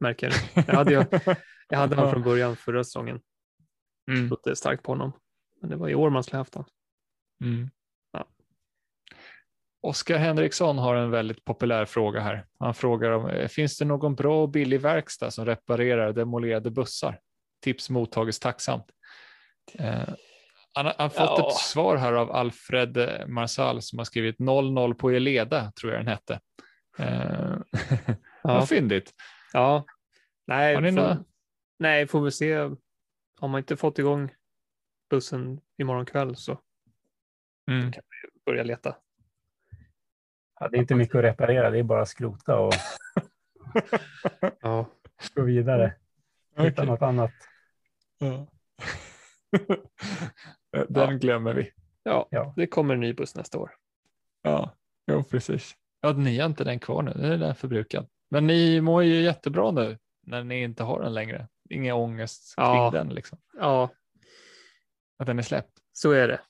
märker jag. Jag hade, ju, jag hade han från början förra säsongen. Mm. Trodde starkt på honom. Men det var i år man skulle haft honom. Mm. Ja. Oskar Henriksson har en väldigt populär fråga här. Han frågar om eh, finns det någon bra och billig verkstad som reparerar demolerade bussar? Tips mottages tacksamt. Eh, han har han har fått Ja. ett svar här av Alfred Marsal som har skrivit 0-0 på Eleda, tror jag den hette. Eh, Ja. Vad fyndigt. Ja, nej, Har ni får, några- nej, får vi se. Har man inte fått igång bussen imorgon kväll så Mm. börja leta. Ja, det är inte mycket att reparera, det är bara att skrota och Ja, gå vidare. Hitta Okej. något annat. Ja. Den glömmer vi. ja, Ja. det kommer en ny buss nästa år. Ja, jo, precis. Ja, ni har inte den kvar nu, den är den förbrukad. Men ni mår ju jättebra nu när ni inte har den längre. Ingen ångest kring Ja. den, liksom. Ja, Att den är släppt. så är det.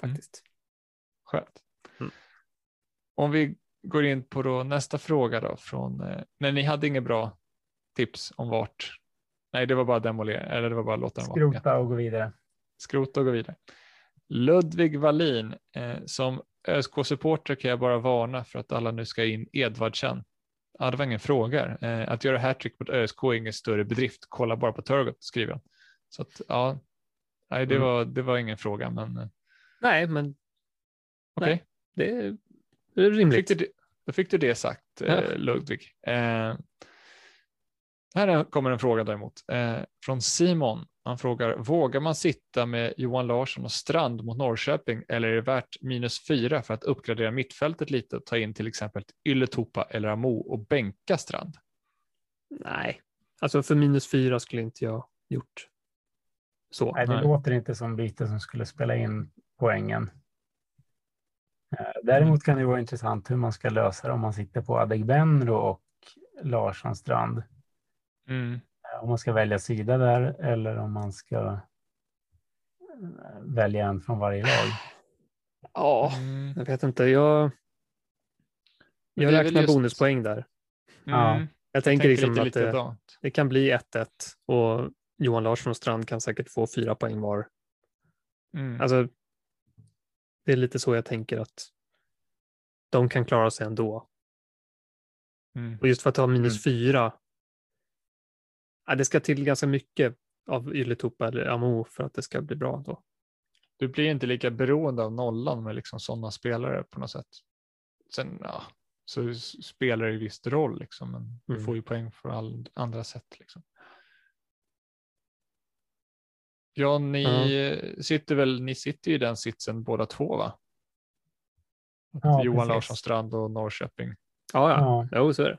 Faktiskt. Skönt. Mm. Om vi går in på då nästa fråga då från, eh, nej ni hade inget bra tips om vart, nej det var bara demolera, eller det var bara låta den vara. Ja. Skrota och gå vidare. Skrota och gå vidare. Ludvig Wallin, eh, som ÖSK-supporter kan jag bara varna för att alla nu ska in Edvardsen. Ja, det var ingen fråga. Eh, att göra hattrick mot ÖSK är ingen större bedrift. Kolla bara på Turgot, skriver han. Så att, ja, nej, det, Mm. var, det var ingen fråga, men eh, Nej, men okej. det är, det är rimligt. Fick du, då fick du det sagt, eh. Ludvig. Eh, här är- kommer en fråga däremot, eh, från Simon. Han frågar, vågar man sitta med Johan Larsson och Strand mot Norrköping eller är det värt minus fyra för att uppgradera mittfältet lite och ta in till exempel Ylätupa eller Amo och bänka Strand? Nej, alltså för minus fyra skulle inte jag gjort så. Nej, det Nej. låter inte som byte som skulle spela in poängen. Eh, Däremot kan det vara intressant hur man ska lösa det om man sitter på Adegbenro och Larsson Strand. Mm. Om man ska välja sida där eller om man ska eh, välja en från varje lag. Ja, Mm. jag vet inte. Jag, jag räknar just- bonuspoäng där. Ja. Mm. Jag tänker liksom lite att det, det kan bli 1-1 och Johan Larsson och Strand kan säkert få fyra poäng var. Mm. Alltså, det är lite så jag tänker att de kan klara sig ändå. Mm. Och just för att ha minus Mm. fyra, ja, det ska till ganska mycket av Ylätupa eller Amo för att det ska bli bra då. Du blir inte lika beroende av nollan med liksom sådana spelare på något sätt. Sen, ja, så spelar det ju visst roll, liksom, men Mm. du får ju poäng för all, andra sätt. Liksom. Ja, ni eh, sitter väl, ni sitter ju i den sitsen båda två va? Ja, Johan precis. Larsson Strand och Norrköping. Ja, ja. Ja, Jo, så är det.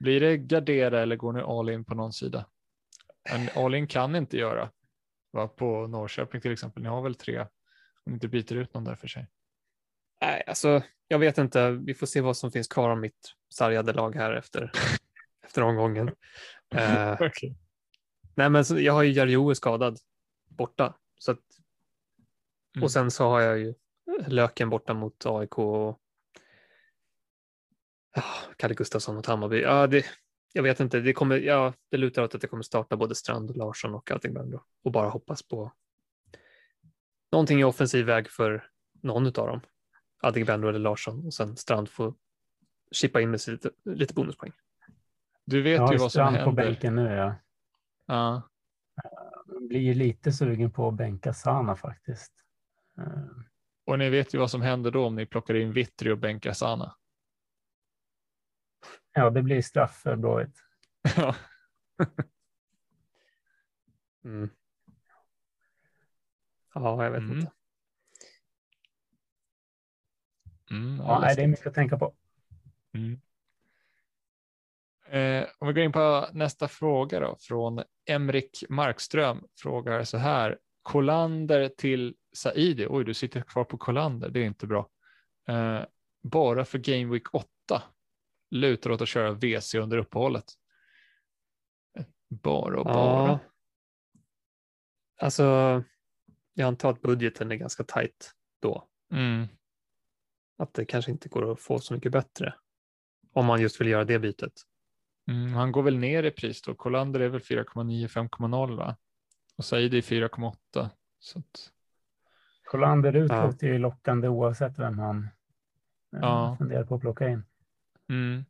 Blir det gardera eller går ni all in på någon sida? Men all in kan inte göra. Va? På Norrköping till exempel. Ni har väl tre om ni inte byter ut någon där för sig. Nej, alltså, jag vet inte. Vi får se vad som finns kvar av mitt sargade lag här efter, efter omgången. Eh, Okej. nej, men så, jag har ju Jarjo är skadad borta. Så att, Mm. Och sen så har jag ju Löken borta mot AIK och ja, Kalle Gustafsson mot Hammarby. Ja, det, jag vet inte. Det, kommer, ja, det lutar åt att det kommer starta både Strand och Larsson och allting bändå. Och bara hoppas på någonting i offensiv väg för någon av dem. Adegbenro eller Larsson och sen Strand får chippa in med sig lite, lite bonuspoäng. Du vet ju vad som Strand på händer. bänken nu. Ja. Ja. Jag blir lite sugen på att bänka Sana faktiskt. Och ni vet ju vad som händer då om ni plockar in Vittry och bänkar Sana. Ja, det blir straff för Blåvitt. Ja. Mm. Ja, jag vet Mm. inte. Mm, Ja, nej, det är mycket att tänka på. Mm. Eh, om vi går in på nästa fråga då från Emrik Markström frågar så här. Kolander till Saidi. Oj, du sitter kvar på Kolander. Det är inte bra. Eh, bara för Game Week 8. Lutar åt att köra VC under uppehållet. Eh, Bara och bara. Ja. Alltså, jag antar att budgeten är ganska tajt då. Mm. Att det kanske inte går att få så mycket bättre. Om man just vill göra det bytet. Mm, han går väl ner i pris då. Kolander är väl 4,9, 5,0 va? Och Saidi är 4,8. Så att, Kolander ut Ja. låter ju lockande oavsett vem han eh, Ja. funderar på att plocka in. Mm.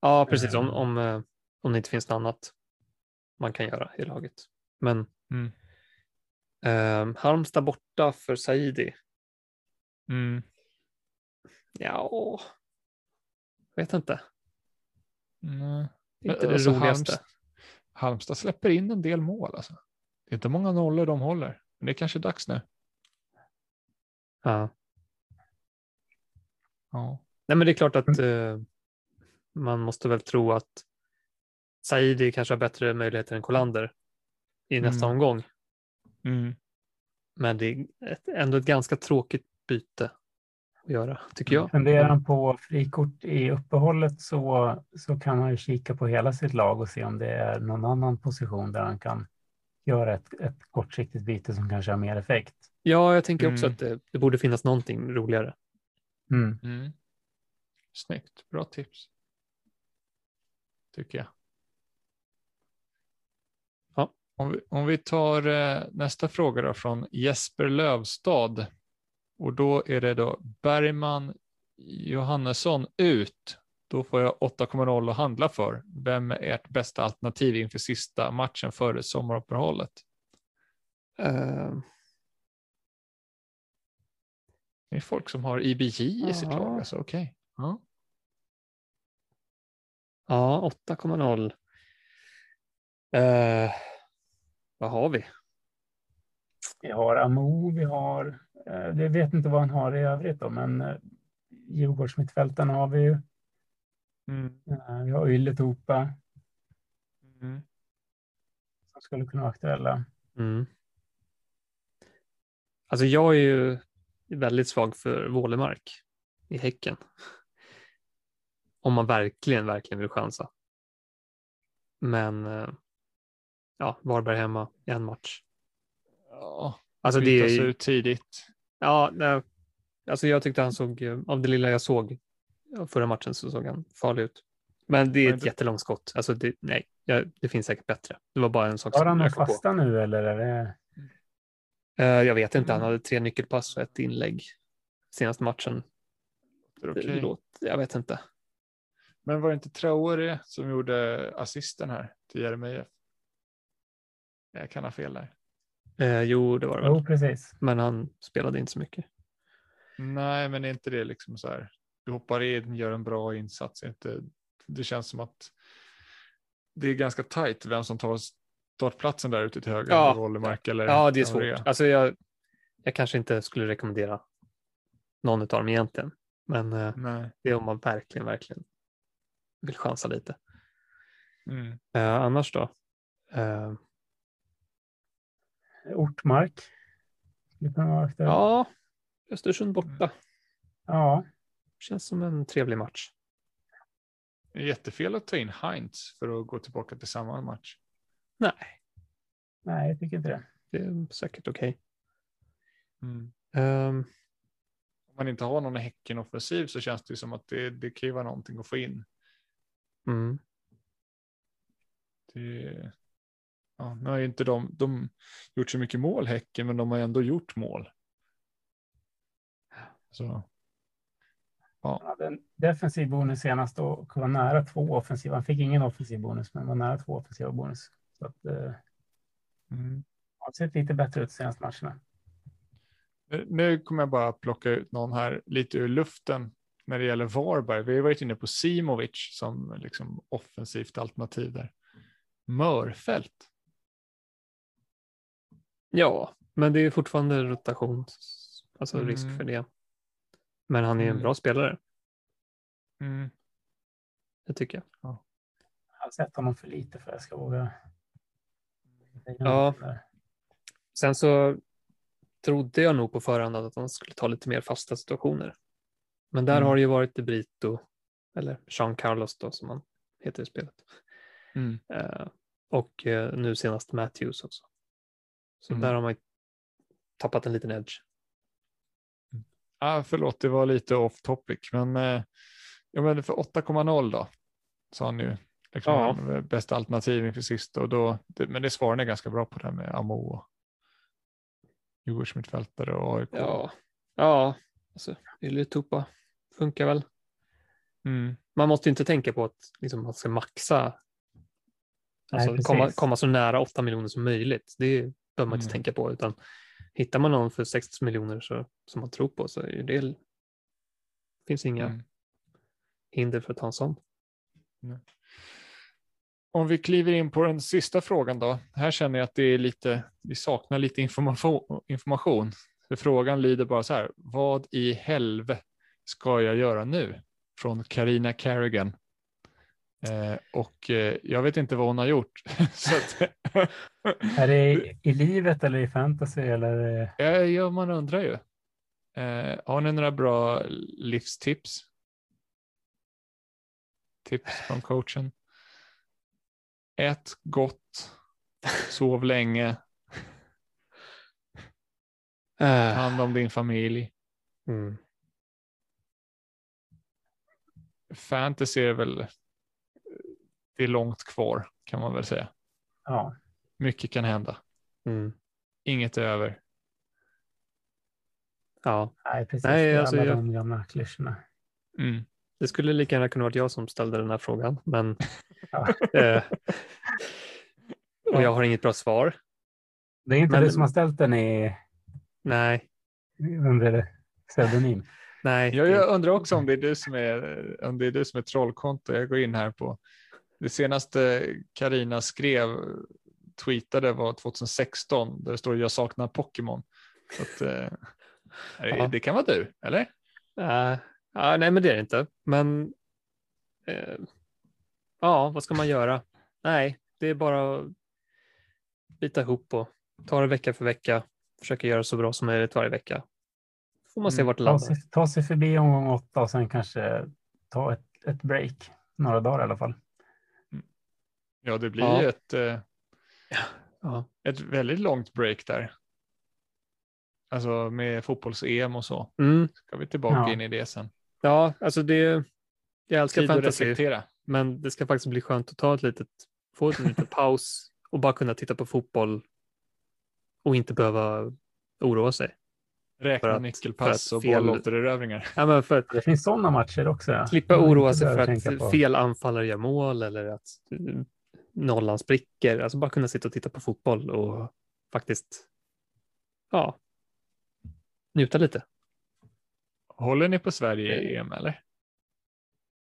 Ja, precis. Om, Eh. om, eh, om det inte finns något annat man kan göra i laget. Men Mm. eh, Halmstad borta för Saidi. Mm. Ja, vet inte. Nej. Det är inte det Alltså, roligaste. Halmstad, Halmstad släpper in en del mål. Alltså. Det är inte många nollor de håller. Men det är kanske dags nu. Ja. Ja. Nej, men det är klart att eh, man måste väl tro att Saidi kanske har bättre möjligheter än Kolander i nästa Mm. omgång. Mm. Men det är ett, ändå ett ganska tråkigt byte att göra, tycker jag. Funderar han på frikort i uppehållet så, så kan han ju kika på hela sitt lag och se om det är någon annan position där han kan göra ett, ett kortsiktigt byte som kanske har mer effekt. Ja, jag tänker också Mm. att det, det borde finnas någonting roligare. Mm. Mm. Snyggt, bra tips. Tycker jag. Ja. Om vi, om vi tar eh, nästa fråga då från Jesper Lövstad. Och då är det då Bergman Johannesson ut. Då får jag 8,0 att handla för. Vem är ert bästa alternativ inför sista matchen före sommaruppehållet? Eh, Det är folk som har IBJ i sitt lag. Alltså, okej. Ja. Ja, 8,0. Eh, vad har vi? Vi har Amo, vi har, eh, jag vet inte vad han har i övrigt då, men eh, Djurgårdsmittfältarna har vi ju. Mm. Eh, Vi har Ylätupa Mm. som skulle kunna vara aktuella. Mm. Alltså jag är ju väldigt svag för Vålemark i Häcken. Om man verkligen, verkligen vill chansa. Men eh, ja, Varberg hemma, en match. Ja, Alltså det är, ut tidigt. ja, nej, alltså jag tyckte han såg, eh, av det lilla jag såg förra matchen så såg han farlig ut. Men det är ett jättelångt skott. Alltså det, nej, ja, det finns säkert bättre. Det var bara en sak Har han någon på. fasta nu eller är det? Eh, jag vet inte, han Mm. hade tre nyckelpass och ett inlägg senaste matchen. Okej. låter- Jag vet inte. Men var det inte Traore som gjorde assisten här till Jeremejeff? Jag kan ha fel där. Eh, jo, det var det väl. Jo, precis. Men han spelade inte så mycket. Nej, men är inte det liksom så här du hoppar in, gör en bra insats. Inte, det känns som att det är ganska tajt vem som tar startplatsen där ute till höger. Ja. Rollemark eller Ja, det är svårt. Alltså jag, jag kanske inte skulle rekommendera någon av dem egentligen. Men eh, Nej. det är om man verkligen, verkligen vill chansa lite. Mm. Eh, annars då? Eh, Ortmark. Ja, Östersund borta. ja. Känns som en trevlig match. Det är jättefel att ta in Heinz för att gå tillbaka till samma match. Nej, Nej, jag tycker inte det. det är säkert okej. Mm. Ehm, Om man inte har någon Häcken-offensiv så känns det som att det, det kan ju vara någonting att få in. Mm. Det, ja, nu har ju inte de, de gjort så mycket mål Häcken, men de har ändå gjort mål. Så. Han hade en defensiv bonus senast och var nära två offensiva. Han fick ingen offensiv bonus, men var nära två offensiva bonus. Så att, eh, Mm. har sett lite bättre ut senaste matcherna. Nu kommer jag bara plocka ut någon här lite ur luften när det gäller Varberg. Vi har varit inne på Simovic som liksom offensivt alternativ där. Mörfält. Ja, men det är fortfarande rotation, alltså risk Mm. för det. Men han är en Mm. bra spelare, Mm. det tycker jag. Jag har sett honom för lite för att jag ska våga. Ja. Sen så trodde jag nog på förhand att han skulle ta lite mer fasta situationer. Men där Mm. har det ju varit De Brito, eller Jean Carlos då som han heter i spelet. Mm. Eh, och eh, nu senast Matthews också. Så Mm. där har man tappat en liten edge. Ah, förlåt, det var lite off topic, men, eh, ja, men för 8,0 då, sa han ju. Liksom, Ja. var Bästa alternativ inför sista, och då, det, men det svarar ni ganska bra på det här med Amo och Djurgårdsmittfältare och AIK. Ja, ja, alltså Ylätupa funkar väl. Mm. Man måste ju inte tänka på att liksom, man ska maxa, alltså precis. komma, komma så nära 8 miljoner som möjligt. Det behöver man inte Mm. tänka på, utan hittar man någon för 60 miljoner så, som man tror på så är det finns inga Mm. hinder för att ta en sån. Om vi kliver in på den sista frågan då. Här känner jag att det är lite, vi saknar lite information. information. För frågan lyder bara så här, vad i helvete ska jag göra nu? Från Karina Carrigan. Eh, och eh, jag vet inte vad hon har gjort. Är det i, i livet eller i fantasy eller? eh, ja, man undrar ju. Eh, har ni några bra livstips? Tips från coachen? Ät gott, sov länge, ta Äh, hand om din familj. mm. Fantasy är väl, det är långt kvar kan man väl säga. Ja, Mycket kan hända. Mm. Inget är över. Ja, nej, precis. Nej, alltså alla jag- de gamla klyschorna. Mm. det skulle lika gärna kunna varit jag som ställde den här frågan, men Ja. eh, och jag har inget bra svar. Det är inte Men- du som har ställt den i, Nej, under pseudonym. Nej. Jag, jag undrar också om det är du som är, om det är du som är trollkonto. Jag går in här på det senaste Karina skrev, tweetade var 2016 där det står jag saknar Pokémon. Att, eh, Ja. Det kan vara du, eller? Äh, ja, nej, men det är det inte. Men eh, ja, vad ska man göra? Nej, det är bara att bita ihop och ta det vecka för vecka. Försöka göra så bra som möjligt varje vecka. Får man se Mm, vart det Ta landar. sig, ta sig förbi omgång åtta och sen kanske ta ett, ett break. Några dagar i alla fall. Ja, det blir Ja. ett, eh, Ja. ett väldigt långt break där. Alltså med fotbolls-EM och så. Mm, Ska vi tillbaka Ja. in i det sen. ja, alltså det. Jag älskar Tid att fantasy, reflektera. men det ska faktiskt bli skönt att ta ett litet, få en liten paus och bara kunna titta på fotboll och inte behöva oroa sig. Räkna för att- nyckelpass och fel- bollåtererövringar. Ja, men för att Det finns sådana matcher också. Ja. slippa Man oroa inte sig för att på. fel anfallare gör mål eller att eh, nollan spricker. Alltså bara kunna sitta och titta på fotboll och faktiskt ja, njuta lite. Håller ni på Sverige i EM eller?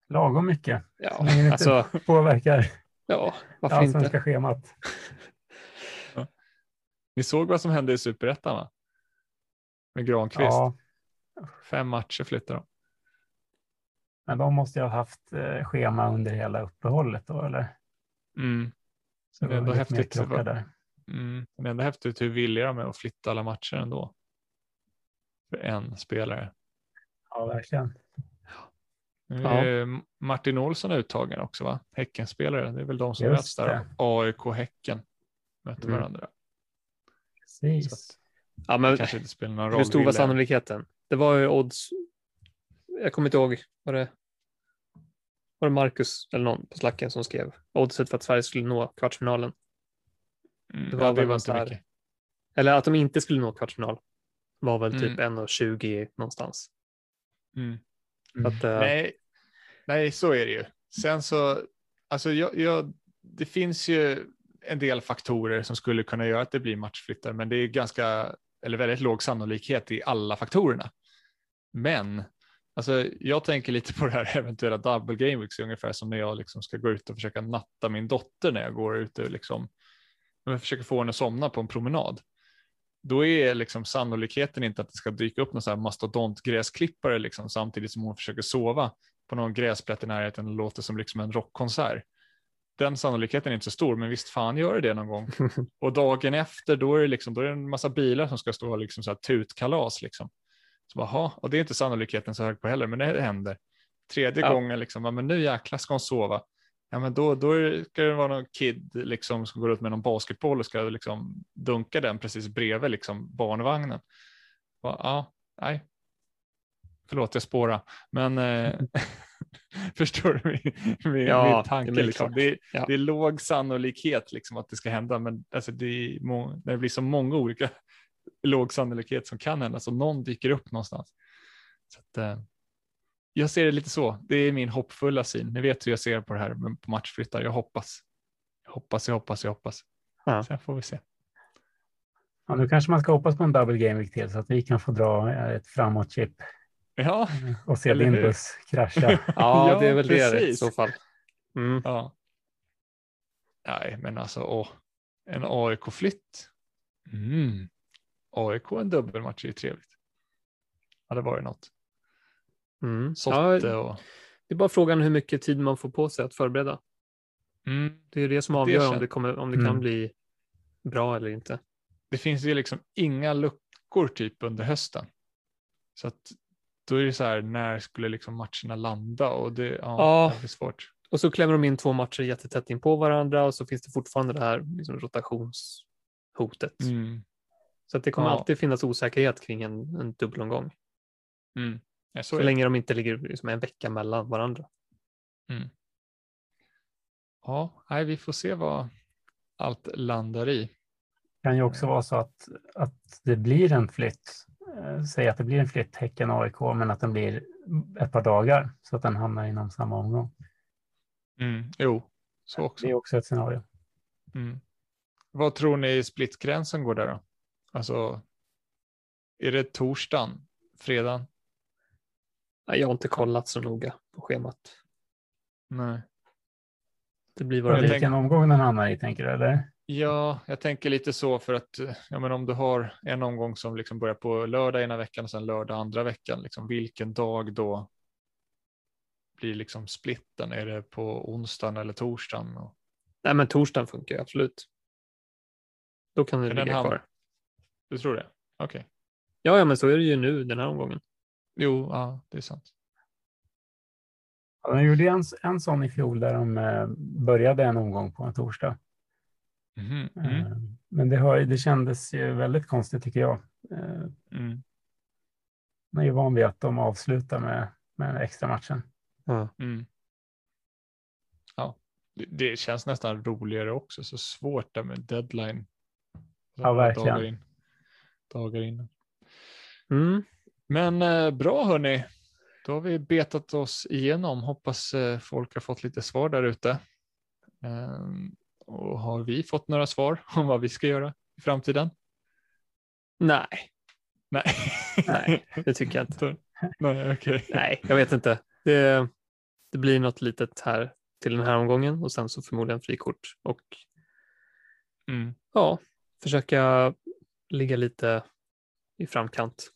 lagom mycket. Ja, Så länge det inte alltså, påverkar ja, det varför inte? allsvenska schemat. Ni såg vad som hände i superettan va? Med Granqvist. Ja, Fem matcher flyttade de. men de måste ju ha haft eh, schema under hela uppehållet då, eller? Mm. Så Det är var ändå häftigt, krocka va? där. Mm. Det är ändå häftigt hur villiga de är att flytta alla matcher ändå. För en spelare. Ja, verkligen. Nu Ja. är Martin Olsson uttagen också va? Häckenspelare. Det är väl de som Just möts där. AIK-Häcken möter Mm. varandra. Precis. Ja, men Kanske inte spelar någon roll. hur stor var sannolikheten? Det var ju odds. Jag kommer inte ihåg. Var det, var det Marcus eller någon på slacken som skrev oddset för att Sverige skulle nå kvartsfinalen? Mm, Det var ja, det väl var inte där. mycket. Eller att de inte skulle nå kvartsfinal var väl typ Mm. 1,20 någonstans. Mm. Att, eh, Nej, nej, så är det ju. Sen så, alltså jag, jag, det finns ju en del faktorer som skulle kunna göra att det blir matchflyttar, men det är ganska, eller väldigt låg sannolikhet i alla faktorerna. Men, alltså jag tänker lite på det här eventuella double game weeks, ungefär som när jag liksom ska gå ut och försöka natta min dotter när jag går ut och liksom, när jag försöker få henne att somna på en promenad. Då är liksom sannolikheten inte att det ska dyka upp någon här mastodontgräsklippare liksom, samtidigt som hon försöker sova på någon gräsplätt i närheten och låter som liksom en rockkonsert. Den sannolikheten är inte så stor, men visst fan gör det det någon gång. Och dagen efter, då är det, liksom, då är det en massa bilar som ska stå och liksom så här tutkalas. Liksom. Så bara, och det är inte sannolikheten så hög på heller, men det händer. Tredje Ja. gången, liksom, men nu jäklar ska hon sova. Ja, men då, då ska det vara någon kid liksom, som går ut med någon basketboll och ska liksom, dunka den precis bredvid liksom, barnvagnen. Bara, ja, nej. Förlåt, jag spårar. Men eh, förstår du min, min, Ja, min det tanke? är väl liksom. det, Ja. det är låg sannolikhet liksom, att det ska hända, men alltså, det är må, när det blir så många olika låg sannolikhet som kan hända, så någon dyker upp någonstans. Så att, eh, jag ser det lite så. Det är min hoppfulla syn. Ni vet hur jag ser på det här med- på matchflyttar. Jag hoppas. Jag hoppas, jag hoppas, jag hoppas. Ja. Sen får vi se. Ja, nu kanske man ska hoppas på en double game till så att vi kan få dra ett framåt-chip Ja, och se din buss krascha. ja, det är väl det i precis. så fall. Mm. ja. Nej, men alltså, åh. en AIK-flytt. Mm. AIK en dubbelmatch är ju trevligt. Ja, det var ju något. Mm. Ja, Sotte och... det är bara frågan hur mycket tid man får på sig att förbereda. Mm. Det är det som Det avgör om kän- det, kommer, om det Mm. kan bli bra eller inte. det finns ju liksom inga luckor typ under hösten. Så att då är det så här, när skulle liksom matcherna landa? Och det, ja, Ja. det är svårt. Och så klämmer de in två matcher jättetätt in på varandra och så finns det fortfarande det här liksom, rotationshotet. Mm. Så att det kommer Ja. alltid finnas osäkerhet kring en, en dubbelomgång. Mm. Ja, så Så, är det. länge de inte ligger liksom en vecka mellan varandra. Ja, nej, vi får se vad allt landar i. Det kan ju också vara så att, att det blir en flytt. Eh, Säg att det blir en flytt Häcken-AIK, men att den blir ett par dagar så att den hamnar inom samma omgång. Mm. Jo, så också. Det är också ett scenario. Mm. Vad tror ni splitgränsen går där då? Alltså, är det torsdagen, fredagen? Nej, Jag har inte kollat så noga på schemat. Nej. Det blir blir. Vilken omgång den hamnar i, tänker du? Eller? Ja, jag tänker lite så för att eh, ja, men om du har en omgång som liksom börjar på lördag ena veckan och sen lördag andra veckan, liksom, vilken dag då blir liksom splitten? Är det på onsdagen eller torsdagen? Och, Nej, men torsdagen funkar ju absolut. Då kan det den ligga ham- kvar. du tror det? Okej. Ja, ja, men så är det ju nu den här omgången. Jo, ja, det är sant. Ja, de gjorde en, en sån i fjol där de eh, började en omgång på en torsdag. Mm. Men det, har, ju- det kändes ju väldigt konstigt tycker jag. Eh, Mm. Man är ju van vid att de avslutar med, med extra matchen. Mm. Ja, det, det känns nästan roligare också. Så svårt där med deadline. Ja, verkligen. Dagar, in, dagar innan. Mm. Men eh, bra hörni. Då har vi betat oss igenom. Hoppas eh, folk har fått lite svar där ute. Ehm, och har vi fått några svar om vad vi ska göra i framtiden? Nej, Nej, Nej. det tycker jag inte. Nej, okej. Nej, jag vet inte. Det, det blir något litet här till den här omgången och sen så förmodligen frikort och Mm. ja, försöka ligga lite i framkant.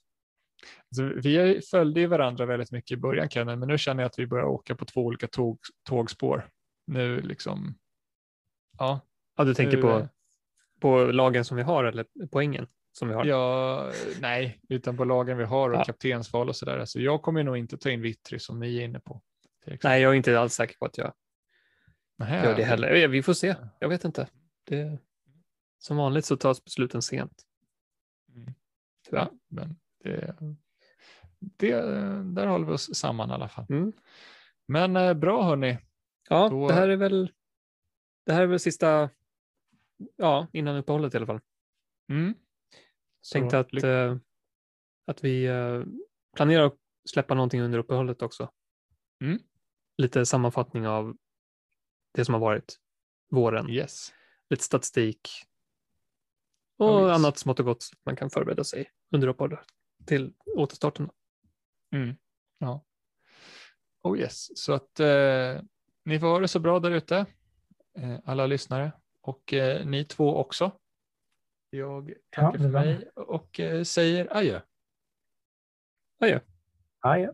Alltså, vi följde ju varandra väldigt mycket i början Kenneth, men nu känner jag att vi börjar åka på två olika tåg, tågspår. Nu liksom, ja. Ja, du tänker nu, på, på lagen som vi har eller poängen som vi har? Ja, nej, utan på lagen vi har och Ja. kaptensval och sådär. Alltså, jag kommer nog inte ta in Vittry som ni är inne på. Nej, jag är inte alls säker på att jag Nähä, gör det heller. Vi får se. Jag vet inte. Det, som vanligt så tas besluten sent. Mm. Ja, men det, det, där håller vi oss samman i alla fall. Mm. Men eh, bra hörni. Ja, Då- det här är väl det här är väl sista, ja, innan uppehållet i alla fall. Mm. Tänkte att, eh, att vi eh, planerar att släppa någonting under uppehållet också. Mm. Lite sammanfattning av det som har varit våren. yes. Lite statistik och Oh, yes. annat smått och gott man kan förbereda sig under uppehållet till återstarten. Mm. Ja. Oh yes, så att eh, ni får ha det så bra där ute, alla lyssnare och eh, ni två också. Jag tackar för detsamma. mig och eh, säger adjö. Adjö. Ja, ja.